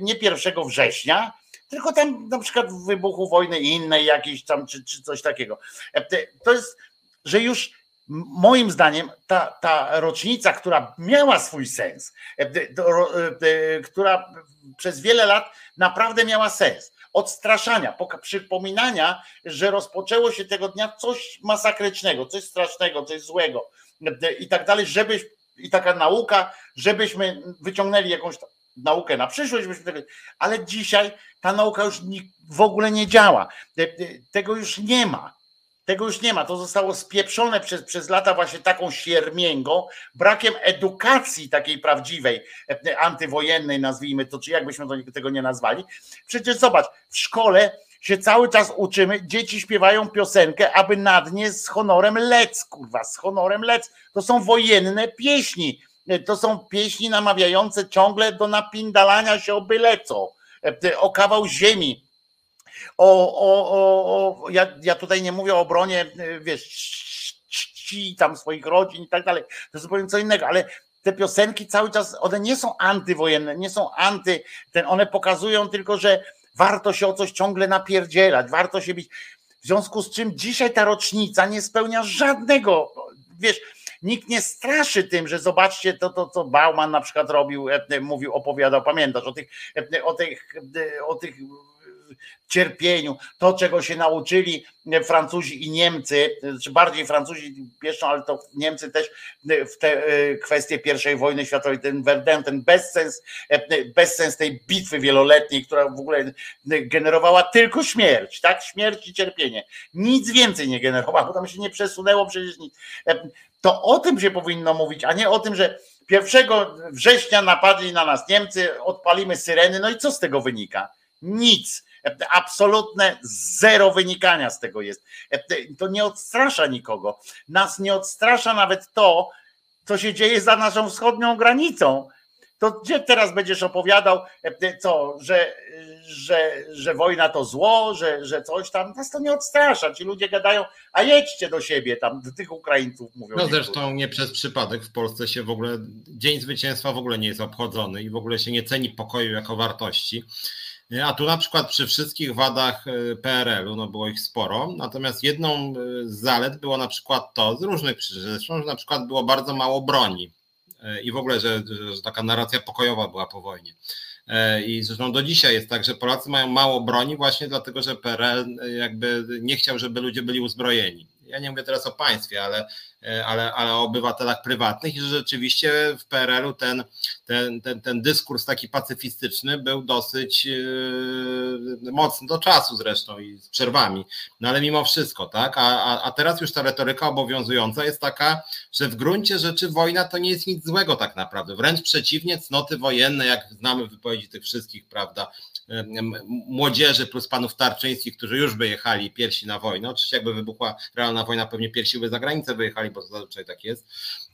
nie 1 września, tylko tam na przykład w wybuchu wojny innej jakiejś tam, czy, czy coś takiego. To jest, że już moim zdaniem ta, ta rocznica, która miała swój sens, która przez wiele lat naprawdę miała sens, odstraszania, przypominania, że rozpoczęło się tego dnia coś masakrycznego, coś strasznego, coś złego i tak dalej, żebyś, i taka nauka, żebyśmy wyciągnęli jakąś naukę na przyszłość, ale dzisiaj ta nauka już w ogóle nie działa. Tego już nie ma. Tego już nie ma. To zostało spieprzone przez, przez lata właśnie taką siermięgą, brakiem edukacji takiej prawdziwej, e, antywojennej, nazwijmy to, czy jakbyśmy tego nie nazwali. Przecież zobacz, w szkole się cały czas uczymy, dzieci śpiewają piosenkę, aby na dnie z honorem lec, kurwa, z honorem lec. To są wojenne pieśni. E, to są pieśni namawiające ciągle do napindalania się o byle co, e, o kawał ziemi. O, o, o, o ja, ja tutaj nie mówię o obronie, y, wiesz, czci tam swoich rodzin i tak dalej, to zupełnie co innego, ale te piosenki cały czas, one nie są antywojenne, nie są anty, ten, one pokazują tylko, że warto się o coś ciągle napierdzielać, warto się być, w związku z czym dzisiaj ta rocznica nie spełnia żadnego, wiesz, nikt nie straszy tym, że zobaczcie to, to co Bauman na przykład robił, e, mówił, opowiadał, pamiętasz o tych, e, o tych, e, o tych cierpieniu, to czego się nauczyli Francuzi i Niemcy, czy bardziej Francuzi pieszą, ale to Niemcy też w te e, kwestie pierwszej wojny światowej, ten Verdun, ten bezsens, e, bezsens tej bitwy wieloletniej, która w ogóle generowała tylko śmierć, tak? Śmierć i cierpienie. Nic więcej nie generowała, bo tam się nie przesunęło przecież nic. E, to o tym się powinno mówić, a nie o tym, że 1 września napadli na nas Niemcy, odpalimy syreny, no i co z tego wynika? Nic Absolutne zero wynikania z tego jest. To nie odstrasza nikogo. Nas nie odstrasza nawet to, co się dzieje za naszą wschodnią granicą. To gdzie teraz będziesz opowiadał, co, że, że, że wojna to zło, że, że coś tam, nas to nie odstrasza. Ci ludzie gadają, a jedźcie do siebie, tam do tych Ukraińców mówią. No zresztą nie przez przypadek w Polsce się w ogóle Dzień Zwycięstwa w ogóle nie jest obchodzony i w ogóle się nie ceni pokoju jako wartości. A tu na przykład przy wszystkich wadach e, PRL-u, no było ich sporo, natomiast jedną e, z zalet było na przykład to, z różnych przyczyn, że na przykład było bardzo mało broni e, i w ogóle, że, że taka narracja pokojowa była po wojnie. I zresztą do dzisiaj jest tak, że Polacy mają mało broni właśnie dlatego, że PRL jakby nie chciał, żeby ludzie byli uzbrojeni. Ja nie mówię teraz o państwie, ale E, ale, ale o obywatelach prywatnych i że rzeczywiście w PRL-u ten, ten, ten, ten dyskurs taki pacyfistyczny był dosyć yy, mocny do czasu zresztą i z przerwami, no ale mimo wszystko, tak, a, a, a teraz już ta retoryka obowiązująca jest taka, że w gruncie rzeczy wojna to nie jest nic złego tak naprawdę, wręcz przeciwnie, cnoty wojenne, jak znamy wypowiedzi tych wszystkich, prawda, młodzieży plus panów Tarczyńskich, którzy już wyjechali pierwsi na wojnę. Oczywiście jakby wybuchła realna wojna, pewnie pierwsi by za granicę wyjechali, bo zazwyczaj tak jest,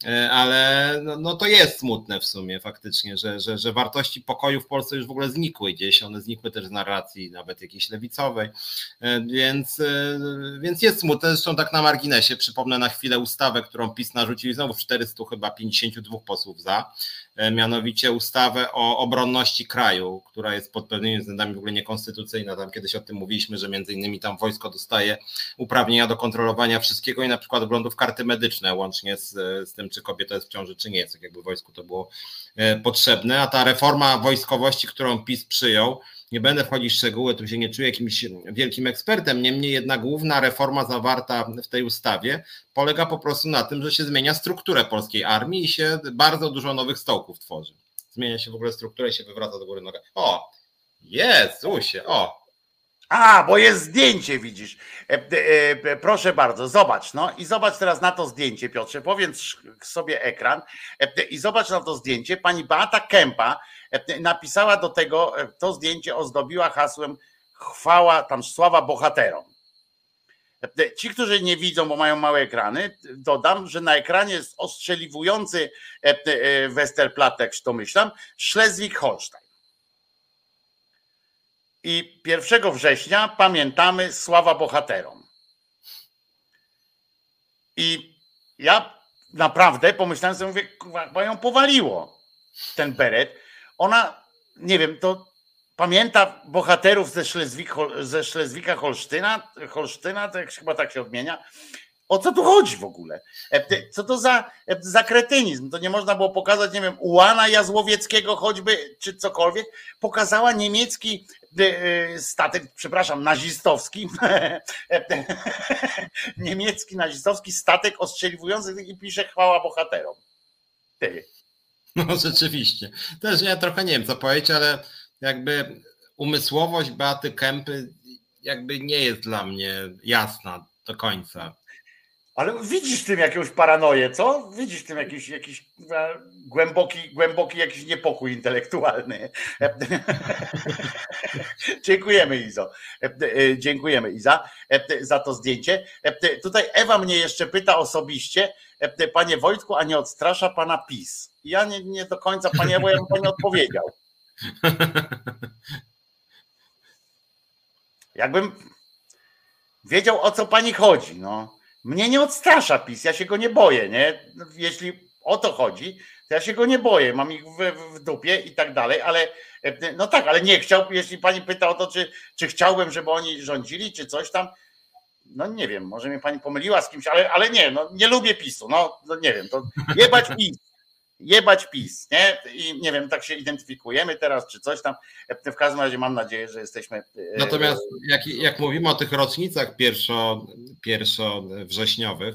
e, ale no, no to jest smutne w sumie faktycznie, że, że, że wartości pokoju w Polsce już w ogóle znikły gdzieś, one znikły też z narracji nawet jakiejś lewicowej, e, więc, e, więc jest smutne, zresztą tak na marginesie, przypomnę na chwilę ustawę, którą PiS narzucił znowu 400 chyba 52 posłów za, mianowicie ustawę o obronności kraju, która jest pod pewnymi względami w ogóle niekonstytucyjna. Tam kiedyś o tym mówiliśmy, że między innymi tam wojsko dostaje uprawnienia do kontrolowania wszystkiego i na przykład oglądów karty medyczne, łącznie z, z tym, czy kobieta jest w ciąży, czy nie jest, tak jakby wojsku to było e, potrzebne. A ta reforma wojskowości, którą PiS przyjął, nie będę wchodzić w szczegóły, tu się nie czuję jakimś wielkim ekspertem. Niemniej jednak główna reforma zawarta w tej ustawie polega po prostu na tym, że się zmienia strukturę polskiej armii i się bardzo dużo nowych stołków tworzy. Zmienia się w ogóle struktura i się wywraca do góry noga. O, Jezusie, o, a, bo jest zdjęcie, widzisz. E, e, e, proszę bardzo, zobacz. No i zobacz teraz na to zdjęcie, Piotrze. Powiedz sobie ekran e, i zobacz na to zdjęcie. Pani Beata Kępa e, napisała do tego, e, to zdjęcie ozdobiła hasłem chwała, tam sława bohaterom. Ci, którzy nie widzą, bo mają małe ekrany, dodam, że na ekranie jest ostrzeliwujący Westerplatte, to myślam, Schleswig-Holstein. I 1 września pamiętamy sława bohaterom. I ja naprawdę pomyślałem sobie, mówię, bo ją powaliło ten beret. Ona, nie wiem, to pamięta bohaterów ze, Szlezwik, ze Szlezwika Holsztyna, Holsztyna, to chyba tak się odmienia, o co tu chodzi w ogóle? E, co to za, e, za kretynizm? To nie można było pokazać, nie wiem, Ułana Jazłowieckiego choćby, czy cokolwiek. Pokazała niemiecki e, statek, przepraszam, nazistowski, niemiecki nazistowski statek ostrzeliwujący i pisze chwała bohaterom. Ty. No rzeczywiście. Też ja trochę nie wiem co powiedzieć, ale jakby umysłowość Beaty Kępy jakby nie jest dla mnie jasna do końca. Ale widzisz w tym jakąś paranoję, co? Widzisz w tym jakiś, jakiś głęboki, głęboki jakiś niepokój intelektualny. Dziękujemy Izo. E, dziękujemy Iza za to zdjęcie. Tutaj Ewa mnie jeszcze pyta osobiście, panie Wojtku, a nie odstrasza pana PiS? Ja nie, nie do końca, panie, bo ja bym nie odpowiedział. Jakbym wiedział o co pani chodzi, no. Mnie nie odstrasza PiS, ja się go nie boję, nie? Jeśli o to chodzi, to ja się go nie boję, mam ich w, w dupie i tak dalej, ale no tak, ale nie chciał, jeśli pani pyta o to, czy, czy chciałbym, żeby oni rządzili, czy coś tam, no nie wiem, może mnie pani pomyliła z kimś, ale, ale nie, no nie lubię PiSu, no, no nie wiem, to jebać PiS, jebać PiS, nie? I nie wiem, tak się identyfikujemy teraz, czy coś tam. W każdym razie mam nadzieję, że jesteśmy. E, Natomiast jak, jak mówimy o tych rocznicach pierwszo, pierwszo wrześniowych,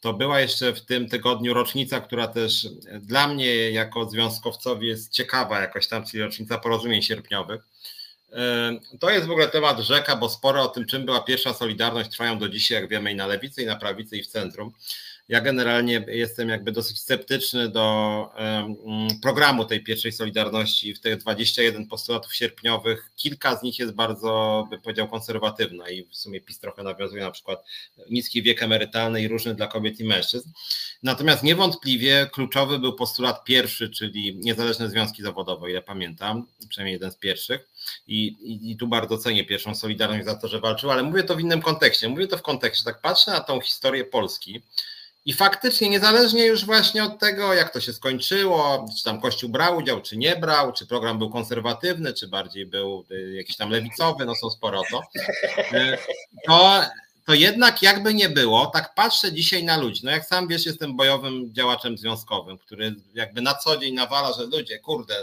to była jeszcze w tym tygodniu rocznica, która też dla mnie jako związkowcowi jest ciekawa jakoś tam, czyli rocznica porozumień sierpniowych. E, to jest w ogóle temat rzeka, bo sporo o tym, czym była pierwsza Solidarność, trwają do dzisiaj, jak wiemy, i na lewicy, i na prawicy, i w centrum. Ja generalnie jestem jakby dosyć sceptyczny do programu tej pierwszej Solidarności. W tych 21 postulatów sierpniowych kilka z nich jest bardzo, bym powiedział, konserwatywna i w sumie PiS trochę nawiązuje na przykład niski wiek emerytalny i różny dla kobiet i mężczyzn. Natomiast niewątpliwie kluczowy był postulat pierwszy, czyli niezależne związki zawodowe, ile pamiętam, przynajmniej jeden z pierwszych. I, i, I, tu bardzo cenię pierwszą Solidarność za to, że walczył, ale mówię to w innym kontekście. Mówię to w kontekście, tak patrzę na tą historię Polski, i faktycznie, niezależnie już właśnie od tego, jak to się skończyło, czy tam Kościół brał udział, czy nie brał, czy program był konserwatywny, czy bardziej był y, jakiś tam lewicowy, no są sporo to, y, to, to jednak jakby nie było, tak patrzę dzisiaj na ludzi. No jak sam wiesz, jestem bojowym działaczem związkowym, który jakby na co dzień nawala, że ludzie, kurde,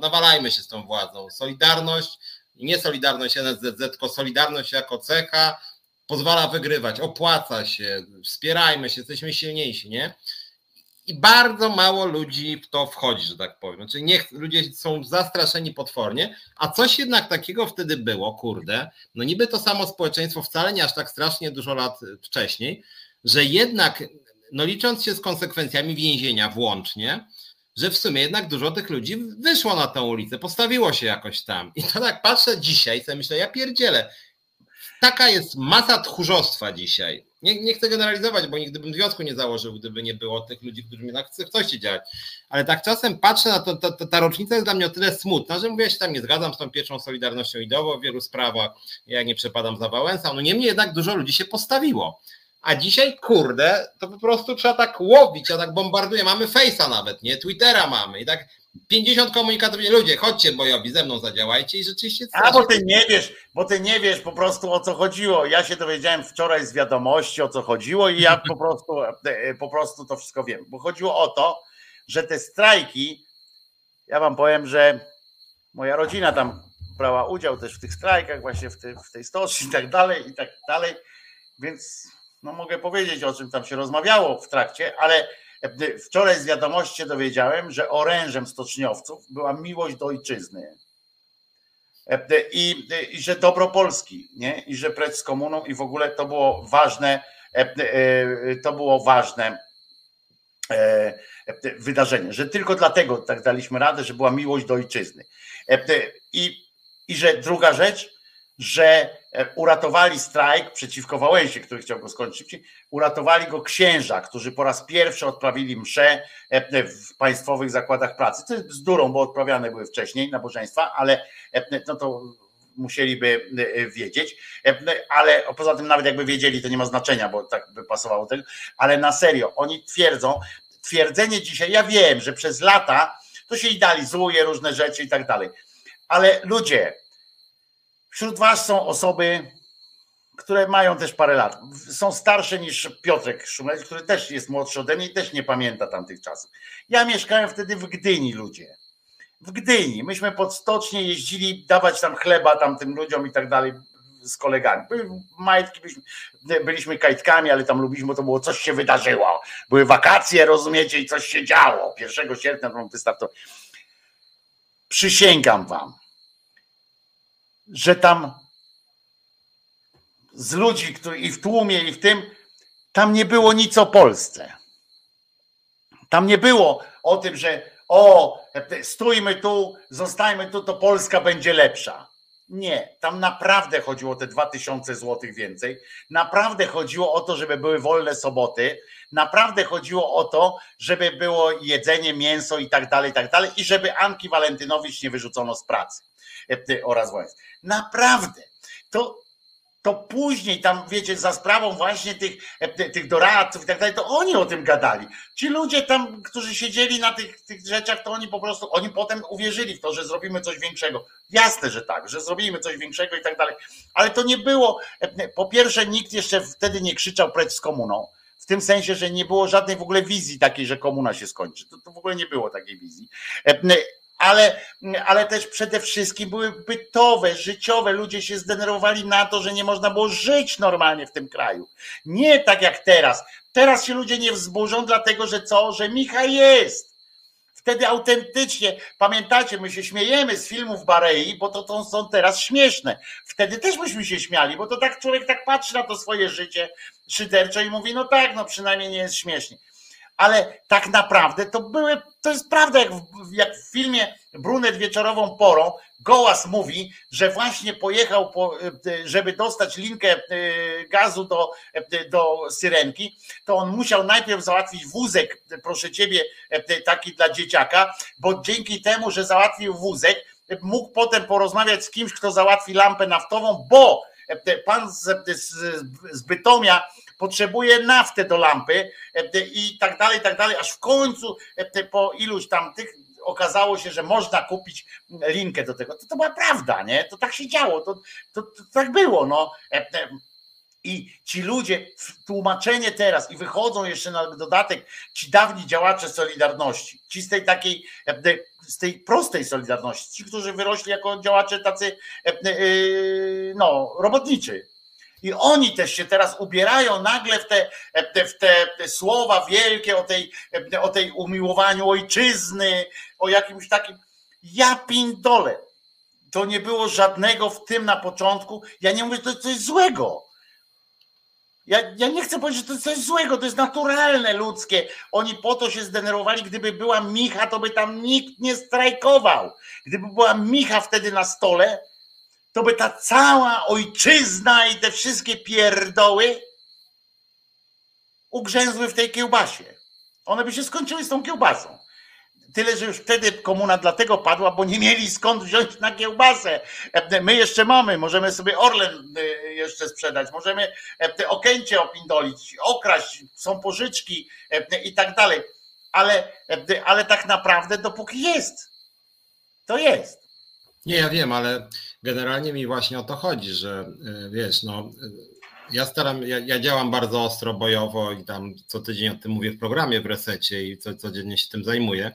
nawalajmy się z tą władzą. Solidarność, nie Solidarność NSZZ, tylko Solidarność jako cecha, pozwala wygrywać, opłaca się, wspierajmy się, jesteśmy silniejsi, nie? I bardzo mało ludzi w to wchodzi, że tak powiem. Znaczy nie, ludzie są zastraszeni potwornie, a coś jednak takiego wtedy było, kurde, no niby to samo społeczeństwo wcale nie aż tak strasznie dużo lat wcześniej, że jednak, no licząc się z konsekwencjami więzienia włącznie, że w sumie jednak dużo tych ludzi wyszło na tę ulicę, postawiło się jakoś tam. I to tak patrzę dzisiaj, sobie myślę, ja pierdzielę. Taka jest masa tchórzostwa dzisiaj. Nie, nie chcę generalizować, bo nigdy bym związku nie założył, gdyby nie było tych ludzi, którzy mi chcą coś działać. Ale tak czasem patrzę na to, to, to, ta rocznica jest dla mnie o tyle smutna, że mówię, ja się tam nie zgadzam z tą pierwszą Solidarnością ideową w wielu sprawach, ja nie przepadam za Wałęsą, no niemniej jednak dużo ludzi się postawiło. A dzisiaj, kurde, to po prostu trzeba tak łowić, a tak bombarduje. Mamy Face'a nawet, nie? Twittera mamy i tak 50 komunikatów, ludzie, chodźcie bojowi, ze mną zadziałajcie i rzeczywiście... A, bo ty nie wiesz, bo ty nie wiesz po prostu o co chodziło. Ja się dowiedziałem wczoraj z wiadomości o co chodziło i ja po prostu, e, po prostu to wszystko wiem. Bo chodziło o to, że te strajki, ja wam powiem, że moja rodzina tam brała udział też w tych strajkach, właśnie w, tej, w tej stoczni i tak dalej, i tak dalej, więc no mogę powiedzieć o czym tam się rozmawiało w trakcie, ale Wczoraj z wiadomości się dowiedziałem, że orężem stoczniowców była miłość do ojczyzny. I, i że dobro Polski, nie? I że precz z komuną i w ogóle to było ważne, to było ważne wydarzenie, że tylko dlatego tak daliśmy radę, że była miłość do ojczyzny. I, i że druga rzecz, że e, uratowali strajk przeciwko Wałęsie, który chciał go skończyć. Uratowali go księża, którzy po raz pierwszy odprawili msze e, w państwowych zakładach pracy. To jest bzdurą, bo odprawiane były wcześniej nabożeństwa, ale e, no to musieliby wiedzieć, ale poza tym nawet jakby wiedzieli, to nie ma znaczenia, bo tak by pasowało tego, ale na serio, oni twierdzą, twierdzenie dzisiaj, ja wiem, że przez lata to się idealizuje różne rzeczy i tak dalej, ale ludzie, Wśród Was są osoby, które mają też parę lat. Są starsze niż Piotrek Szumlec, który też jest młodszy ode mnie i też nie pamięta tamtych czasów. Ja mieszkałem wtedy w Gdyni, ludzie. W Gdyni. Myśmy pod stocznie jeździli dawać tam chleba tamtym ludziom i tak dalej z kolegami. Majtki byliśmy, byliśmy kajtkami, ale tam lubiliśmy, to było coś się wydarzyło. Były wakacje, rozumiecie, i coś się działo. 1 sierpnia to wystartował. Przysięgam wam, że tam z ludzi który, i w tłumie, i w tym, tam nie było nic o Polsce. Tam nie było o tym, że o, stójmy tu, zostajmy tu, to Polska będzie lepsza. Nie, tam naprawdę chodziło o te 2000 złotych więcej. Naprawdę chodziło o to, żeby były wolne soboty. Naprawdę chodziło o to, żeby było jedzenie, mięso i tak dalej, i tak dalej. I żeby Anki Walentynowicz nie wyrzucono z pracy oraz Wojsk. Naprawdę. To, to później tam, wiecie, za sprawą właśnie tych, e, tych doradców i tak dalej, to oni o tym gadali. Ci ludzie tam, którzy siedzieli na tych, tych rzeczach, to oni po prostu, oni potem uwierzyli w to, że zrobimy coś większego. Jasne, że tak, że zrobimy coś większego i tak dalej. Ale to nie było, e, po pierwsze, nikt jeszcze wtedy nie krzyczał precz z komuną. W tym sensie, że nie było żadnej w ogóle wizji takiej, że komuna się skończy. To, to w ogóle nie było takiej wizji. Ale, ale też przede wszystkim były bytowe, życiowe. Ludzie się zdenerwowali na to, że nie można było żyć normalnie w tym kraju. Nie tak jak teraz. Teraz się ludzie nie wzburzą, dlatego że co? Że Michał jest. Wtedy autentycznie, pamiętacie, my się śmiejemy z filmów Barei, bo to, to są teraz śmieszne. Wtedy też myśmy się śmiali, bo to tak człowiek tak patrzy na to swoje życie szyderczo i mówi, no tak, no przynajmniej nie jest śmiesznie ale tak naprawdę to były, to jest prawda, jak w, jak w filmie Brunet wieczorową porą, Gołas mówi, że właśnie pojechał, po, żeby dostać linkę e, gazu do, e, do syrenki, to on musiał najpierw załatwić wózek, proszę ciebie, e, taki dla dzieciaka, bo dzięki temu, że załatwił wózek, mógł potem porozmawiać z kimś, kto załatwi lampę naftową, bo pan z, z, z Bytomia potrzebuje naftę do lampy e, i tak dalej, i tak dalej, aż w końcu e, po iluś tam tych okazało się, że można kupić linkę do tego. To, to była prawda, nie? To tak się działo, to, to, to tak było, no. E, I ci ludzie, tłumaczenie teraz i wychodzą jeszcze na dodatek ci dawni działacze Solidarności, ci z tej takiej, z tej prostej Solidarności, ci, którzy wyrośli jako działacze tacy, no, robotniczy, i oni też się teraz ubierają nagle w te, w te, te słowa wielkie o tej, o tej umiłowaniu ojczyzny, o jakimś takim. Ja pindole. To nie było żadnego w tym na początku. Ja nie mówię, że to jest coś złego. Ja, ja nie chcę powiedzieć, że to jest coś złego, to jest naturalne, ludzkie. Oni po to się zdenerwowali, gdyby była Micha, to by tam nikt nie strajkował. Gdyby była Micha wtedy na stole, to by ta cała ojczyzna i te wszystkie pierdoły ugrzęzły w tej kiełbasie. One by się skończyły z tą kiełbasą. Tyle, że już wtedy komuna dlatego padła, bo nie mieli skąd wziąć na kiełbasę. My jeszcze mamy, możemy sobie Orlen e, jeszcze sprzedać, możemy e, Okęcie opindolić, okraść, są pożyczki e, i tak dalej. Ale, ale tak naprawdę dopóki jest, to jest. Nie, ja wiem, ale generalnie mi właśnie o to chodzi, że wiesz, no ja staram, ja, ja, działam bardzo ostro, bojowo i tam co tydzień o tym mówię w programie w resecie i co, codziennie się tym zajmuję,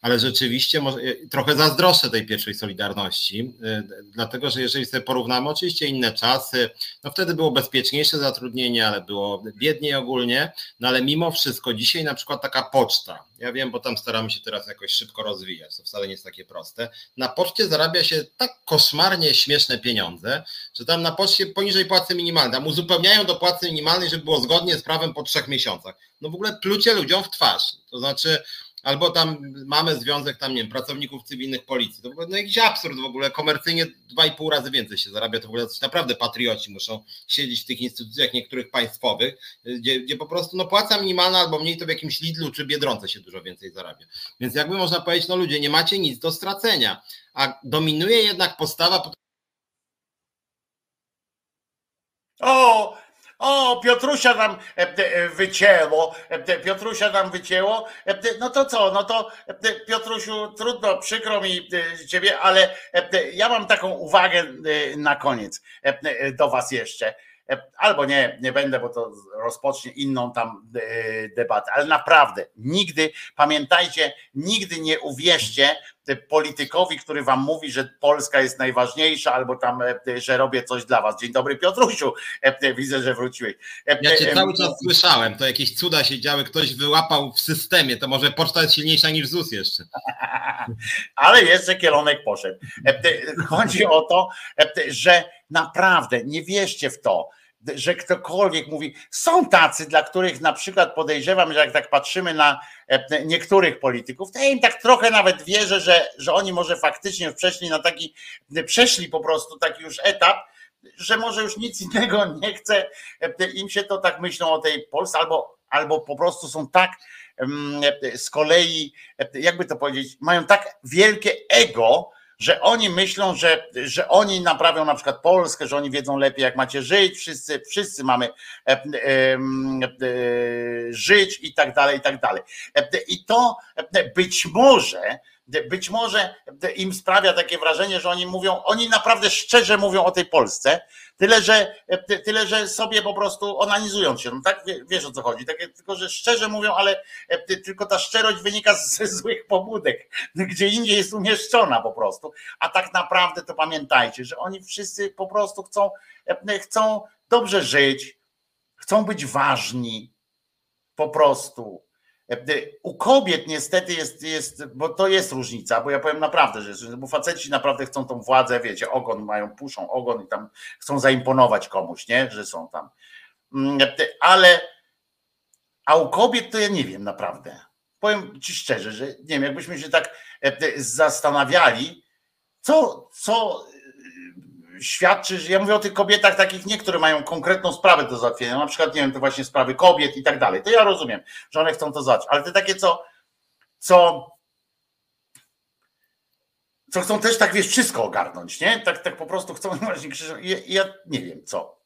ale rzeczywiście może, trochę zazdroszczę tej pierwszej Solidarności, y, dlatego że jeżeli sobie porównamy oczywiście inne czasy, no wtedy było bezpieczniejsze zatrudnienie, ale było biedniej ogólnie, no ale mimo wszystko dzisiaj na przykład taka poczta, ja wiem, bo tam staramy się teraz jakoś szybko rozwijać, to wcale nie jest takie proste. Na poczcie zarabia się tak koszmarnie śmieszne pieniądze, że tam na poczcie poniżej płacy minimalnej, tam uzupełniają do płacy minimalnej, żeby było zgodnie z prawem po trzech miesiącach. No w ogóle plucie ludziom w twarz. To znaczy, albo tam mamy związek tam, nie wiem, pracowników cywilnych policji. To no jakiś absurd w ogóle, komercyjnie dwa i pół razy więcej się zarabia, to w ogóle naprawdę patrioci muszą siedzieć w tych instytucjach niektórych państwowych, gdzie, gdzie po prostu no płaca minimalna albo mniej to w jakimś Lidlu czy Biedronce się dużo więcej zarabia. Więc jakby można powiedzieć, no ludzie, nie macie nic do stracenia, a dominuje jednak postawa o, o, Piotrusia nam e, e, wycięło, e, Piotrusia nam wycięło, no to co, no to Piotrusiu, trudno, przykro mi ciebie, ale ja mam taką uwagę na koniec do was jeszcze. Albo nie, nie będę, bo to rozpocznie inną tam debatę, ale naprawdę nigdy, pamiętajcie, nigdy nie uwierzcie politykowi, który wam mówi, że Polska jest najważniejsza, albo tam, e, że robię coś dla was. Dzień dobry Piotrusiu, e, e, widzę, że wróciłeś. Ja cię cały czas słyszałem, to jakieś cuda się działy, ktoś wyłapał w systemie, to może poczta jest silniejsza niż ZUS jeszcze. Ale jeszcze kielonek poszedł. Chodzi o to, że naprawdę nie wierzcie w to, że ktokolwiek mówi, są tacy, dla których na przykład podejrzewam, że jak tak patrzymy na e, niektórych polityków, to ja im tak trochę nawet wierzę, że, że oni może faktycznie przeszli na taki, przeszli po prostu taki już etap, że może już nic innego nie chce, e, im się to tak myślą o tej Polsce, albo, albo po prostu są tak z kolei, e, jakby to powiedzieć, mają tak wielkie ego, że oni myślą, że, że oni naprawią na przykład Polskę, że oni wiedzą lepiej, jak macie żyć, wszyscy, wszyscy mamy e, e, e, żyć i tak dalej, i tak dalej. I to być może być może im sprawia takie wrażenie, że oni mówią, oni naprawdę szczerze mówią o tej Polsce, tyle że, tyle, że sobie po prostu onanizują się. No tak wiesz o co chodzi, tak, tylko że szczerze mówią, ale tylko ta szczerość wynika ze złych pobudek, gdzie indziej jest umieszczona po prostu. A tak naprawdę to pamiętajcie, że oni wszyscy po prostu chcą, chcą dobrze żyć, chcą być ważni po prostu u kobiet niestety jest, jest, bo to jest różnica, bo ja powiem naprawdę, że bo faceci naprawdę chcą tą władzę, wiecie, ogon mają, puszą ogon i tam chcą zaimponować komuś, nie, że są tam. Mm, ale a u kobiet to ja nie wiem naprawdę. Powiem ci szczerze, że nie wiem, jakbyśmy się tak zastanawiali, co, co świadczy, że ja mówię o tych kobietach takich nie, które mają konkretną sprawę do załatwienia, na przykład, nie wiem, to właśnie sprawy kobiet i tak dalej, to ja rozumiem, że one chcą to załatwić, ale te takie, co, co, co chcą też tak, wiesz, wszystko ogarnąć, nie? Tak, tak po prostu chcą właśnie. Ja, ja nie wiem, co.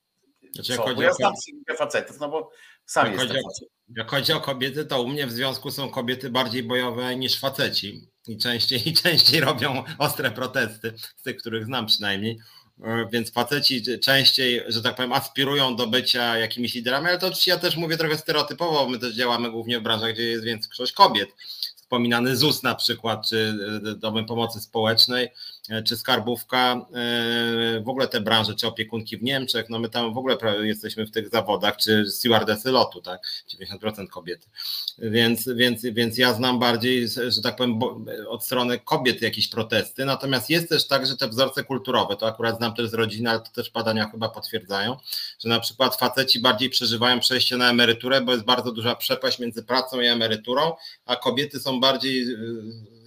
Znaczy, co? Bo ja znam facetów, no bo sam jak jestem chodzi, Jak chodzi o kobiety, to u mnie w związku są kobiety bardziej bojowe niż faceci i częściej, i częściej robią ostre protesty, z tych, których znam przynajmniej. E, więc faceci częściej, że tak powiem, aspirują do bycia jakimiś liderami, ale to oczywiście ja też mówię trochę stereotypowo, my też działamy głównie w branżach, gdzie jest większość kobiet. Wspominany ZUS na przykład, czy e, Domy Pomocy Społecznej, czy skarbówka, w ogóle te branże, czy opiekunki w Niemczech, no my tam w ogóle jesteśmy w tych zawodach, czy stewardessy lotu, tak, 90% kobiety. Więc, więc, więc ja znam bardziej, że tak powiem, od strony kobiet jakieś protesty, natomiast jest też tak, że te wzorce kulturowe, to akurat znam też z rodziny, ale to też badania chyba potwierdzają, że na przykład faceci bardziej przeżywają przejście na emeryturę, bo jest bardzo duża przepaść między pracą i emeryturą, a kobiety są bardziej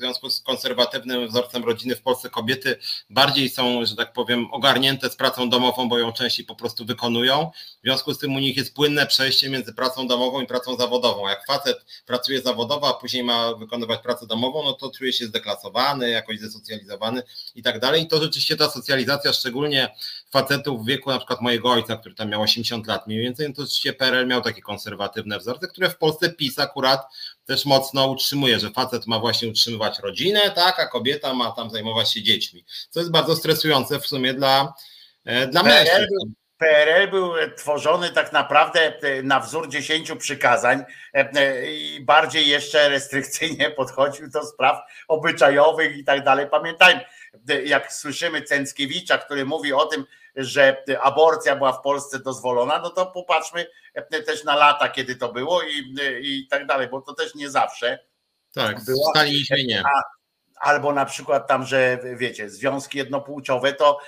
związku z konserwatywnym wzorcem rodziny w Polsce kobiety bardziej są, że tak powiem, ogarnięte z pracą domową, bo ją częściej po prostu wykonują. W związku z tym u nich jest płynne przejście między pracą domową i pracą zawodową. Jak facet pracuje zawodowo, a później ma wykonywać pracę domową, no to czuje się zdeklasowany, jakoś zesocjalizowany i tak dalej. I to rzeczywiście ta socjalizacja, szczególnie facetów w wieku na przykład mojego ojca, który tam miał 80 lat mniej więcej, no to rzeczywiście PRL miał takie konserwatywne wzorce, które w Polsce PiS akurat też mocno utrzymuje, że facet ma właśnie utrzymywać rodzinę, tak, a kobieta ma tam zajmować się dziećmi, co jest bardzo stresujące w sumie dla, e, dla mężczyzn. PRL był tworzony tak naprawdę e, na wzór dziesięciu przykazań e, i bardziej jeszcze restrykcyjnie podchodził do spraw obyczajowych i tak dalej. Pamiętajmy, jak słyszymy Cęckiewicza, który mówi o tym, że aborcja była w Polsce dozwolona, no to popatrzmy też na lata, kiedy to było i, i tak dalej, bo to też nie zawsze. Tak, było. staliśmy nie. A, albo na przykład tam, że wiecie, związki jednopłciowe to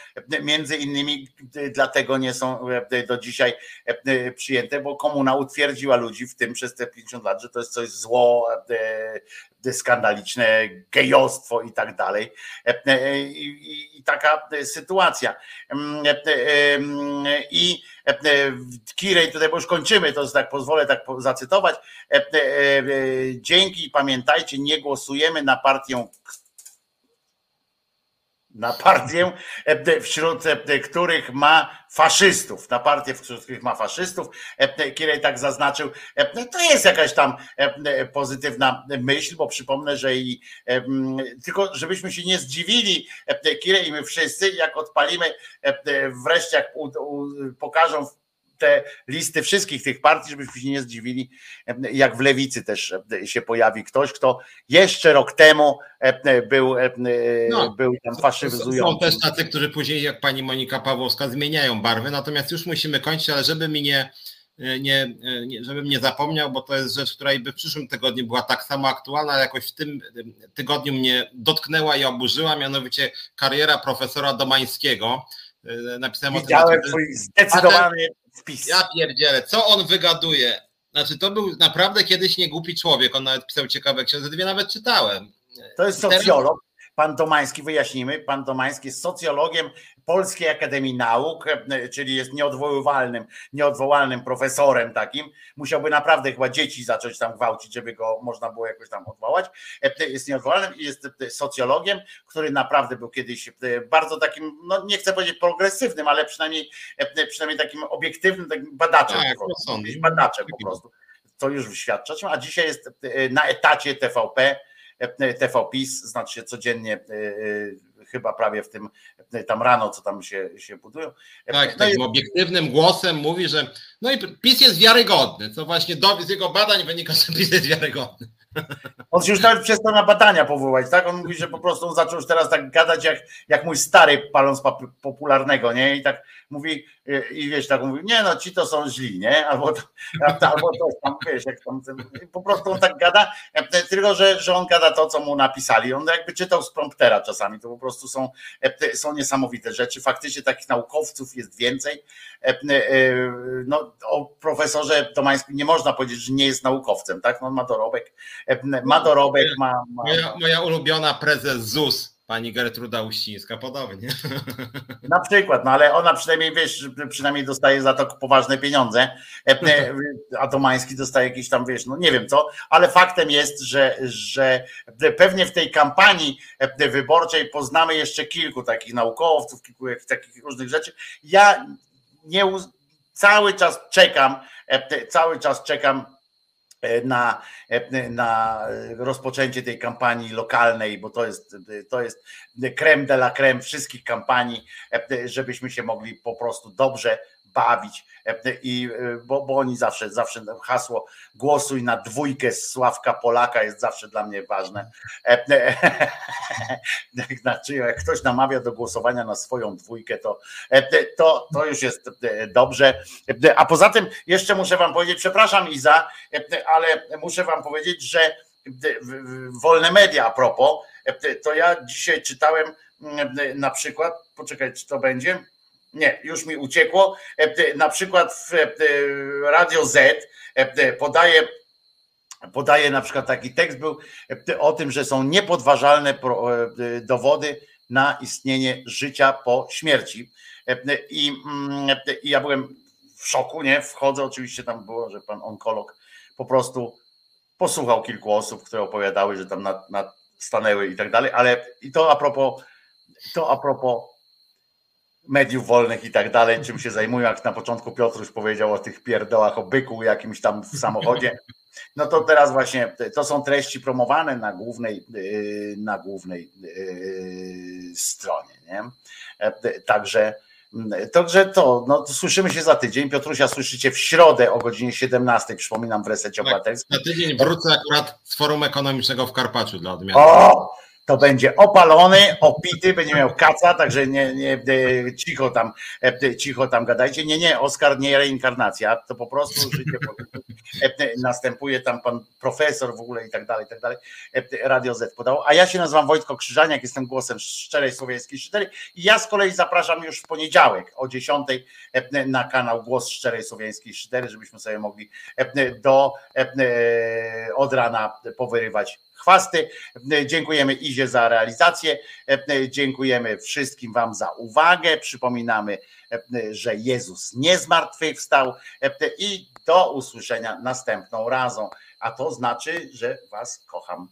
między innymi dlatego nie są do dzisiaj przyjęte, bo komuna utwierdziła ludzi w tym przez te 50 lat, że to jest coś zło, skandaliczne gejostwo i tak dalej. I, taka sytuacja. I Kirej, tutaj bo już kończymy, to tak pozwolę tak zacytować. Dzięki, pamiętajcie, nie głosujemy na partię na partię, e, wśród e, których ma faszystów, na partię, wśród których ma faszystów, e, Kirej tak zaznaczył, to jest jakaś tam pozytywna myśl, bo przypomnę, że i tylko żebyśmy się nie zdziwili, Kirej i my wszyscy, jak odpalimy wreszcie, jak pokażą te listy wszystkich tych partii, żebyśmy się nie zdziwili, jak w lewicy też się pojawi ktoś, kto jeszcze rok temu był, no, był tam faszyzujący. Są też tacy, którzy później, jak pani Monika Pawłowska, zmieniają barwy, natomiast już musimy kończyć, ale żeby mi nie, nie, nie, żebym nie zapomniał, bo to jest rzecz, która i w przyszłym tygodniu była tak samo aktualna, ale jakoś w tym tygodniu mnie dotknęła i oburzyła, mianowicie kariera profesora Domańskiego. Napisałem Widziałem o tym. Twój zdecydowany wpis. Ja pierdzielę, co on wygaduje? Znaczy, to był naprawdę kiedyś niegłupi człowiek. On nawet pisał ciekawe książki, dwie nawet czytałem. To jest socjolog. Pan Domański, wyjaśnimy, pan Domański jest socjologiem Polskiej Akademii Nauk, czyli jest nieodwoływalnym, nieodwołalnym profesorem takim. Musiałby naprawdę chyba dzieci zacząć tam gwałcić, żeby go można było jakoś tam odwołać. Jest nieodwołalnym i jest socjologiem, który naprawdę był kiedyś bardzo takim, no nie chcę powiedzieć progresywnym, ale przynajmniej, przynajmniej takim obiektywnym, takim badaczem. Tak, po prostu, badaczem po prostu. To już wyświadcza. A dzisiaj jest na etacie TVP TV PiS, znaczy codziennie e, e, chyba prawie w tym, tam rano, co tam się, się budują. Tak, no takim i... obiektywnym głosem mówi, że no i PiS jest wiarygodny, co właśnie do, z jego badań wynika, że PiS jest wiarygodny. On się już nawet przestał na badania powołać, tak? On mówi, że po prostu zaczął już teraz tak gadać jak, jak mój stary paląc popularnego, nie? I tak mówi, i wiesz, tak mówi, nie no, ci to są źli, nie? Albo to, albo to tam, wiesz, jak tam, po prostu on tak gada, tylko że, że on gada to, co mu napisali. On jakby czytał z promptera czasami, to po prostu są, są niesamowite rzeczy. Faktycznie takich naukowców jest więcej. No, o profesorze Domańskim nie można powiedzieć, że nie jest naukowcem, tak? No, on ma dorobek, ma dorobek, ma... ma... Moja, moja ulubiona prezes ZUS Pani Gertruda Uścińska podobnie. Na przykład, no ale ona przynajmniej, wiesz, przynajmniej dostaje za to poważne pieniądze, e, e, a dostaje jakieś tam, wiesz, no nie wiem co, ale faktem jest, że, że pewnie w tej kampanii e, wyborczej poznamy jeszcze kilku takich naukowców, kilku takich różnych rzeczy. Ja nie cały czas czekam, cały czas czekam na, na rozpoczęcie tej kampanii lokalnej, bo to jest, to jest creme de la creme wszystkich kampanii, żebyśmy się mogli po prostu dobrze bawić i bo, bo oni zawsze, zawsze hasło głosuj na dwójkę z Sławka Polaka jest zawsze dla mnie ważne. Znaczy, jak ktoś namawia do głosowania na swoją dwójkę, to, to, to już jest dobrze. A poza tym jeszcze muszę wam powiedzieć, przepraszam Iza, ale muszę wam powiedzieć, że wolne media a propos, to ja dzisiaj czytałem na przykład, poczekaj, czy to będzie? Nie, już mi uciekło. Na przykład w Radio Z podaje podaje na przykład taki tekst był o tym, że są niepodważalne dowody na istnienie życia po śmierci. I, i ja byłem w szoku, nie? Wchodzę, oczywiście tam było, że pan onkolog po prostu posłuchał kilku osób, które opowiadały, że tam nad, nad stanęły i tak dalej, ale i to a propos, to a propos mediów wolnych i tak dalej, czym się zajmują, jak na początku Piotruś powiedział o tych pierdołach, o byku jakimś tam w samochodzie, no to teraz właśnie to są treści promowane na głównej, yy, na głównej yy, stronie, nie? E, także Także to, no, słyszymy się za tydzień. Piotrusia słyszycie w środę o godzinie 17, przypominam w resecie tak, obywatelskim. Za tydzień wrócę akurat z Forum Ekonomicznego w Karpaczu dla odmiany. O! To będzie opalony, opity, będzie miał kaca, także nie, nie cicho tam, e, cicho tam gadajcie. Nie, nie, Oskar nie reinkarnacja, to po prostu życie e, następuje tam pan profesor w ogóle i tak dalej, i tak dalej. E, Radio Z podało. A ja się nazywam Wojtko Krzyżaniak, jestem głosem szczerej słowiańskiej szydery i ja z kolei zapraszam już w poniedziałek o 10 na kanał Głos Szczerej Słowiańskiej Szydery, żebyśmy sobie mogli do od rana powyrywać chwasty. Dziękujemy Izie za realizację. Dziękujemy wszystkim Wam za uwagę. Przypominamy, że Jezus nie zmartwychwstał i do usłyszenia następną razą. A to znaczy, że Was kocham.